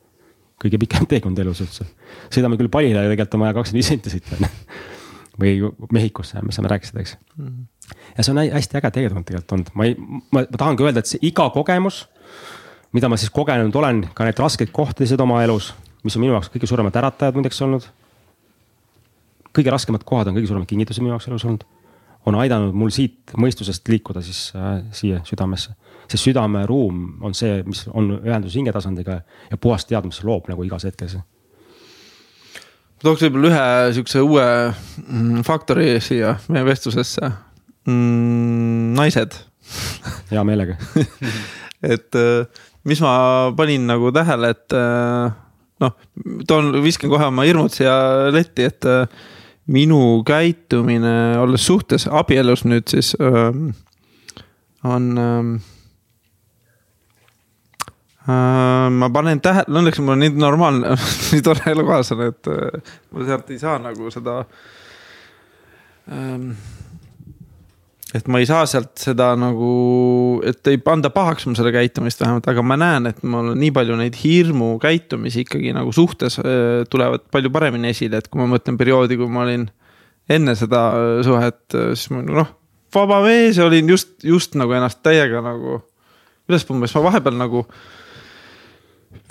kõige pikem teekond elus üldse. sõidame küll palile ja tegelikult on vaja kakskümmend viis senti sõita või Mehhikosse, mis sa rääkisid, eks mm. -hmm. ja see on hästi äge teekond tegelikult olnud, ma ei, ma, tahangi öelda, et see iga kogemus, mida ma siis kogenud olen, ka need raskeid kohtasid oma elus, mis on minu jaoks kõige suuremad äratajad muideks olnud. kõige raskemad kohad on kõige suuremad kingitused minu jaoks elus olnud. on aidanud mul siit mõistusest liikuda siis äh, siia südamesse. see südameruum on see, mis on ühenduses hingetasandiga ja puhas teadmus loob nagu igas hetkes tooks võib-olla ühe sihukese uue mm, faktori siia meie vestlusesse mm,. naised hea meelega et äh, mis ma panin nagu tähele, et äh, noh, toon, viskan kohe oma hirmud siia letti, et äh, minu käitumine, olles suhtes abielus nüüd siis on ähm, Äh, ma panen tähele, õnneks mul on nii normaalne nii tore elukaaslane, et äh, ma sealt ei saa nagu seda. Ähm, et ma ei saa sealt seda nagu, et ei panda pahaks mul seda käitumist vähemalt, aga ma näen, et mul on nii palju neid hirmu käitumisi ikkagi nagu suhtes äh, tulevad palju paremini esile, et kui ma mõtlen perioodi, kui ma olin enne seda suhet, siis ma noh, vaba mees olin just, just nagu ennast täiega nagu, kuidas umbes ma vahepeal nagu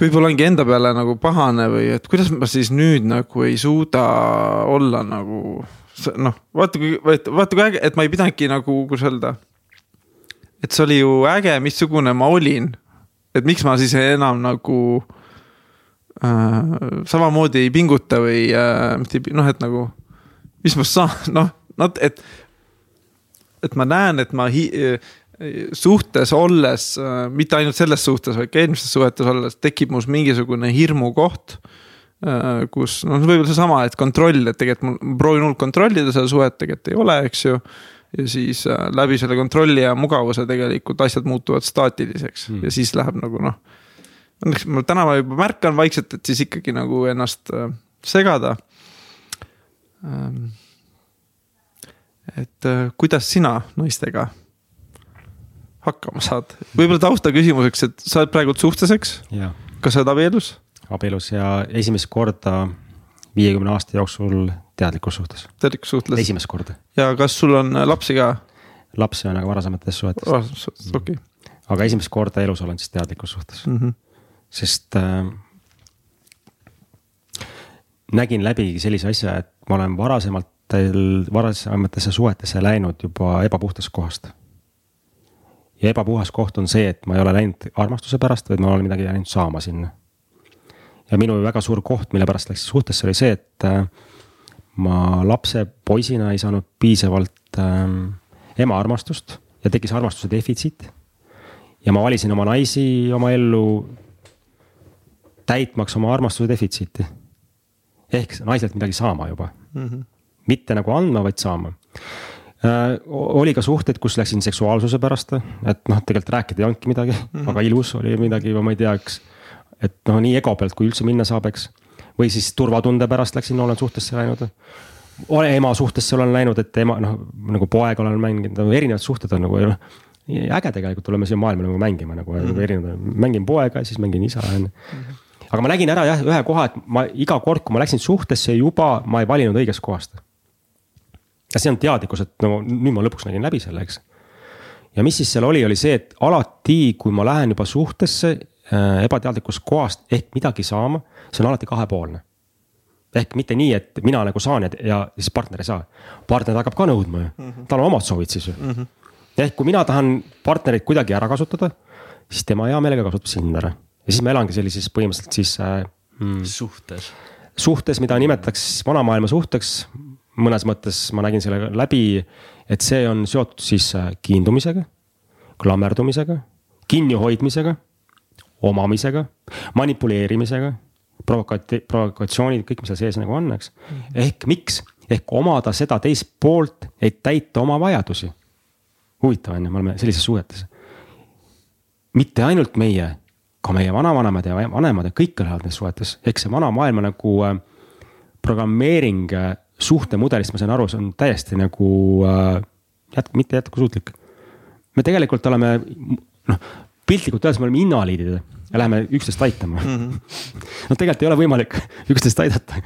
võib-olla ongi enda peale nagu pahane või et kuidas ma siis nüüd nagu ei suuda olla nagu noh, vaata kui, vaata kui äge, et ma ei pidanudki nagu, kuidas öelda. et see oli ju äge, missugune ma olin. et miks ma siis enam nagu äh, samamoodi ei pinguta või äh, mitte ei, noh, et nagu, mis ma saan, noh, noh, et. et ma näen, et ma hi, suhtes olles, äh, mitte ainult selles suhtes, vaid ka eelmistes suhetes olles tekib mus mingisugune hirmukoht. Äh, kus noh, võib-olla seesama, et kontroll, et tegelikult ma proovin hullult kontrollida seda suhet, tegelikult ei ole, eks ju. ja siis äh, läbi selle kontrolli ja mugavuse tegelikult asjad muutuvad staatiliseks mm. ja siis läheb nagu noh. Õnneks ma täna ma juba märkan vaikselt, et siis ikkagi nagu ennast segada. Ähm, et kuidas sina naistega hakkama saad. võib-olla taustaküsimuseks, et sa oled praegu suhtes, eks? kas sa oled abielus? abielus ja esimest korda viiekümne aasta jooksul teadlikus suhtes. teadlikus suhtes? esimest korda. ja kas sul on lapsi ka? lapsi on aga varasemates suhetes. varasemates suhetes, okei okay.. aga esimest korda elus olen siis teadlikus suhtes mm. -hmm. sest äh, nägin läbi sellise asja, et ma olen varasemalt, varasematesse suhetesse läinud juba ebapuhtast kohast ja ebapuhas koht on see, et ma ei ole läinud armastuse pärast, vaid ma olen midagi läinud saama sinna. ja minu väga suur koht, mille pärast läks suhtesse, oli see, et äh, ma lapse poisina ei saanud piisavalt ähm, ema armastust ja tekkis armastuse defitsiit. ja ma valisin oma naisi oma ellu täitmaks oma armastuse defitsiiti. ehk naiselt midagi saama juba mm. -hmm. mitte nagu andma, vaid saama Äh, oli ka suhted, kus läksin seksuaalsuse pärast, et noh, tegelikult rääkida ei olnudki midagi mm, -hmm. aga ilus oli midagi, ma ei tea, eks. et noh, nii ego pealt, kui üldse minna saab, eks. või siis turvatunde pärast läksin, olen suhtesse läinud. ema suhtesse olen läinud, et ema noh, nagu poega olen mänginud, erinevad suhted on nagu noh. äge tegelikult oleme siia maailma nagu mängima nagu mm, -hmm. erinevad, mängin poega, siis mängin isa on ju mhm. aga ma nägin ära jah, ühe koha, et ma iga kord, kui ma läksin suhtesse juba, ma ei valinud õigest kohast ja see on teadlikkus, et no nüüd ma lõpuks nägin läbi selle, eks. ja mis siis seal oli, oli see, et alati, kui ma lähen juba suhtesse äh, ebateadlikust kohast ehk midagi saama, see on alati kahepoolne. ehk mitte nii, et mina nagu saan ja, ja siis partner ei saa. partner hakkab ka nõudma ju mm, -hmm. tal on omad soovid siis ju mm. -hmm. ehk kui mina tahan partnerit kuidagi ära kasutada, siis tema hea meelega kasutab sind ära. ja siis ma elangi sellises põhimõtteliselt siis äh,. Mm, suhtes. suhtes, mida nimetatakse vanamaailma suhteks mõnes mõttes ma nägin selle läbi, et see on seotud siis äh, kiindumisega, klammerdumisega, kinnihoidmisega, omamisega, manipuleerimisega, provokati-, provokatsioonid, kõik, mis seal sees nagu on, eks. ehk miks, ehk omada seda teist poolt, et täita oma vajadusi. huvitav on ju, me oleme sellises suhetes. mitte ainult meie, ka meie vanavanemad ja vanemad ja kõik elavad nendes suhetes, ehk see vana maailma nagu äh, programmeering äh, suhtemudelist, ma sain aru, see on täiesti nagu äh, jätk-, mitte jätkusuutlik. me tegelikult oleme noh, piltlikult öeldes me oleme invaliidid ja läheme üksteist aitama mm. -hmm. no tegelikult ei ole võimalik üksteist aidata.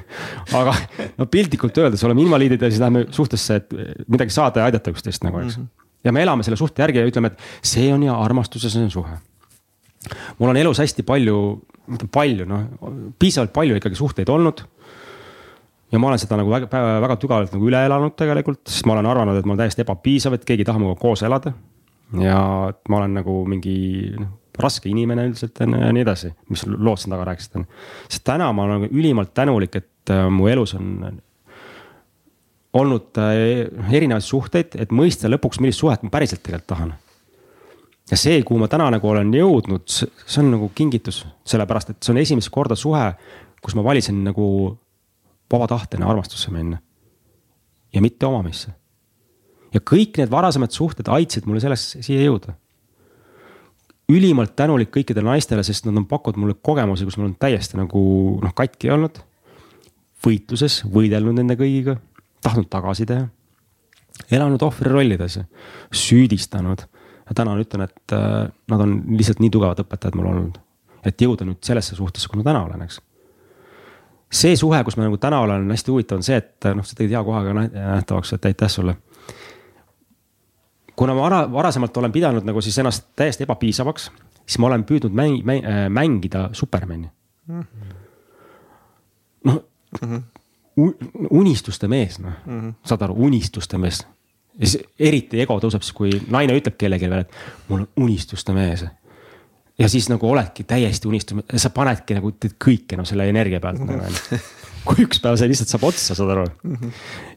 aga no piltlikult öeldes oleme invaliidid ja siis läheme suhtesse, et midagi saada ja aidata üksteist nagu, eks mm. -hmm. ja me elame selle suhte järgi ja ütleme, et see on ja see on suhe. mul on elus hästi palju, mitte palju, noh piisavalt palju ikkagi suhteid olnud ja ma olen seda nagu väga, väga tugevalt nagu üle elanud tegelikult, sest ma olen arvanud, et ma olen täiesti ebapiisav, et keegi ei taha minuga koos elada. ja ma olen nagu mingi noh, raske inimene üldiselt ja nii edasi, mis lood siin taga rääkisid sest täna ma olen nagu ülimalt tänulik, et äh, mu elus on olnud äh, erinevaid suhteid, et mõista lõpuks, millist suhet ma päriselt tegelikult tahan. ja see, kuhu ma täna nagu olen jõudnud, see on nagu kingitus, sellepärast et see on esimest korda suhe, kus ma valisin nagu vaba tahtena armastusse minna. ja mitte omamisse. ja kõik need varasemad suhted aitasid mulle sellest siia jõuda ülimalt tänulik kõikidele naistele, sest nad on pakkunud mulle kogemusi, kus ma olen täiesti nagu noh, katki olnud. võitluses, võidelnud nende kõigiga, tahtnud tagasi teha. elanud ohvri rollides, süüdistanud ja täna ütlen, et äh, nad on lihtsalt nii tugevad õpetajad mul olnud. et jõuda nüüd sellesse suhtesse, kus ma täna olen, eks. See suhe, kus ma nagu täna olen, on hästi huvitav, on see, et noh, sa tegid hea kohaga nähtavaks, et aitäh sulle kuna ma vara, varasemalt olen pidanud nagu siis ennast täiesti ebapiisavaks, siis ma olen püüdnud mäng, mäng, äh, mängida Supermani mm -hmm.. noh mm -hmm., unistuste mees, noh mm -hmm., saad aru, unistuste mees. eriti ego tõuseb siis, kui naine ütleb kellelegi veel, et mul on unistuste mees ja siis nagu oledki täiesti unistunud, sa panedki nagu teed kõike noh selle energia pealt mm -hmm. nagu kui üks päev see lihtsalt saab otsa, saad aru mm. -hmm.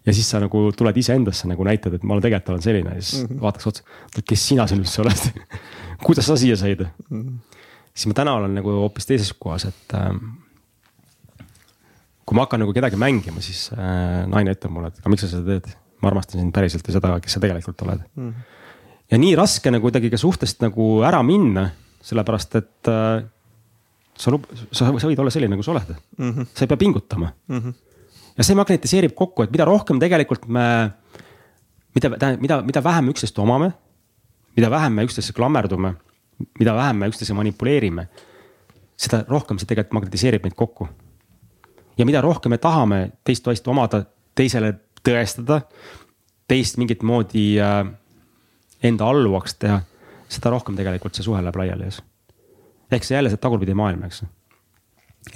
ja siis sa nagu tuled iseendasse nagu näitad, et ma olen tegelikult olen selline ja siis mm -hmm. vaataks otsa, kes sina siin üldse oled kuidas sa siia said mm? -hmm. siis ma täna olen nagu hoopis teises kohas, et äh, kui ma hakkan nagu kedagi mängima, siis äh, naine ütleb mulle, et aga miks sa seda teed. ma armastan sind päriselt ja seda, kes sa tegelikult oled mm. -hmm. ja nii raske nagu kuidagi ka suhtest nagu ära minna, sellepärast et äh, sa, sa, sa võid olla selline, nagu sa oled mm. -hmm. sa ei pea pingutama mm. -hmm. ja see magnetiseerib kokku, et mida rohkem tegelikult me, mida, mida, mida vähem üksteist omame, mida vähem me üksteise klammerdume, mida vähem me üksteise manipuleerime, seda rohkem see tegelikult magnetiseerib meid kokku. ja mida rohkem me tahame teist toist omada, teisele tõestada, teist mingit moodi äh, enda alluvaks teha, seda rohkem tegelikult see suhe läheb laiali ehk see jälle see tagurpidi maailm, eks.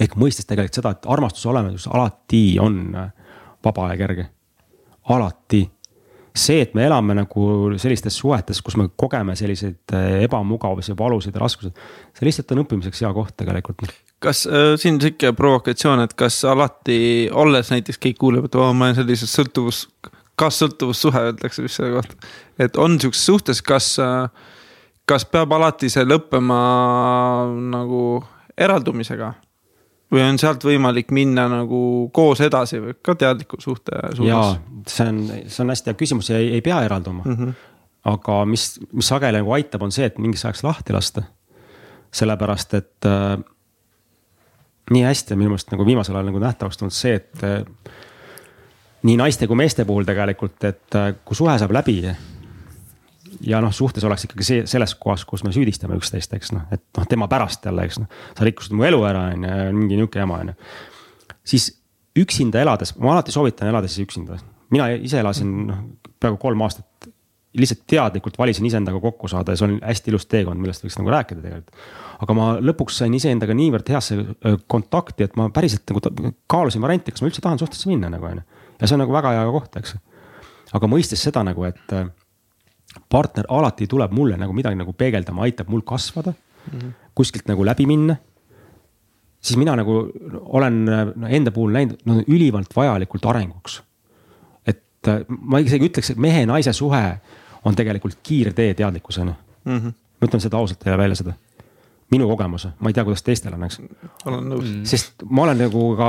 ehk mõistes tegelikult seda, et armastuse olemus alati on äh, vaba ja kerge, alati see, et me elame nagu sellistes suhetes, kus me kogeme selliseid äh, ebamugavusi, valusid ja raskusi. see lihtsalt on õppimiseks hea koht tegelikult. kas äh, siin sihuke provokatsioon, et kas alati, olles näiteks keegi kuuleb, et oo, ma olen sellises sõltuvus, kaassõltuvussuhe öeldakse vist selle kohta. et on sihukeses suhtes, kas äh, kas peab alati see lõppema nagu eraldumisega? või on sealt võimalik minna nagu koos edasi või ka teadliku suhte suunas? see on, see on hästi hea küsimus ja ei, ei pea eralduma mm. -hmm. aga mis, mis sageli nagu aitab, on see, et mingiks ajaks lahti lasta. sellepärast, et äh, nii hästi on minu meelest nagu viimasel ajal nagu nähtavaks tulnud see, et äh, nii naiste kui meeste puhul tegelikult, et äh, kui suhe saab läbi ja noh, suhtes oleks ikkagi see selles kohas, kus me süüdistame üksteist, eks noh, et noh, tema pärast jälle, eks noh. sa rikkusid mu elu ära, on ju, mingi nihuke jama, on ju. siis üksinda elades, ma alati soovitan elada siis üksinda. mina ise elasin noh, peaaegu kolm aastat. lihtsalt teadlikult valisin iseendaga kokku saada ja see on hästi ilus teekond, millest võiks nagu rääkida tegelikult. aga ma lõpuks sain iseendaga niivõrd heasse kontakti, et ma päriselt nagu kaalusin varianti, kas ma üldse tahan suhtesse minna nagu on ju. ja see on nagu väga hea koht, eks. aga mõistes seda nagu, et partner alati tuleb mulle nagu midagi nagu peegeldama, aitab mul kasvada mm, -hmm. kuskilt nagu läbi minna. siis mina nagu olen no, enda puhul näinud no, ülimalt vajalikult arenguks. et äh, ma isegi ütleks, et mehe-naise suhe on tegelikult kiirtee teadlikkuseni mm. -hmm. ma ütlen seda ausalt teile välja seda. minu kogemus, ma ei tea, kuidas teistel on, eks. olen nõus mm.. sest ma olen nagu ka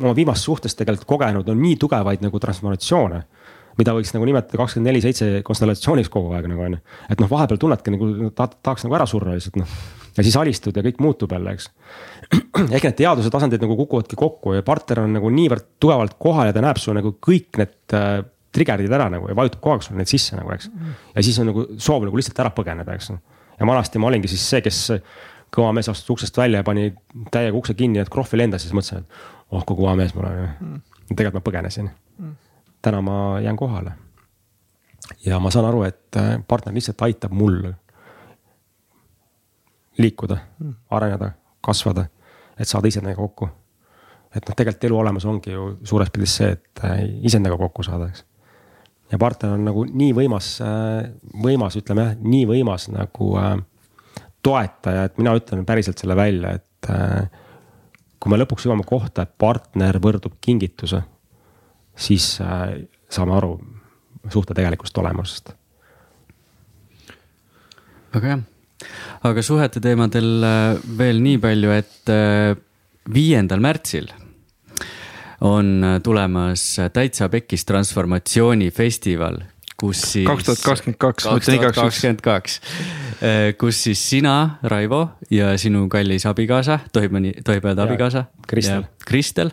oma viimases suhtes tegelikult kogenud, on nii tugevaid nagu transformatsioone mida võiks nagu nimetada kakskümmend neli seitse konstellatsiooniks kogu aeg nagu on ju. et noh, vahepeal tunnedki nagu tahad, tahaks nagu ära surra lihtsalt noh. ja siis alistud ja kõik muutub jälle, eks. ehk need teaduse tasandid nagu kukuvadki kokku ja partner on nagu niivõrd tugevalt kohal ja ta näeb su nagu kõik need äh, trigger'id ära nagu ja vajutab kogu aeg sulle neid sisse nagu, eks. ja siis on nagu soov nagu lihtsalt ära põgeneda, eks. ja vanasti ma olingi siis see, kes kõva mees astus uksest välja ja pani täiega ukse kinni, et krohv ei lenda, siis mõtlesin, et oh kui kõva mees ma olen mm.. tegelikult ma põgenesin täna ma jään kohale. ja ma saan aru, et äh, partner lihtsalt aitab mul liikuda, areneda, kasvada, et saada iseendaga kokku. et noh, tegelikult elu olemas ongi ju suures pildis see, et äh, iseendaga kokku saada, eks. ja partner on nagu nii võimas, äh, võimas, ütleme jah, nii võimas nagu toetaja, et mina ütlen päriselt selle välja, et kui me lõpuks jõuame kohta, et partner võrdub kingituse siis äh, saame aru suhte tegelikust olemusest. väga hea, aga suhete teemadel äh, veel nii palju, et äh, viiendal märtsil on tulemas Täitsa Pekkis transformatsioonifestival, kus siis. kaks tuhat kakskümmend kaks, ma ütlen igaks juhuks. kakskümmend kaks, kus siis sina, Raivo ja sinu kallis abikaasa, tohib ma nii, tohib öelda abikaasa? Kristel. Kristel,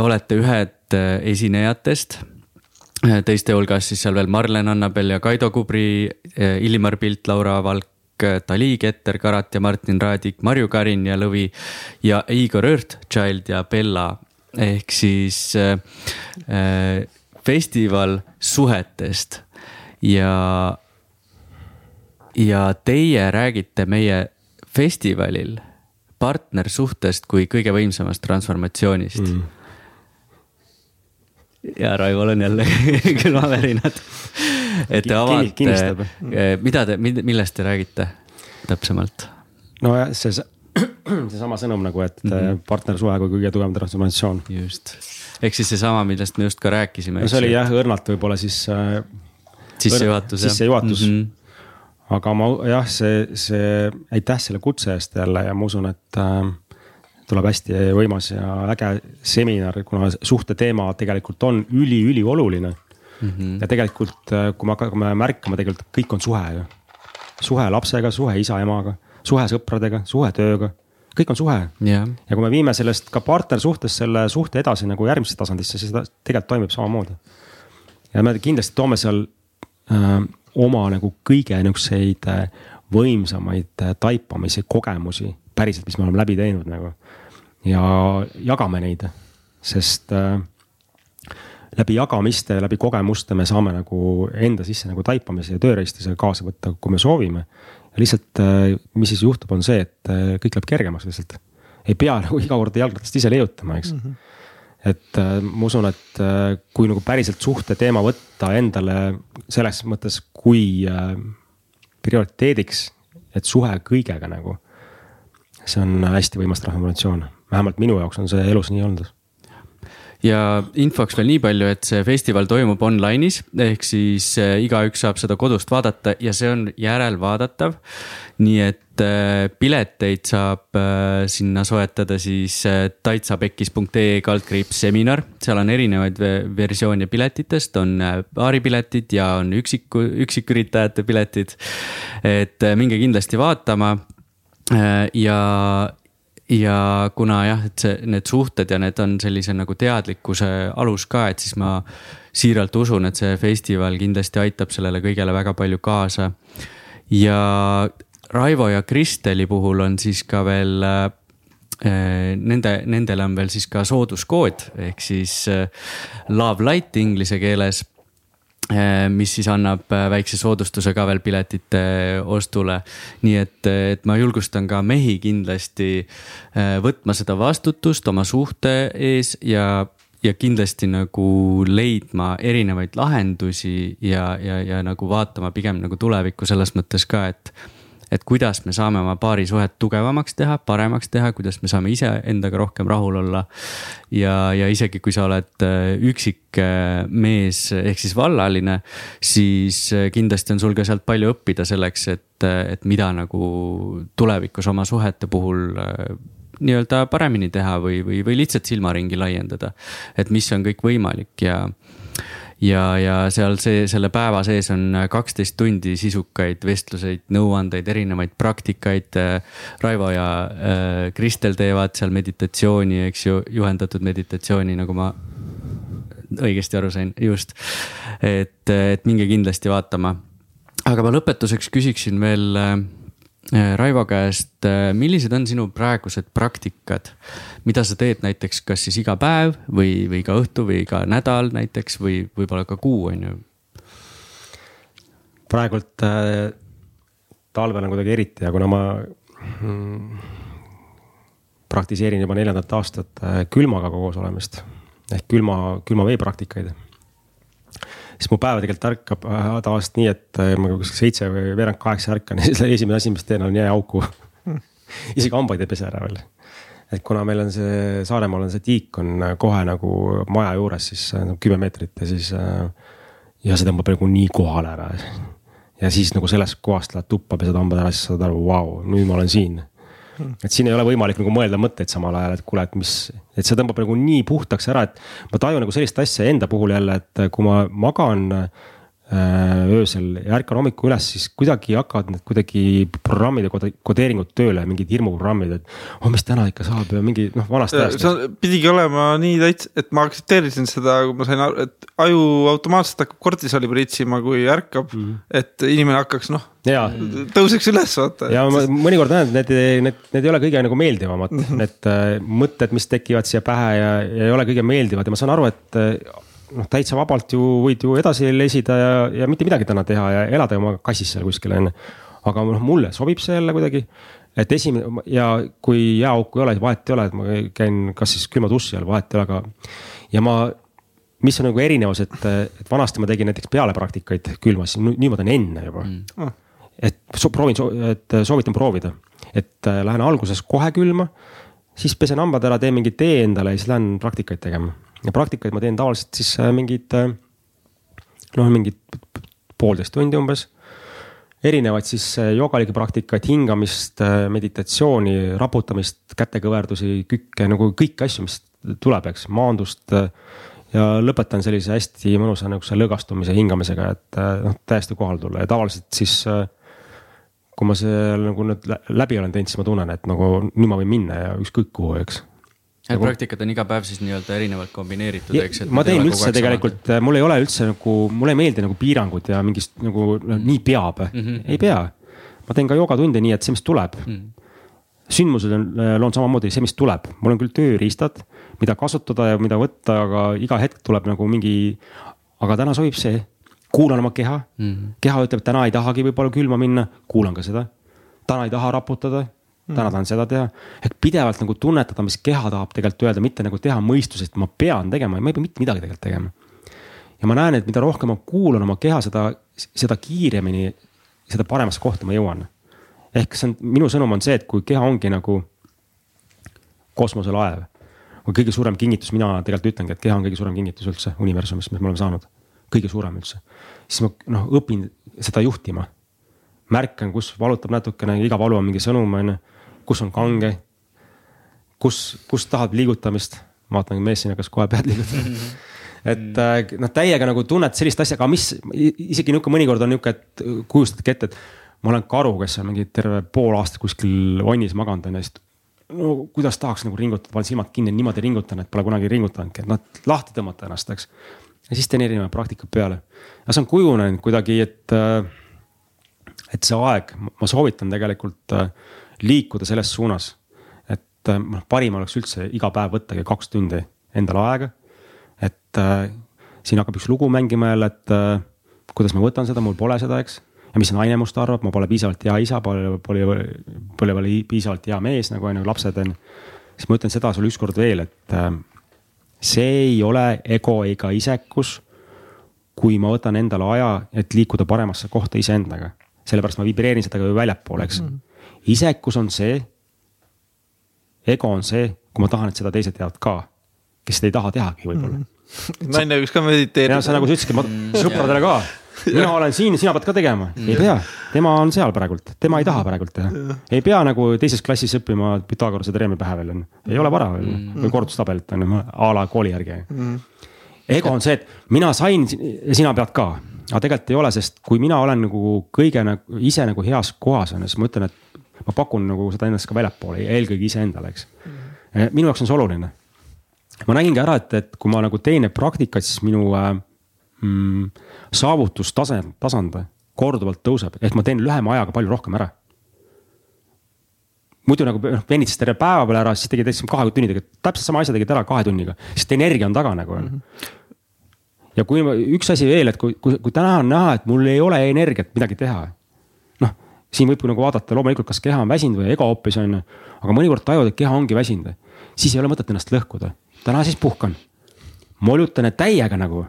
olete ühed Äh, esinejatest. Äh, teiste hulgas siis seal veel Marlen Annabel ja Kaido Kubri, äh, Illimar Pilt, Laura Valk, Dali Keter, Karat ja Martin Raadik, Marju Karin ja Lõvi ja Igor Earthchild ja Bella. Ehk siis äh, festival suhetest. Ja, ja teie räägite meie festivalil partnersuhtest kui kõige võimsamast transformatsioonist. Mm ja Raivol on jälle külmavärinad. et te avate, eh, mida te, millest te räägite täpsemalt? nojah, see, seesama sõnum nagu, et mm -hmm. partnersuhe kui kõige tugevam transformatsioon. just, ehk siis seesama, millest me just ka rääkisime. no see oli jah, õrnalt võib-olla siis äh,. sissejuhatus. sissejuhatus mm. -hmm. aga ma jah, see, see, aitäh selle kutse eest jälle ja ma usun, et äh, tuleb hästi võimas ja äge seminar, kuna suhte teema tegelikult on üli-ülioluline mm. -hmm. ja tegelikult, äh, kui me hakkame märkama, tegelikult kõik on suhe ju. suhe lapsega, suhe isa-emaga, suhe sõpradega, suhe tööga, kõik on suhe yeah.. ja kui me viime sellest ka partnersuhtes selle suhte edasi nagu järgmisse tasandisse, siis ta tegelikult toimib samamoodi. ja me kindlasti toome seal äh, oma nagu kõige nihukeseid äh, võimsamaid äh, taipamise kogemusi päriselt, mis me oleme läbi teinud nagu ja jagame neid, sest äh, läbi jagamiste, läbi kogemuste me saame nagu enda sisse nagu taipamise ja tööriista seal kaasa võtta, kui me soovime. ja lihtsalt, äh, mis siis juhtub, on see, et äh, kõik läheb kergemaks lihtsalt. ei pea nagu iga kord jalgratast ise leiutama, eks mm. -hmm et äh, ma usun, et äh, kui nagu päriselt suhte teema võtta endale selles mõttes, kui äh, prioriteediks, et suhe kõigega nagu. see on hästi võimas transformatsioon vähemalt minu jaoks on see elus nii olnud ja infoks veel nii palju, et see festival toimub online'is ehk siis äh, igaüks saab seda kodust vaadata ja see on järelvaadatav. nii et äh, pileteid saab äh, sinna soetada siis taitsapekkis.ee kaldkriips seminar, seal on erinevaid versioone piletitest, on paaripiletid ja on üksiku, üksiküritajate piletid. et minge kindlasti vaatama ja, ja kuna jah, et see, need suhted ja need on sellise nagu teadlikkuse alus ka, et siis ma siiralt usun, et see festival kindlasti aitab sellele kõigele väga palju kaasa. ja Raivo ja Kristeli puhul on siis ka veel äh, Nende, nendele on veel siis ka sooduskood ehk siis äh, love light inglise keeles mis siis annab eh, väikse soodustuse ka veel piletite ostule. nii et, et ma julgustan ka mehi kindlasti võtma seda vastutust oma suhte ees ja, ja kindlasti nagu leidma erinevaid lahendusi ja, ja, ja nagu vaatama pigem nagu tulevikku selles mõttes ka, et et kuidas me saame oma paarisuhet tugevamaks teha, paremaks teha, kuidas me saame iseendaga rohkem rahul olla. ja, ja isegi kui sa oled äh, üksik äh, mees ehk siis vallaline, siis äh, kindlasti on sul ka sealt palju õppida selleks, et, et mida nagu tulevikus oma suhete puhul nii-öelda paremini teha või, või, või lihtsalt silmaringi laiendada. et mis on kõik võimalik ja ja, ja seal see, selle päeva sees on kaksteist tundi sisukaid vestluseid, nõuandeid, erinevaid praktikaid. Raivo ja äh, Kristel teevad seal meditatsiooni, eks ju, juhendatud meditatsiooni, nagu ma õigesti aru sain, just. et, et minge kindlasti vaatama. aga ma lõpetuseks küsiksin veel äh, Äh, Raivo käest, äh, millised on sinu praegused praktikad, mida sa teed näiteks, kas siis iga päev või, või iga õhtu või iga nädal näiteks või võib-olla ka kuu, on ju? praegult äh, talvel on kuidagi eriti ja kuna ma mm, praktiseerin juba neljandat aastat äh, külmaga koos olemist ehk külma, külma vee praktikaid siis mu päev tegelikult ärkab äh, tavaliselt nii, et äh, ma kuskil seitse või veerand kaheksa ärkan ja siis esimene asi, mis teen, on jääauku isegi hambaid ei pese ära veel. et kuna meil on see Saaremaal on see tiik on äh, kohe nagu maja juures, siis kümme meetrit ja siis. ja see tõmbab nagu nii kohale ära. ja siis nagu sellest kohast lähed tuppa, pesed hambad ära, siis saad aru, vau, nüüd ma olen siin et siin ei ole võimalik nagu mõelda mõtteid samal ajal, et kuule, et mis, et see tõmbab nagu nii puhtaks ära, et ma tajun nagu sellist asja enda puhul jälle, et kui ma magan öösel ja ärkan hommikul üles, siis kuidagi hakkavad need kuidagi programmid ja kodeeringud tööle, mingid hirmuprogrammid, et. oh, mis täna ikka saab ja mingi noh, vanast ajast. see pidigi olema nii täitsa, et ma aktsepteerisin seda, kui ma sain aru, et aju automaatselt hakkab kortisoli pritsima, kui ärkab mm. -hmm. et inimene hakkaks noh, tõuseks üles vaata. ja ma mõnikord näen, et need, need, need ei ole kõige nagu meeldivamad mm, -hmm. need äh, mõtted, mis tekivad siia pähe ja, ja ei ole kõige meeldivad ja ma saan aru, et noh, täitsa vabalt ju võid ju edasi lesida ja, ja mitte midagi täna teha ja elada oma kassis seal kuskil on ju. aga noh, mulle sobib see jälle kuidagi. et esimene ja kui jääauku ei ole, vahet ei ole, et ma käin kas siis külma duši all, vahet ei ole, aga. ja ma, mis on nagu erinevus, et, et vanasti ma tegin näiteks pealepraktikaid külmas, nüüd ma teen enne juba mm.. Ah. et so, proovin, et soovitan proovida, et äh, lähen alguses kohe külma siis pesen hambad ära, teen mingi tee endale ja siis lähen praktikaid tegema ja praktikaid ma teen tavaliselt siis äh, mingid äh, noh, mingid poolteist tundi umbes. erinevaid siis äh, joogaligi praktikaid, hingamist, meditatsiooni, raputamist, kätekõverdusi, kükke nagu kõiki asju, mis tuleb, eks, maandust. ja lõpetan sellise hästi mõnusa nihukese lõõgastumise hingamisega, et noh, täiesti kohale tulla ja tavaliselt siis kui ma seal nagu nüüd läbi olen teinud, siis ma tunnen, et nagu nüüd ma võin minna ja ükskõik kuhu, eks et nagu... praktikad on iga päev siis nii-öelda erinevalt kombineeritud, eks. ma teen üldse tegelikult, mul ei ole üldse nagu, mulle ei meeldi nagu piirangud ja mingist nagu no, nii peab mm, -hmm. ei pea. ma teen ka joogatunde nii, et see, mis tuleb mm. -hmm. sündmused on, loon samamoodi see, mis tuleb, mul on küll tööriistad, mida kasutada ja mida võtta, aga iga hetk tuleb nagu mingi. aga täna sobib see, kuulan oma keha mm, -hmm. keha ütleb, täna ei tahagi võib-olla külma minna, kuulan ka seda. täna ei taha raputada täna tahan seda teha. ehk pidevalt nagu tunnetada, mis keha tahab tegelikult öelda, mitte nagu teha mõistusest, ma pean tegema ja ma ei pea mitte midagi tegelikult tegema. ja ma näen, et mida rohkem ma kuulan oma keha, seda, seda kiiremini, seda paremasse kohta ma jõuan. ehk see on, minu sõnum on see, et kui keha ongi nagu kosmoselaev või kõige suurem kingitus, mina tegelikult ütlengi, et keha on kõige suurem kingitus üldse universumist, mis me oleme saanud. kõige suurem üldse, siis ma noh, õpin seda juhtima märkan, kus valutab natukene, iga valu on mingi sõnum, on ju kus on kange, kus, kus tahab liigutamist. vaatan, mees siin hakkas kohe pead liigutama et äh, noh, täiega nagu tunned sellist asja, aga mis isegi nihuke mõnikord on nihuke, et kujustadki ette, et ma olen karu, kes on mingi terve pool aastat kuskil vannis maganud on ja siis. no kuidas tahaks nagu ringutada, panen silmad kinni, niimoodi ringutan, et pole kunagi ringutanudki, et noh, lahti tõmmata ennast, eks. ja siis teen erinevaid praktikaid peale. ja see on kujunenud kuidagi, et, äh, et see aeg, ma soovitan tegelikult äh, liikuda selles suunas. et äh, noh, parim oleks üldse iga päev võttagi kaks tundi endale aega. et äh, siin hakkab üks lugu mängima jälle, et äh, kuidas ma võtan seda, mul pole seda, eks. ja mis naine must arvab, ma pole piisavalt hea isa, pole, pole, pole veel piisavalt hea mees nagu on ju, lapsed on. siis ma ütlen seda sulle ükskord veel, et äh, see ei ole ego ega isekus kui ma võtan endale aja, et liikuda paremasse kohta iseendaga sellepärast ma vibreerin seda ka väljapoole, eks mm. -hmm. Isekus on see. ego on see, kui ma tahan, et seda teised teavad ka, kes seda ei taha tehagi võib-olla mm. -hmm. naine võiks ka mediteerida. sa nagu sa ütlesidki, ma sõpradele ka mina olen siin, sina pead ka tegema, ei pea, tema on seal praegult, tema ei taha praegult teha. ei pea nagu teises klassis õppima Pythagorase teoreemi pähe veel on, ei ole vara veel mm. või kordustabelit on ju, a la kooli järgi ego on see, et mina sain ja sina pead ka, aga tegelikult ei ole, sest kui mina olen nagu kõige nagu ise nagu heas kohas on ju, siis ma ütlen, et ma pakun nagu seda ennast ka väljapoole, eelkõige iseendale, eks mm.. minu jaoks on see oluline. ma nägingi ära, et, et kui ma nagu teen neid praktikaid, siis minu äh, mm, saavutustase, tasand korduvalt tõuseb, ehk ma teen lühema ajaga palju rohkem ära. muidu nagu noh, venitasid terve päeva peale ära, siis tegid lihtsalt kahe tunnidega, täpselt sama asja tegid ära kahe tunniga, sest energia on taga nagu on mm. -hmm. ja kui üks asi veel, et kui, kui, kui täna on näha, et mul ei ole energiat midagi teha. Siin võib nagu vaadata loomulikult, kas keha on väsinud või ego hoopis on ju, aga mõnikord tajuvad, et keha ongi väsinud. siis ei ole mõtet ennast lõhkuda, täna siis puhkan, molutan täiega nagu.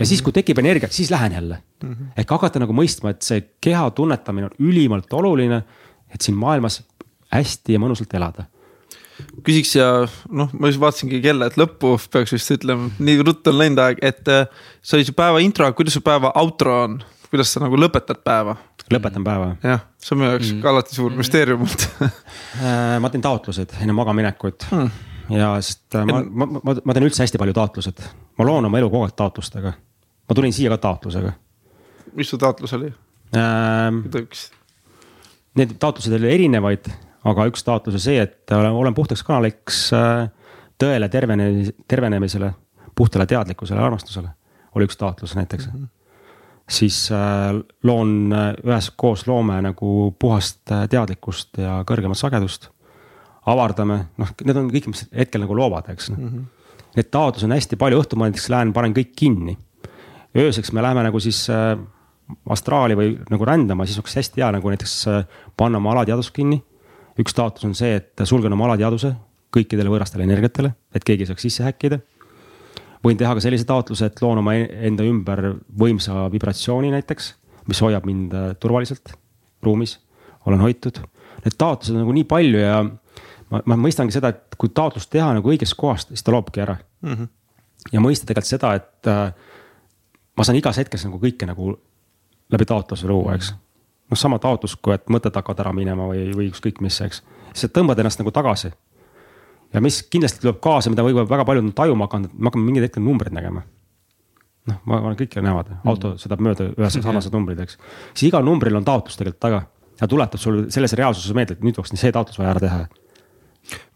Ja siis, kui tekib energiat, siis lähen jälle. Mm. -hmm. ehk hakata nagu mõistma, et see keha tunnetamine on ülimalt oluline, et siin maailmas hästi ja mõnusalt elada. Küsiks ja noh, ma just vaatasingi kella, et lõppu peaks vist ütlema, nii ruttu on läinud aeg, et äh, see oli su päeva intro, kuidas su päeva outro on, kuidas sa nagu lõpetad päeva? lõpetan päeva. jah, see on minu jaoks mm. ka alati suur müsteerium olnud äh, ma teen taotlused enne magamaminekut mm. ja sest äh, ma, ma, ma, ma teen üldse hästi palju taotlused, ma loon oma elu kogu aeg taotlustega ma tulin siia ka taotlusega. mis su taotlus oli ähm,? Need taotlused oli erinevaid, aga üks taotlus oli see, et olen, olen puhtaks kanaliks äh, tõele, tervene, tervenemisele, puhtale teadlikkusele, armastusele. oli üks taotlus näiteks mm. -hmm siis äh, loon äh, üheskoos loome nagu puhast teadlikkust ja kõrgemat sagedust. avardame, noh, need on kõik, mis hetkel nagu loovad, eks mm. -hmm. Neid taotlusi on hästi palju, õhtul ma näiteks lähen, panen kõik kinni ööseks me läheme nagu siis äh, astraali või nagu rändama, siis oleks hästi hea nagu näiteks äh, panna oma alateadvus kinni. üks taotlus on see, et sulgen oma alateadvuse kõikidele võõrastele energiatele, et keegi ei saaks sisse häkkida. Võin teha ka sellise taotluse, et loon oma enda ümber võimsa vibratsiooni näiteks, mis hoiab mind äh, turvaliselt ruumis, olen hoitud. Need taotlused on nagu nii palju ja ma, ma mõistangi seda, et kui taotlust teha nagu õigest kohast, siis ta loobki ära mm. -hmm. ja mõista tegelikult seda, et äh, ma saan igas hetkes nagu kõike nagu läbi taotluse luua, eks. noh, sama taotlus, kui et mõtted hakkavad ära minema või, või ükskõik mis, eks. sa tõmbad ennast nagu tagasi. Ja mis kindlasti tuleb kaasa, mida võib-olla väga paljud on tajuma hakanud, me hakkame mingil hetkel numbreid nägema. noh, ma arvan, kõik näevad, auto mm. sõidab mööda ühes sarnased numbrid, eks. siis igal numbril on taotlus tegelikult taga ja tuletab sulle selles reaalsuses meelde, et nüüd oleks see taotlus vaja ära teha.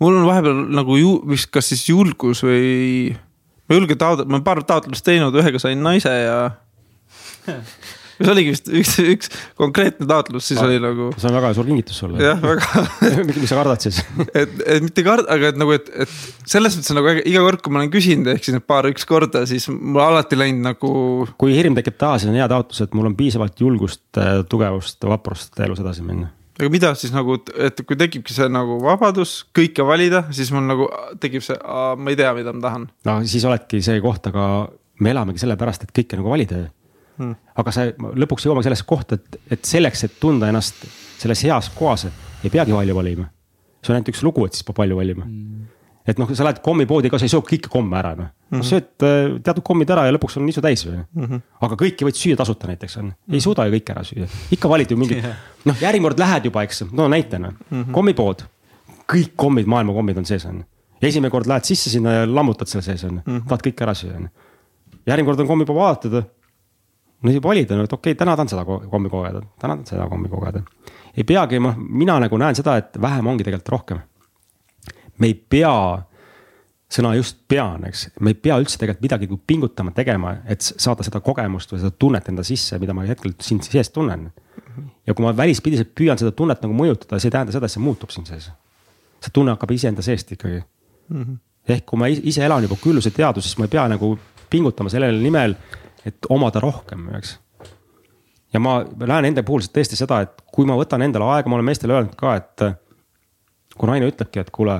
mul on vahepeal nagu ju vist kas siis julgus või ma julgen taotleda, ma olen paar taotlust teinud, ühega sain naise ja see oligi vist üks, üks konkreetne taotlus, siis ah, oli nagu. see on väga suur kingitus sulle. jah, väga mis sa kardad siis et, et mitte karda, aga et nagu, et, et selles mõttes nagu iga kord, kui ma olen küsinud, ehk siis need paar-üks korda, siis mul alati läinud nagu. kui hirm tekib taha, siis on hea taotlus, et mul on piisavalt julgust, tugevust, vaprust elus edasi minna aga mida siis nagu, et kui tekibki see nagu vabadus kõike valida, siis mul nagu tekib see, ma ei tea, mida ma tahan. no siis oledki see koht, aga me elamegi sellepärast, et kõike nagu valida hmm.. aga sa lõpuks jõuame sellesse kohta, et, et selleks, et tunda ennast selles heas kohas, ei peagi palju valima. see on ainult üks lugu, et siis peab palju valima hmm et noh, sa lähed kommipoodi ka, sa ei söö kõiki komme ära noh mm -hmm., sööd äh, teatud kommid ära ja lõpuks on nisu täis mm. -hmm. aga kõiki võid süüa tasuta näiteks on, ei mhm. suuda ju kõike ära süüa, ikka valid ju mingi yeah., noh järgmine kord lähed juba, eks, no näitena mm -hmm. kommipood. kõik kommid, maailma kommid on sees on. esimene kord lähed sisse sinna ja lammutad selle sees on mm, -hmm. tahad kõik ära süüa on. järgmine kord on kommipood vaadatud. No siis valida, et okei okay,, täna tahan seda kommi kogeda, täna tahan seda kommi kogeda. ei peagi, noh, mina nagu näen seda, et vähem ongi tegelikult rohkem me ei pea, sõna just pean, eks, me ei pea üldse tegelikult midagi pingutama, tegema, et saada seda kogemust või seda tunnet enda sisse, mida ma hetkel siin sees tunnen. ja kui ma välispidiselt püüan seda tunnet nagu mõjutada, see ei tähenda seda, et see muutub siin sees. see tunne hakkab iseenda seest ikkagi mm. -hmm. ehk kui ma ise elan juba külluse teadvuses, siis ma ei pea nagu pingutama sellele nimel, et omada rohkem, eks ja ma näen enda puhul tõesti seda, et kui ma võtan endale aega, ma olen meestele öelnud ka, et kui naine ütlebki, et kuule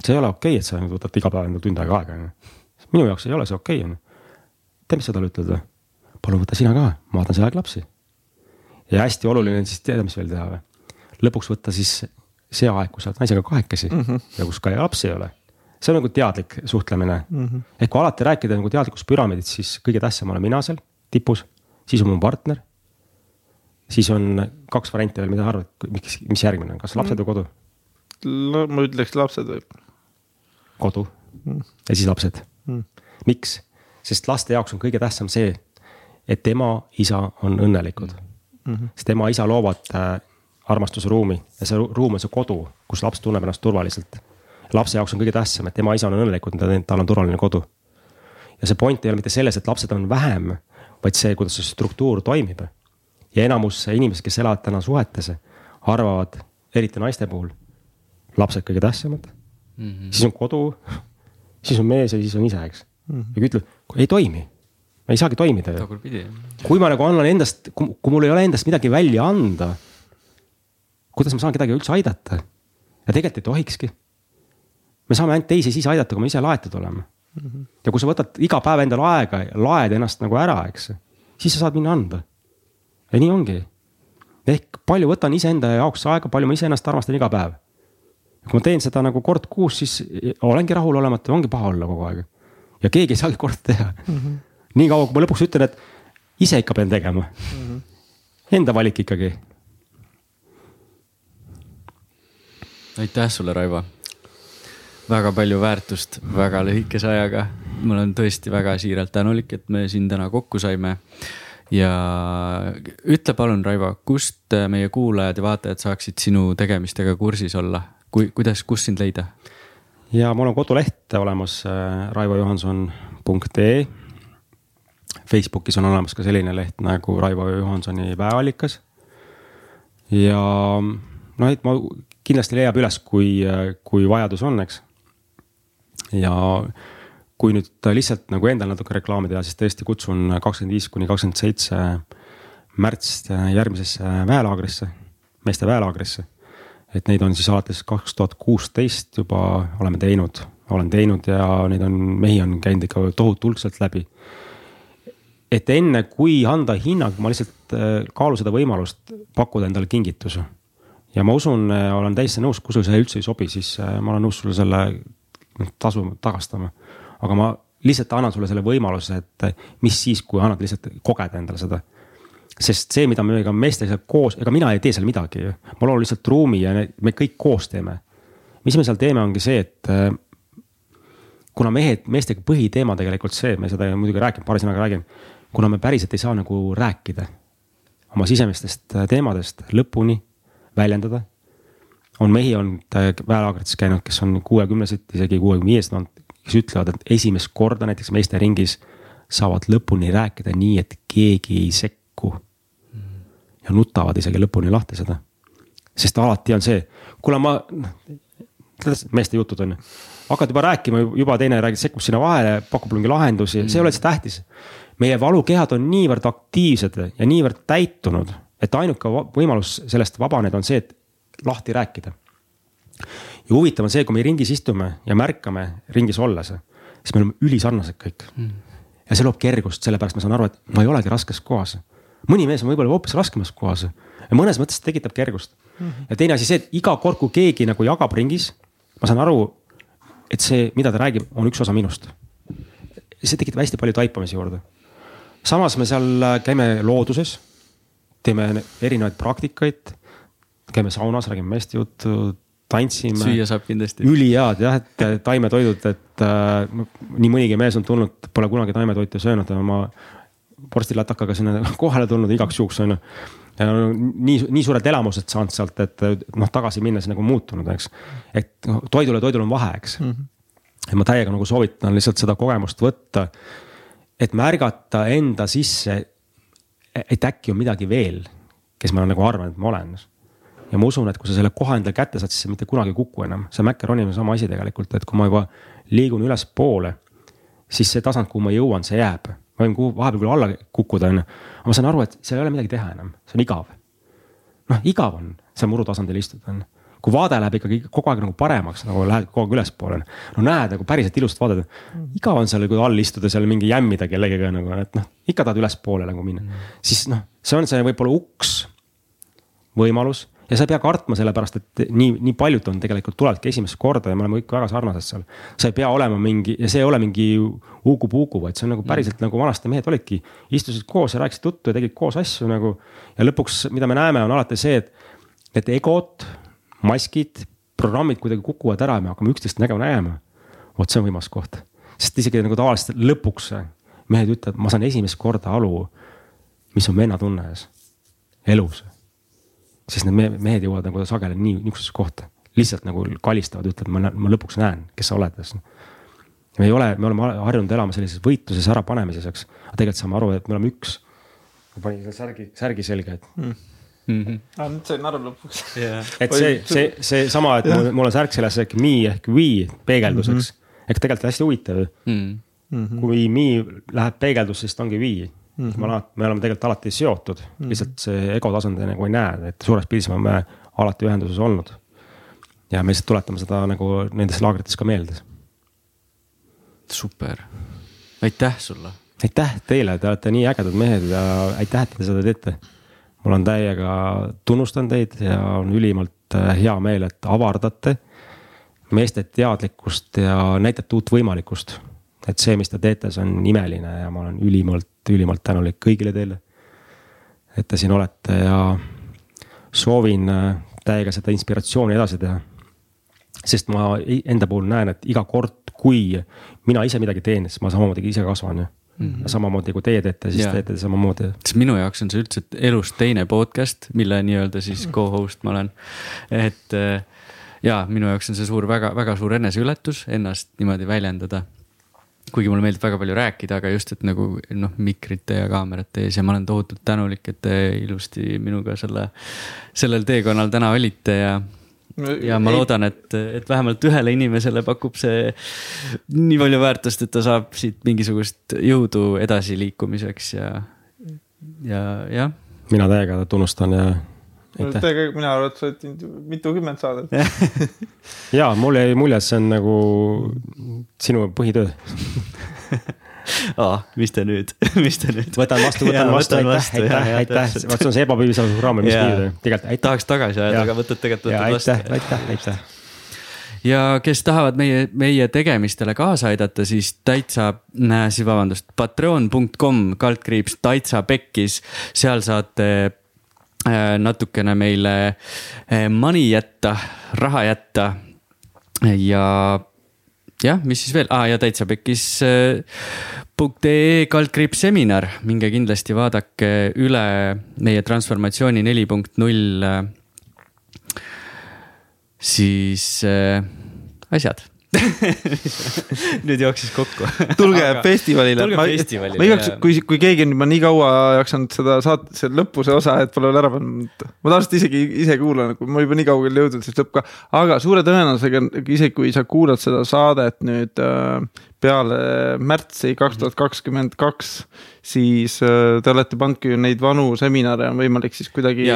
see ei ole okei okay,, et sa võtad iga päev endale tund aega aega, on ju. minu jaoks ei ole see okei okay,, on ju. tead, mis sa talle ütled või? palun võta sina ka, ma vaatan see aeg lapsi, ja hästi oluline on siis teada, mis veel teha või? lõpuks võtta siis see aeg, kus sa oled naisega kahekesi mm -hmm. ja kus ka lapsi ei ole. See on nagu teadlik suhtlemine mm. -hmm. ehk kui alati rääkida nagu teadlikust püramiidist, siis kõige tähtsam olen mina seal tipus, siis on mu partner. siis on kaks varianti veel, mida arvad, miks, mis järgmine on, kas lapsed mm -hmm. või kodu? no ma ütleks lapsed võib. kodu mm. ja siis lapsed mm.. miks? sest laste jaoks on kõige tähtsam see, et ema, isa on õnnelikud mm. -hmm. sest ema, isa loovad äh, armastusruumi ja see ruum on see kodu, kus laps tunneb ennast turvaliselt. Lapse jaoks on kõige tähtsam, et tema isa on õnnelikud, tal on turvaline kodu. ja see point ei ole mitte selles, et lapsed on vähem, vaid see, kuidas see struktuur toimib. ja enamus inimesed, kes elavad täna suhetes, arvavad, eriti naiste puhul, lapsed kõige tähtsamad mm. -hmm. siis on kodu, siis on mees ja siis on ise, eks mm. -hmm. ja ütleb, ei toimi ei saagi toimida ju. kui ma nagu annan endast, kui mul ei ole endast midagi välja anda kuidas ma saan kedagi üldse aidata? ja tegelikult ei tohikski. Me saame ainult teisi siis aidata, kui me ise laetud oleme mm. -hmm. ja kui sa võtad iga päev endale aega ja laed ennast nagu ära, eks, siis sa saad minna anda. ja nii ongi. ehk palju võtan iseenda jaoks aega, palju ma iseennast armastan iga päev. kui ma teen seda nagu kord kuus, siis olengi rahulolematu, ongi paha olla kogu aeg. ja keegi ei saagi korda teha mm. -hmm. nii kaua, kui ma lõpuks ütlen, et ise ikka pean tegema mm. -hmm. Enda valik ikkagi aitäh sulle, Raivo. Väga palju väärtust väga lühikese ajaga. ma olen tõesti väga siiralt tänulik, et me siin täna kokku saime. ja ütle palun, Raivo, kust meie kuulajad ja vaatajad saaksid sinu tegemistega kursis olla, kui, kuidas, kus sind leida? ja mul on koduleht olemas äh, raivojohanson.ee. Facebookis on olemas ka selline leht nagu Raivo Johansoni Väeallikas. ja noh, et ma kindlasti leiab üles, kui, kui vajadus on, eks. Ja kui nüüd lihtsalt nagu endal natuke reklaami teha, siis tõesti kutsun kakskümmend viis kuni kakskümmend seitse märts järgmisesse väelaagrisse, meeste väelaagrisse. et neid on siis alates kaks tuhat kuusteist juba oleme teinud, olen teinud ja neid on, mehi on käinud ikka tohutulselt läbi. et enne kui anda hinnang, ma lihtsalt äh, kaalun seda võimalust pakkuda endale kingituse ja ma usun, äh, olen täiesti nõus, kui sulle see üldse ei sobi, siis äh, ma olen nõus sulle selle tasu tagastama. aga ma lihtsalt annan sulle selle võimaluse, et äh, mis siis, kui annad lihtsalt kogeda endale seda. sest see, mida me ka meestega koos, ega mina ei tee seal midagi ju, ma loon lihtsalt ruumi ja me kõik koos teeme. mis me seal teeme, ongi see, et kuna mehed, meestega põhiteema tegelikult see, me seda muidugi räägime, paari sõnaga räägime. kuna me päriselt ei saa nagu rääkida oma sisemistest teemadest lõpuni väljendada. On mehi olnud väelaagrites käinud, kes on kuuekümnesed, isegi kuuekümne viiesed olnud, kes ütlevad, et esimest korda näiteks meeste ringis saavad lõpuni rääkida nii, et keegi ei sekku. ja nutavad isegi lõpuni lahti seda. sest alati on see, kuule ma, meeste jutud on ju hakkad juba rääkima, juba teine räägib, sekkub sinna vahele, pakub mingi lahendusi mm., see ei ole üldse tähtis. meie valukehad on niivõrd aktiivsed ja niivõrd täitunud et ainuke võimalus sellest vabaneda on see, et lahti rääkida. ja huvitav on see, kui me ringis istume ja märkame ringis olles, siis me oleme ülisarnased kõik mm.. ja see loob kergust, sellepärast ma saan aru, et ma ei olegi raskes kohas. mõni mees on võib-olla hoopis raskemas kohas ja mõnes mõttes tekitab kergust mm. ja teine asi see, et iga kord, kui keegi nagu jagab ringis, ma saan aru, et see, mida ta räägib, on üks osa minust. see tekitab hästi palju taipamisi juurde. samas me seal käime looduses teeme erinevaid praktikaid. Käime saunas, räägime meeste juttu, tantsime. süüa saab kindlasti. ülihead jah, et taimetoidud, et äh, nii mõnigi mees on tulnud, pole kunagi taimetoitu söönud, oma vorstilatakaga sinna kohale tulnud igaks juhuks on ju. ja nii, nii suured elamused saanud sealt, et noh, tagasi minnes nagu muutunud, eks. et noh, toidul ja toidul on vahe, eks mm. -hmm. ja ma täiega nagu soovitan lihtsalt seda kogemust võtta. et märgata enda sisse et äkki on midagi veel, kes ma nagu arvan, et ma olen. Ja ma usun, et kui sa selle koha endale kätte saad, siis sa mitte kunagi ei kuku enam, see Macaroni on sama asi tegelikult, et kui ma juba liigun ülespoole, siis see tasand, kuhu ma jõuan, see jääb. ma võin kuhu vahepeal küll alla kukkuda, on ju, aga ma saan aru, et seal ei ole midagi teha enam, see on igav. noh, igav on seal murutasandil istuda, on ju kui vaade läheb ikkagi kogu aeg nagu paremaks, nagu lähed kogu aeg ülespoole. no näed nagu päriselt ilusat vaadet. igav on seal, kui all istuda seal mingi jämmida kellegagi nagu, et noh, ikka tahad ülespoole nagu minna mm.. siis noh, see on see võib-olla uks, võimalus ja sa ei pea kartma, sellepärast et nii, nii paljud on tegelikult tulevadki esimest korda ja me oleme kõik väga sarnased seal. sa ei pea olema mingi ja see ei ole mingi uku-puku, vaid see on nagu päriselt mm. nagu vanasti mehed olidki. istusid koos ja rääkisid juttu ja tegid koos asju nagu. ja lõpuks, mida me näeme, on alati see, et, et egod, maskid, programmid kuidagi kukuvad ära ja me hakkame üksteist nägema nägema. vot see on võimas koht, sest isegi nagu tavaliselt lõpuks mehed ütlevad, ma saan esimest korda aru, mis on vennatunne elus sest need mehed jõuavad nagu sageli nii niisugusesse kohta, lihtsalt nagu kalistavad, ütlevad, ma, ma lõpuks näen, kes sa oled. me ei ole, me oleme harjunud elama sellises võitluses, ärapanemises, eks. aga tegelikult saame aru, et me oleme üks. ma panin selle särgi, särgi selga, et mm. Mm -hmm. Ah, nüüd sain aru lõpuks yeah.. et see, see, seesama, et mul, mul on särk seljas ehk me ehk we peegelduseks mm. -hmm. eks tegelikult hästi huvitav mm. -hmm. kui me läheb peegeldusse, siis ta ongi we mm. -hmm. me alati, me oleme tegelikult alati seotud mm, -hmm. lihtsalt see ego tasand nagu ei näe, et suures pildis me oleme alati ühenduses olnud. ja me lihtsalt tuletame seda nagu nendes laagrites ka meelde. super, aitäh sulle. aitäh teile, te olete nii ägedad mehed ja aitäh, et te seda teete. mul on täiega, tunnustan teid ja on ülimalt äh, hea meel, et avardate meeste teadlikkust ja näitate uut võimalikkust et see, mis te teete, see on imeline ja ma olen ülimalt, ülimalt tänulik kõigile teile. et te siin olete ja soovin äh, täiega seda inspiratsiooni edasi teha. sest ma enda puhul näen, et iga kord, kui mina ise midagi teen, siis ma samamoodi ise kasvan ju Mm -hmm. samamoodi kui teie teete, siis ja. teete samamoodi. sest minu jaoks on see üldse elus teine podcast, mille nii-öelda siis co-host ma olen. et äh, ja minu jaoks on see suur, väga, väga suur eneseületus ennast niimoodi väljendada kuigi mulle meeldib väga palju rääkida, aga just, et nagu noh, mikrite ja kaamerate ees ja ma olen tohutult tänulik, et te ilusti minuga selle, sellel teekonnal täna olite ja ja ma loodan, et, et vähemalt ühele inimesele pakub see nii palju väärtust, et ta saab siit mingisugust jõudu edasiliikumiseks ja, ja jah. mina täiega tunnustan ja tegelikult mina arvan, et sa oled teinud mitukümmend saadet. Ja mul jäi mulje, et see on nagu sinu põhitöö. Aa, mis te nüüd, mis te nüüd? võtan vastu, võtan vastu, aitäh, aitäh, aitäh, vot see on see ebapiisav raam, mis nüüd, tegelikult aitäh. tahaks tagasi ajada, aga võtad tegelikult vastu. aitäh, aitäh, aitäh. Ja kes tahavad meie, meie tegemistele kaasa aidata, siis täitsa, siis vabandust, patreon.com kaldkriips täitsa pekkis, seal saate natukene meile äh, money jätta, raha jätta. ja jah, mis siis veel ah,, ja täitsa pekkis äh, .ee kaldkriips seminar, minge kindlasti vaadake üle meie transformatsiooni neli punkt null. siis äh, asjad nüüd jooksis kokku tulge Aga, festivalile. ma, ma igaks, kui, kui keegi on juba nii kaua jaksanud seda saate, see lõpu see osa, et pole veel ära pannud. ma tavaliselt isegi ise kuulan, kui ma juba nii kaugele jõudnud, siis lõpp ka. aga suure tõenäosusega isegi kui sa kuulad seda saadet nüüd äh, peale märtsi kaks tuhat kakskümmend kaks, siis äh, te olete pannudki ju neid vanu seminare on võimalik siis kuidagi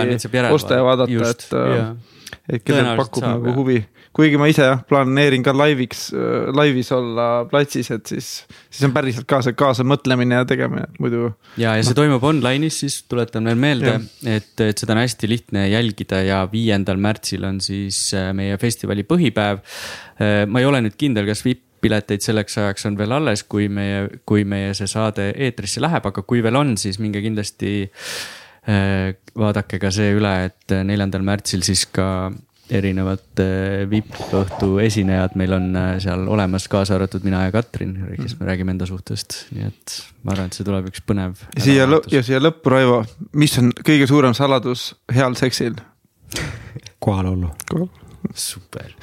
osta ja vaadata, et, äh, et kellel pakub nagu huvi kuigi ma ise jah, planeerin ka laiviks, äh, laivis olla platsis, et siis, siis on päriselt ka see kaasamõtlemine ja tegemine, et muidu. ja, ja see no. toimub online'is, siis tuletan veel meelde, et, et seda on hästi lihtne jälgida ja viiendal märtsil on siis äh, meie festivali põhipäev. Äh, ma ei ole nüüd kindel, kas vipp pileteid selleks ajaks on veel alles, kui meie, kui meie see saade eetrisse läheb, aga kui veel on, siis minge kindlasti vaadake ka see üle, et neljandal märtsil siis ka erinevate vippõhtu esinejad meil on äh, seal olemas, kaasa arvatud mina ja Katrin, kes me räägime enda suhtest, nii et ma arvan, et see tuleb üks põnev. siia lõppu ja siia lõppu, Raivo, mis on kõige suurem saladus heal seksil? kohalollu. super,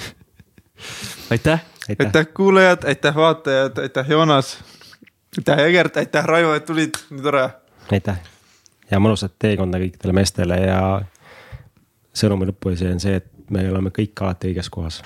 aitäh. aitäh kuulajad, aitäh vaatajad, aitäh Joonas. aitäh Egert, aitäh Raivo, et tulid, nii tore. aitäh ja mõnusat teekonda kõikidele meestele ja sõnumi lõpuasi on see, et me oleme kõik alati õiges kohas